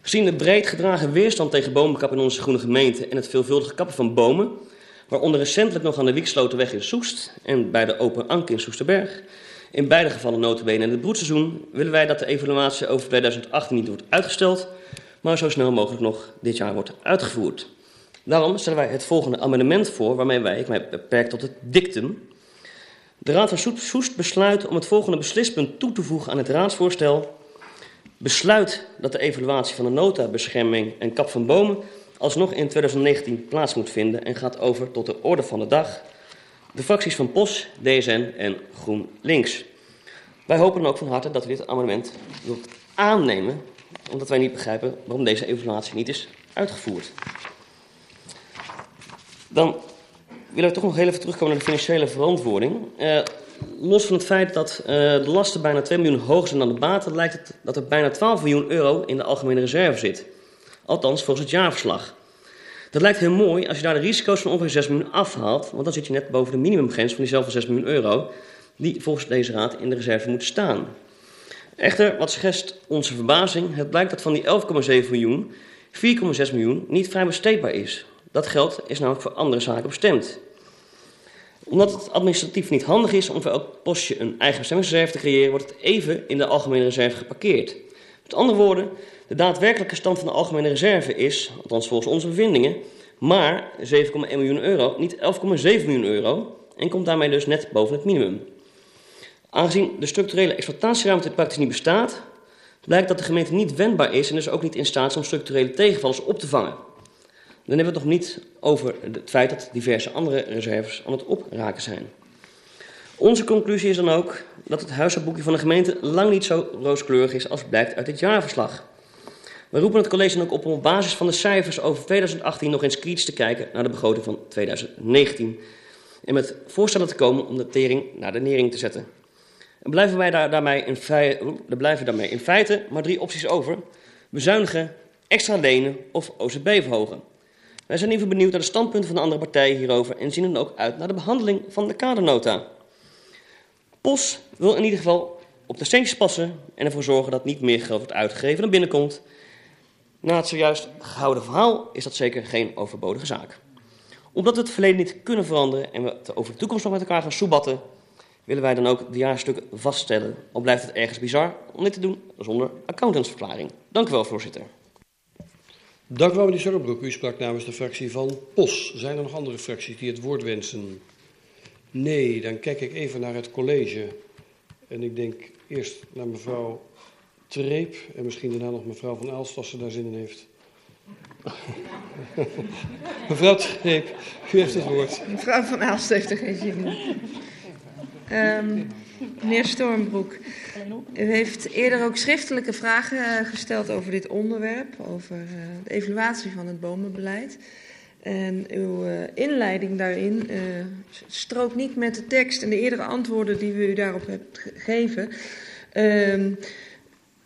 Gezien de breed gedragen weerstand tegen bomenkap in onze groene gemeente en het veelvuldige kappen van bomen, waaronder recentelijk nog aan de Wiekslotenweg in Soest en bij de Open Ank in Soesterberg. In beide gevallen notabene in het broedseizoen willen wij dat de evaluatie over 2018 niet wordt uitgesteld, maar zo snel mogelijk nog dit jaar wordt uitgevoerd. Daarom stellen wij het volgende amendement voor, waarmee wij, ik mij beperk tot het dictum. De Raad van Soest besluit om het volgende beslispunt toe te voegen aan het raadsvoorstel. Besluit dat de evaluatie van de nota, bescherming en kap van bomen alsnog in 2019 plaats moet vinden en gaat over tot de orde van de dag. De fracties van POS, DSN en GroenLinks. Wij hopen ook van harte dat u dit amendement wilt aannemen, omdat wij niet begrijpen waarom deze evaluatie niet is uitgevoerd. Dan willen we toch nog heel even terugkomen naar de financiële verantwoording. Uh, los van het feit dat uh, de lasten bijna 2 miljoen hoger zijn dan de baten, lijkt het dat er bijna 12 miljoen euro in de algemene reserve zit. Althans, volgens het jaarverslag. Dat lijkt heel mooi als je daar de risico's van ongeveer 6 miljoen afhaalt, want dan zit je net boven de minimumgrens van diezelfde 6 miljoen euro, die volgens deze raad in de reserve moet staan. Echter, wat schetst onze verbazing? Het blijkt dat van die 11,7 miljoen 4,6 miljoen niet vrij besteedbaar is. Dat geld is namelijk voor andere zaken bestemd. Omdat het administratief niet handig is om voor elk postje een eigen bestemmingsreserve te creëren, wordt het even in de algemene reserve geparkeerd. Met andere woorden, de daadwerkelijke stand van de algemene reserve is, althans volgens onze bevindingen, maar 7,1 miljoen euro, niet 11,7 miljoen euro, en komt daarmee dus net boven het minimum. Aangezien de structurele exploitatieruimte praktisch niet bestaat, blijkt dat de gemeente niet wendbaar is en dus ook niet in staat is om structurele tegenvallers op te vangen. Dan hebben we het nog niet over het feit dat diverse andere reserves aan het opraken zijn. Onze conclusie is dan ook dat het huishoudboekje van de gemeente lang niet zo rooskleurig is als blijkt uit dit jaarverslag. We roepen het college dan ook op om op basis van de cijfers over 2018 nog eens kritisch te kijken naar de begroting van 2019 en met voorstellen te komen om de tering naar de nering te zetten. En blijven wij daar, daarmee in feite, blijven daarmee in feite maar drie opties over. Bezuinigen, extra lenen of OZB verhogen. Wij zijn even benieuwd naar de standpunten van de andere partijen hierover en zien dan ook uit naar de behandeling van de kadernota. POS wil in ieder geval op de centjes passen en ervoor zorgen dat niet meer geld wordt uitgegeven dan binnenkomt. Na het zojuist gehouden verhaal is dat zeker geen overbodige zaak. Omdat we het verleden niet kunnen veranderen en we het over de toekomst nog met elkaar gaan soebatten, willen wij dan ook de jaarstukken vaststellen. Al blijft het ergens bizar om dit te doen zonder accountantsverklaring. Dank u wel, voorzitter. Dank u wel, meneer Sorrebroek. U sprak namens de fractie van POS. Zijn er nog andere fracties die het woord wensen? Nee, dan kijk ik even naar het college. En ik denk eerst naar mevrouw Treep en misschien daarna nog mevrouw van Aalst als ze daar zin in heeft. mevrouw Treep, u heeft het woord. Mevrouw van Aalst heeft er geen zin in. Um, meneer Stormbroek, u heeft eerder ook schriftelijke vragen uh, gesteld over dit onderwerp, over uh, de evaluatie van het bomenbeleid. En uw uh, inleiding daarin strookt niet met de tekst en de eerdere antwoorden die we u daarop hebben gegeven. Um,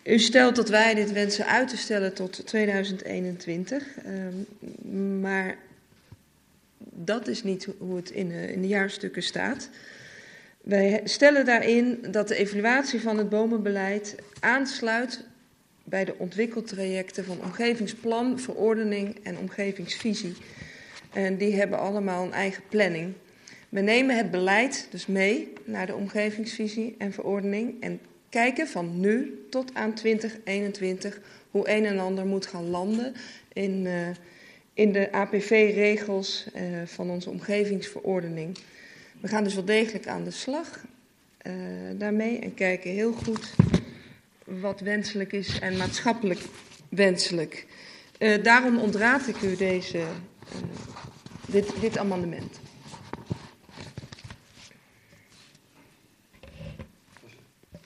u stelt dat wij dit wensen uit te stellen tot 2021, um, maar dat is niet hoe het in, in de jaarstukken staat. Wij stellen daarin dat de evaluatie van het bomenbeleid aansluit bij de ontwikkeltrajecten van omgevingsplan, verordening en omgevingsvisie. En die hebben allemaal een eigen planning. We nemen het beleid dus mee naar de omgevingsvisie en verordening en kijken van nu tot aan 2021 hoe een en ander moet gaan landen in, uh, in de APV-regels uh, van onze omgevingsverordening. We gaan dus wel degelijk aan de slag uh, daarmee en kijken heel goed wat wenselijk is en maatschappelijk wenselijk. Daarom ontraad ik u deze, dit, dit amendement.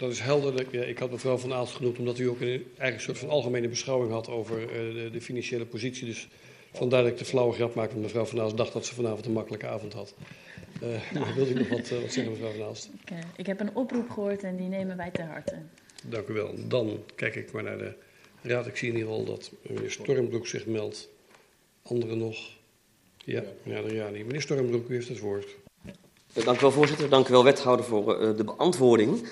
Dat is helder. Ja, ik had mevrouw Van Aalst genoemd omdat u ook een een soort van algemene beschouwing had over uh, de, de, financiële positie. Dus vandaar dat ik de flauwe grap maakte, want mevrouw Van Aalst dacht dat ze vanavond een makkelijke avond had. Uh, nou. Wilde u nog wat, uh, wat zeggen, mevrouw Van Aalst? Ik, uh, ik, heb een oproep gehoord en die nemen wij ter harte. Dank u wel. Dan kijk ik maar naar de raad. Ik zie in ieder geval dat meneer Stormbroek zich meldt. Anderen nog? Ja, meneer ja, niet. Meneer Stormbroek, u heeft het woord. Dank u wel, voorzitter. Dank u wel, wethouder, voor de beantwoording.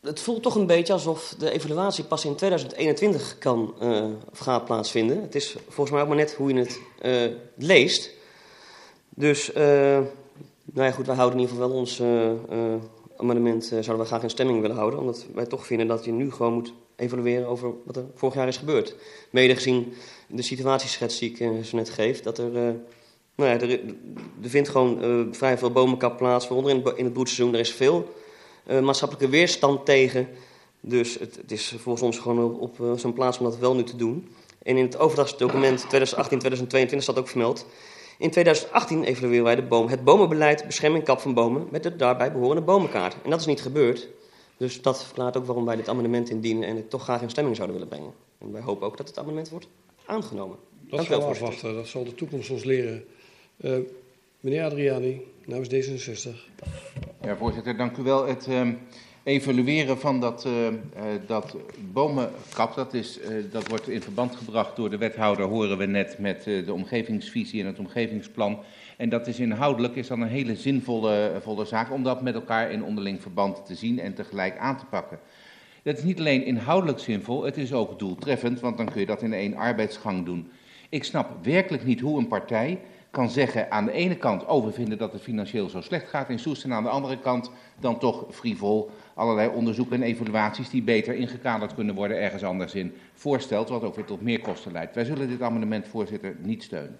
Het voelt toch een beetje alsof de evaluatie pas in 2021 kan uh, of gaat plaatsvinden. Het is volgens mij ook maar net hoe je het uh, leest. Dus, nou ja, goed, wij houden in ieder geval wel ons amendement, zouden we graag in stemming willen houden. Omdat wij toch vinden dat je nu gewoon moet evalueren over wat er vorig jaar is gebeurd. Mede gezien de situatieschets die ik zo net geef, dat er... nou ja, er, er vindt gewoon vrij veel bomenkap plaats, waaronder in, in het broedseizoen. Er is veel uh, maatschappelijke weerstand tegen. Dus het, het, is volgens ons gewoon op, op uh, zijn plaats om dat wel nu te doen. En in het overdrachtsdocument 2018-2022 staat ook vermeld. In 2018 evalueren wij de boom, het bomenbeleid bescherming kap van bomen met de daarbij behorende bomenkaart. En dat is niet gebeurd. Dus dat verklaart ook waarom wij dit amendement indienen en het toch graag in stemming zouden willen brengen. En wij hopen ook dat het amendement wordt aangenomen. Dat gaan we afwachten. Dat zal de toekomst ons leren. Uh, meneer Adriani, namens D66. Ja, voorzitter, dank u wel. Het uh, evalueren van dat, uh, dat bomenkap, dat, is, dat wordt in verband gebracht door de wethouder, horen we net, met de omgevingsvisie en het omgevingsplan. En dat is inhoudelijk is dan een hele zinvolle volle zaak om dat met elkaar in onderling verband te zien en tegelijk aan te pakken. Dat is niet alleen inhoudelijk zinvol, het is ook doeltreffend, want dan kun je dat in één arbeidsgang doen. Ik snap werkelijk niet hoe een partij kan zeggen aan de ene kant, oh we vinden dat het financieel zo slecht gaat in Soest, en aan de andere kant dan toch frivol allerlei onderzoeken en evaluaties die beter ingekaderd kunnen worden ergens anders in voorstelt, wat ook weer tot meer kosten leidt. Wij zullen dit amendement, voorzitter, niet steunen.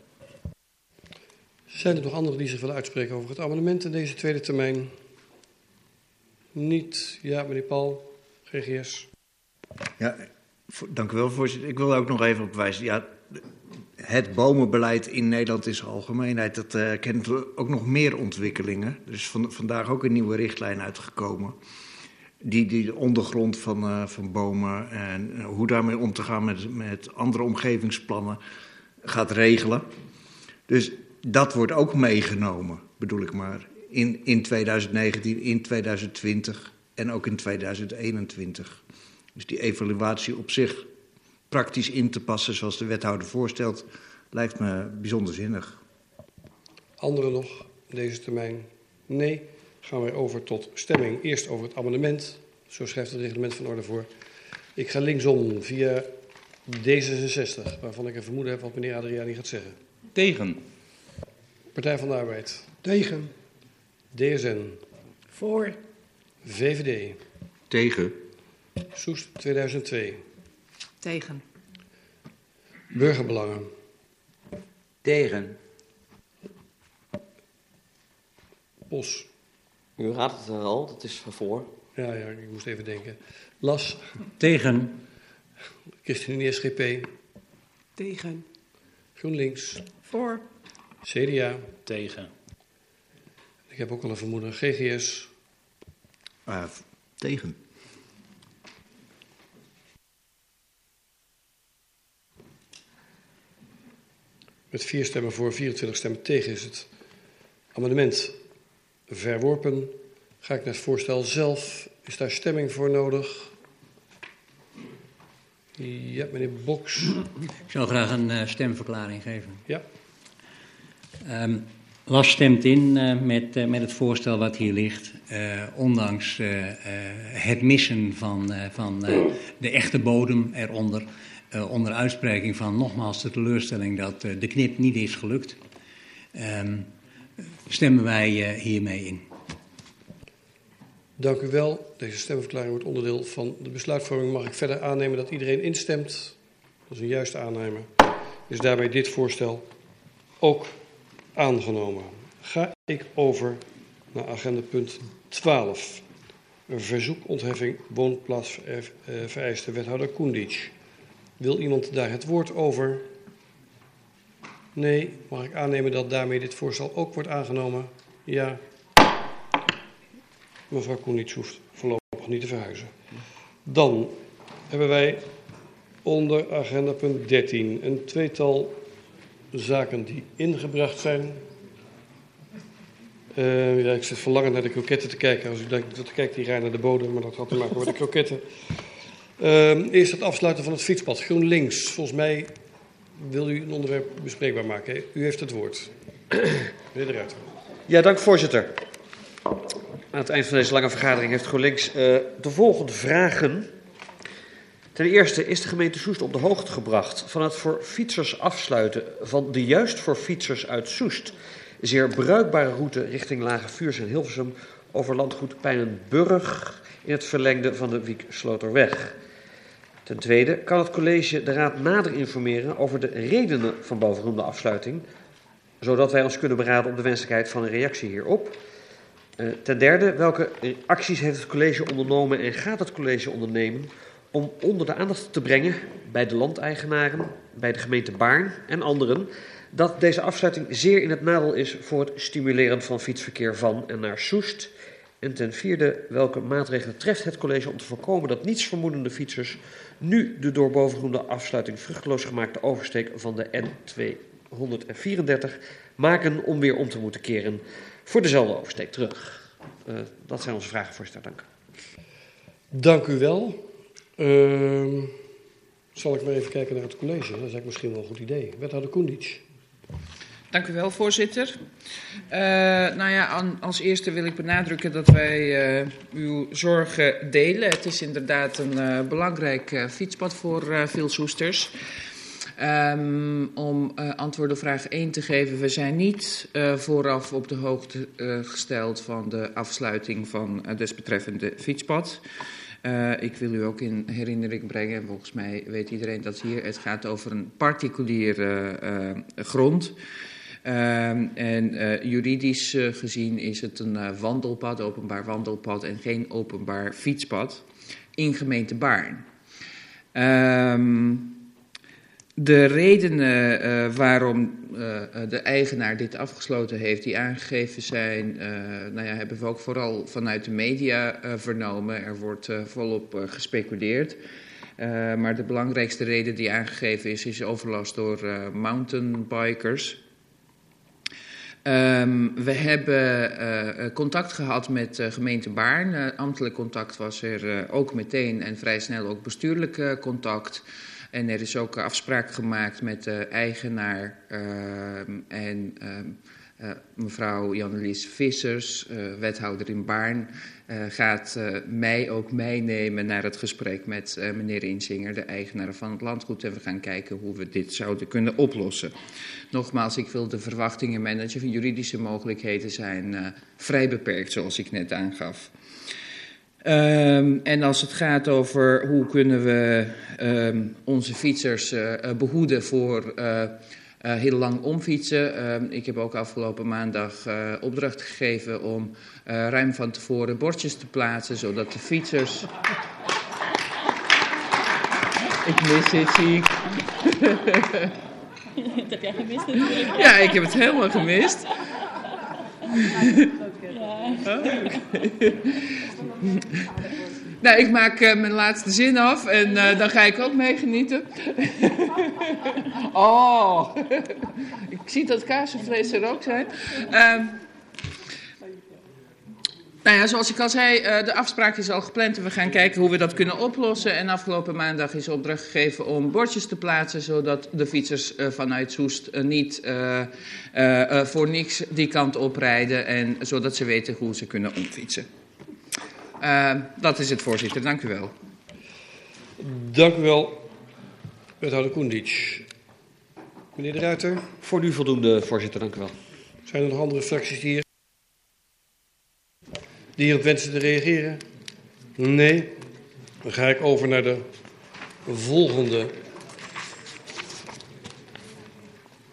Zijn er nog anderen die zich willen uitspreken over het amendement in deze tweede termijn? Niet. Ja, meneer Paul, GGS. Ja, dank u wel, voorzitter. Ik wil ook nog even op wijzen. Ja, het bomenbeleid in Nederland is algemeenheid. Dat uh, kent ook nog meer ontwikkelingen. Er is van, vandaag ook een nieuwe richtlijn uitgekomen. Die, die de ondergrond van, uh, van bomen en uh, hoe daarmee om te gaan met, met andere omgevingsplannen gaat regelen. Dus dat wordt ook meegenomen, bedoel ik maar, in, in 2019, in 2020 en ook in 2021. Dus die evaluatie op zich praktisch in te passen zoals de wethouder voorstelt, lijkt me bijzonder zinnig. Anderen nog deze termijn? Nee. Gaan we over tot stemming. Eerst over het amendement. Zo schrijft het reglement van orde voor. Ik ga linksom via D66, waarvan ik een vermoeden heb wat meneer Adriani gaat zeggen. Tegen. Partij van de Arbeid. Tegen. DSN. Voor. VVD. Tegen. Soest 2002. Tegen. Burgerbelangen. Tegen. Bos. U raadt het al, dat is voor. Ja, ja, ik moest even denken. Las. Tegen. ChristenUnie SGP. Tegen. GroenLinks. Voor. CDA. Tegen. Ik heb ook al een vermoeden. GGS. Uh, tegen. Met vier stemmen voor, 24 stemmen tegen is het amendement verworpen. Ga ik naar het voorstel zelf. Is daar stemming voor nodig? Ja, meneer Boks. Ik zou graag een uh, stemverklaring geven. Ja. Um, Las stemt in uh, met, uh, met het voorstel wat hier ligt. ondanks het missen van, van de echte bodem eronder. Onder uitspreking van nogmaals de teleurstelling dat de knip niet is gelukt. Um, stemmen wij hiermee in. Dank u wel. Deze stemverklaring wordt onderdeel van de besluitvorming. Mag ik verder aannemen dat iedereen instemt? Dat is een juiste aannemer. Is daarbij dit voorstel ook aangenomen. Ga ik over naar agenda punt 12. Een verzoek ontheffing woonplaats vereiste wethouder Koendic. Wil iemand daar het woord over? Nee. Mag ik aannemen dat daarmee dit voorstel ook wordt aangenomen? Ja. Mevrouw Koenits hoeft voorlopig niet te verhuizen. Dan hebben wij onder agenda punt 13 een tweetal zaken die ingebracht zijn. Uh, ja, ik zit verlangen naar de kroketten te kijken. Als ik denk, dat kijkt die rij naar de bodem, maar dat had te maken met de kroketten. Uh, eerst het afsluiten van het fietspad. GroenLinks. Volgens mij wil u een onderwerp bespreekbaar maken. U heeft het woord. Meneer de Ruiter. Ja, dank voorzitter. Aan het eind van deze lange vergadering heeft GroenLinks uh, de volgende vragen. Ten eerste is de gemeente Soest op de hoogte gebracht van het voor fietsers afsluiten van de juist voor fietsers uit Soest zeer bruikbare route richting Lage Vuurs en Hilversum over landgoed Pijnenburg in het verlengde van de Wieksloterweg. Ten tweede kan het college de raad nader informeren over de redenen van bovengenoemde afsluiting, zodat wij ons kunnen beraden op de wenselijkheid van een reactie hierop. Uh, ten derde, welke acties heeft het college ondernomen en gaat het college ondernemen om onder de aandacht te brengen bij de landeigenaren, bij de gemeente Baarn en anderen, dat deze afsluiting zeer in het nadeel is voor het stimuleren van fietsverkeer van en naar Soest En ten vierde, welke maatregelen treft het college om te voorkomen dat nietsvermoedende fietsers nu de door bovengenoemde afsluiting vruchteloos gemaakte oversteek van de N234 maken om weer om te moeten keren voor dezelfde oversteek terug? Uh, dat zijn onze vragen, voorzitter. Dank. Dank u wel. Uh, zal ik maar even kijken naar het college? Dat is eigenlijk misschien wel een goed idee. Wethouder Koendic. Dank u wel, voorzitter. Uh, nou ja, als eerste wil ik benadrukken dat wij uh, uw zorgen delen. Het is inderdaad een uh, belangrijk fietspad voor veel Soesters. Um, om antwoord op vraag 1 te geven. We zijn niet vooraf op de hoogte gesteld van de afsluiting van desbetreffende fietspad. Uh, ik wil u ook in herinnering brengen, volgens mij weet iedereen dat hier het gaat over een particuliere uh, grond. Uh, en juridisch gezien is het een wandelpad, openbaar wandelpad en geen openbaar fietspad in gemeente Baarn. Ehm, de redenen waarom de eigenaar dit afgesloten heeft, die aangegeven zijn, nou ja, hebben we ook vooral vanuit de media vernomen. Er wordt volop gespeculeerd. maar de belangrijkste reden die aangegeven is, is overlast door mountainbikers. Um, we hebben contact gehad met gemeente Baarn. ambtelijk contact was er ook meteen en vrij snel ook bestuurlijk contact. En er is ook afspraak gemaakt met de eigenaar uh, en uh, mevrouw Jannelies Vissers, uh, wethouder in Baarn, gaat mij ook meenemen naar het gesprek met meneer Inzinger, de eigenaar van het landgoed. En we gaan kijken hoe we dit zouden kunnen oplossen. Nogmaals, ik wil de verwachtingen managen. Juridische mogelijkheden zijn vrij beperkt, zoals ik net aangaf. Um, en als het gaat over hoe kunnen we um, onze fietsers uh, behoeden voor heel lang omfietsen. Um, ik heb ook afgelopen maandag opdracht gegeven om ruim van tevoren bordjes te plaatsen, zodat de fietsers. ik mis dit, zie ik. Dat heb jij gemist natuurlijk. Ja, ik heb het helemaal gemist. Ja. Nou, ik maak uh, mijn laatste zin af en uh, dan ga ik ook mee genieten. oh, ik zie dat kaasvlees er ook zijn. Uh, nou ja, zoals ik al zei, uh, de afspraak is al gepland en we gaan kijken hoe we dat kunnen oplossen. En afgelopen maandag is opdracht gegeven om bordjes te plaatsen, zodat de fietsers vanuit Soest niet voor niks die kant oprijden en zodat ze weten hoe ze kunnen omfietsen. Dat is het, voorzitter. Dank u wel. Dank u wel, wethouder Koendic. Meneer de Ruiter. Voor u voldoende, voorzitter. Dank u wel. Zijn er nog andere fracties die hier die hierop wensen te reageren? Nee. Dan ga ik over naar de volgende.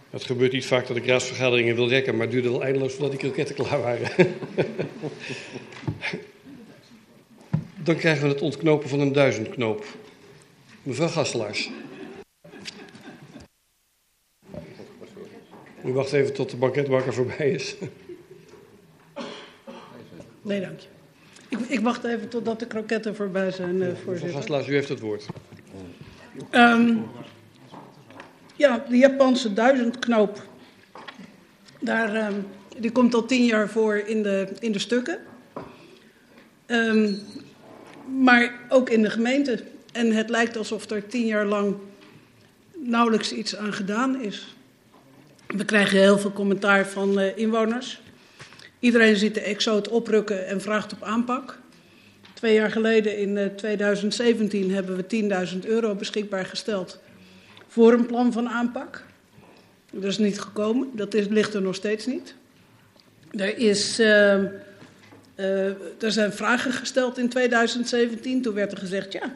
Het gebeurt niet vaak dat ik raadsvergaderingen wil rekken, maar het duurde wel eindeloos voordat die kroketten klaar waren. Dan krijgen we het ontknopen van een duizendknoop. Mevrouw Gastelaars. U wacht even tot de banketbakker voorbij is. Nee, dank je. Ik, ik, wacht even totdat de kroketten voorbij zijn, uh, voorzitter. Gastelaars, u heeft het woord. Um, ja, de Japanse duizendknoop. Daar, um, die komt al tien jaar voor in de, in de stukken. Um, maar ook in de gemeente. En het lijkt alsof er tien jaar lang nauwelijks iets aan gedaan is. We krijgen heel veel commentaar van uh, inwoners. Iedereen ziet de exoot oprukken en vraagt op aanpak. Twee jaar geleden, in 2017, hebben we 10.000 euro beschikbaar gesteld voor een plan van aanpak. Dat is niet gekomen, dat is, ligt er nog steeds niet. Er, is, uh, uh, er zijn vragen gesteld in 2017. Toen werd er gezegd, ja,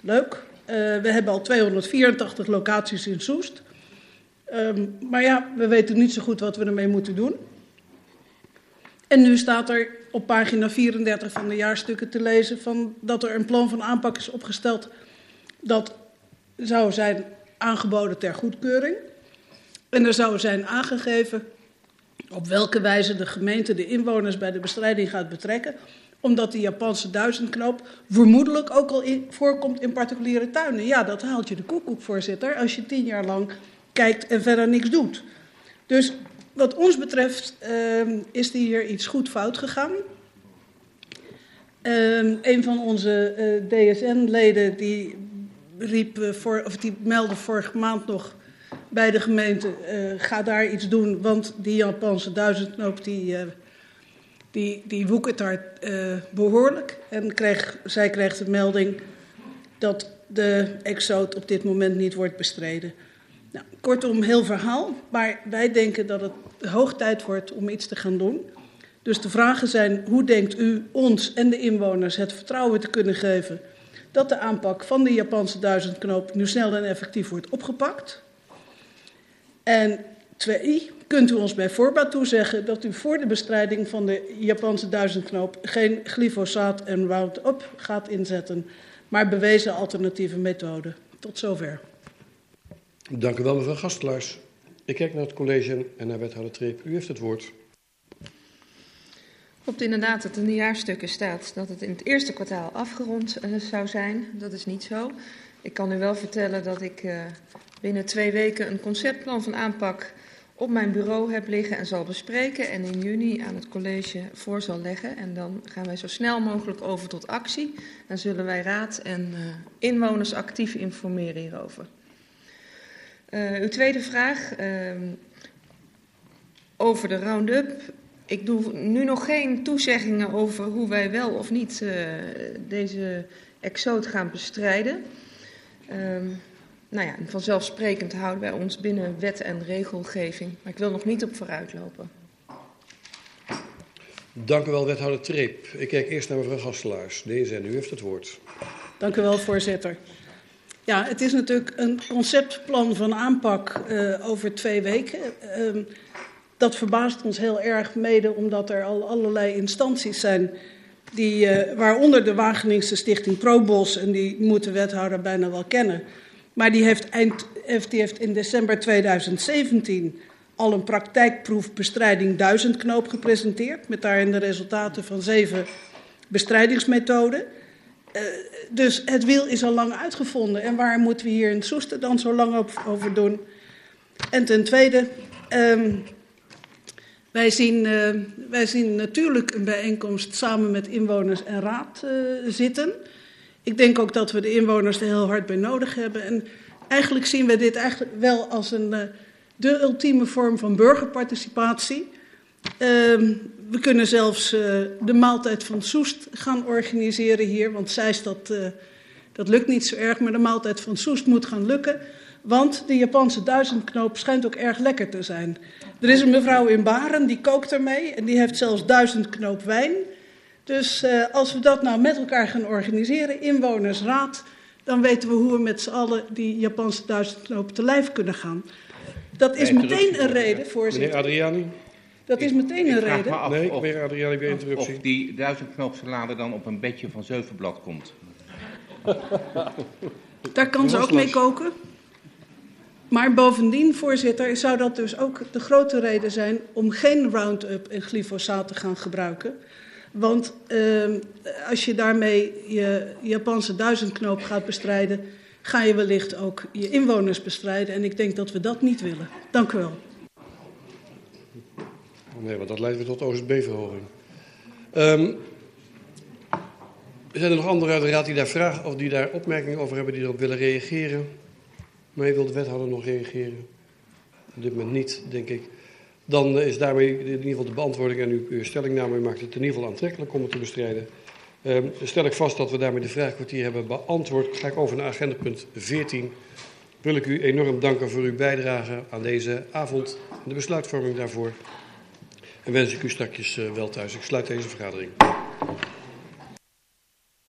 leuk. Uh, we hebben al 284 locaties in Soest. Um, maar ja, we weten niet zo goed wat we ermee moeten doen. En nu staat er op pagina 34 van de jaarstukken te lezen van dat er een plan van aanpak is opgesteld dat zou zijn aangeboden ter goedkeuring. En er zou zijn aangegeven op welke wijze de gemeente de inwoners bij de bestrijding gaat betrekken Omdat die Japanse duizendknoop vermoedelijk ook al voorkomt in particuliere tuinen. Ja, dat haalt je de koekoek, voorzitter, als je tien jaar lang kijkt en verder niks doet. Dus wat ons betreft uh, is er hier iets goed fout gegaan. Uh, een van onze uh, DSN-leden die riep uh, voor, of die meldde vorige maand nog bij de gemeente: uh, ga daar iets doen, want die Japanse duizendknoop die, die, die woekert daar behoorlijk. En zij kreeg de melding dat de exoot op dit moment niet wordt bestreden. Nou, kortom, heel verhaal, maar wij denken dat het hoog tijd wordt om iets te gaan doen. Dus de vragen zijn: hoe denkt u ons en de inwoners het vertrouwen te kunnen geven dat de aanpak van de Japanse duizendknoop nu snel en effectief wordt opgepakt? En twee, kunt u ons bij voorbaat toezeggen dat u voor de bestrijding van de Japanse duizendknoop geen glyfosaat en Roundup gaat inzetten, maar bewezen alternatieve methoden? Tot zover. Dank u wel, mevrouw Gastelaars. Ik kijk naar het college en naar wethouder Treep. U heeft het woord. Op inderdaad dat in de jaarstukken staat dat het in het eerste kwartaal afgerond uh, zou zijn. Dat is niet zo. Ik kan u wel vertellen dat ik uh, binnen twee weken een conceptplan van aanpak op mijn bureau heb liggen en zal bespreken. En in juni aan het college voor zal leggen. En dan gaan wij zo snel mogelijk over tot actie. En zullen wij raad en uh, inwoners actief informeren hierover. Uh, uw tweede vraag uh, over de Roundup. Ik doe nu nog geen toezeggingen over hoe wij wel of niet uh, deze exoot gaan bestrijden. Nou ja, vanzelfsprekend houden wij ons binnen wet en regelgeving. Maar ik wil nog niet op vooruitlopen. Dank u wel, wethouder Treep. Ik kijk eerst naar mevrouw Gastelaars. DSN, u heeft het woord. Dank u wel, voorzitter. Ja, het is natuurlijk een conceptplan van aanpak uh, over twee weken. Uh, dat verbaast ons heel erg, mede omdat er al allerlei instanties zijn, die, uh, waaronder de Wageningse Stichting ProBos, en die moet de wethouder bijna wel kennen. Maar die heeft, eind, heeft in december 2017 al een praktijkproef bestrijding duizendknoop gepresenteerd, met daarin de resultaten van zeven bestrijdingsmethoden. Uh, dus het wiel is al lang uitgevonden. En waar moeten we hier in Soester dan zo lang over doen? En ten tweede, um, wij, zien, uh, wij zien natuurlijk een bijeenkomst samen met inwoners en raad uh, zitten. Ik denk ook dat we de inwoners er heel hard bij nodig hebben. En eigenlijk zien we dit eigenlijk wel als een, de ultieme vorm van burgerparticipatie. Uh, we kunnen zelfs uh, de maaltijd van Soest gaan organiseren hier. Want Zeist, dat, uh, dat lukt niet zo erg. Maar de maaltijd van Soest moet gaan lukken. Want de Japanse duizendknoop schijnt ook erg lekker te zijn. Er is een mevrouw in Baren, die kookt ermee. En die heeft zelfs duizendknoop wijn. Dus uh, als we dat nou met elkaar gaan organiseren, inwonersraad... dan weten we hoe we met z'n allen die Japanse duizendknoop te lijf kunnen gaan. Dat is meteen een reden, voorzitter. Meneer Adriani. Dat is meteen een reden. Me af nee, of, meneer Adriani, bij interruptie. Of die duizendknoopsalade dan op een bedje van zevenblad komt. Daar kan ze ook mee koken. Maar bovendien, voorzitter, zou dat dus ook de grote reden zijn om geen Roundup en glyfosaat te gaan gebruiken. Want uh, als je daarmee je Japanse duizendknoop gaat bestrijden, ga je wellicht ook je inwoners bestrijden. En ik denk dat we dat niet willen. Dank u wel. Nee, want dat leidt weer tot OZB-verhoging. Um, zijn er nog anderen uit de raad die daar vragen of die daar opmerkingen over hebben, die erop willen reageren? Nee, wil de wethouder nog reageren? Op dit moment niet, denk ik. Dan is daarmee in ieder geval de beantwoording en uw, uw stellingname maakt het in ieder geval aantrekkelijk om het te bestrijden. Um, stel ik vast dat we daarmee de vraagkwartier hebben beantwoord. Ga ik over naar agendapunt 14. Wil ik u enorm danken voor uw bijdrage aan deze avond en de besluitvorming daarvoor. En wens ik u straks uh, wel thuis. Ik sluit deze vergadering.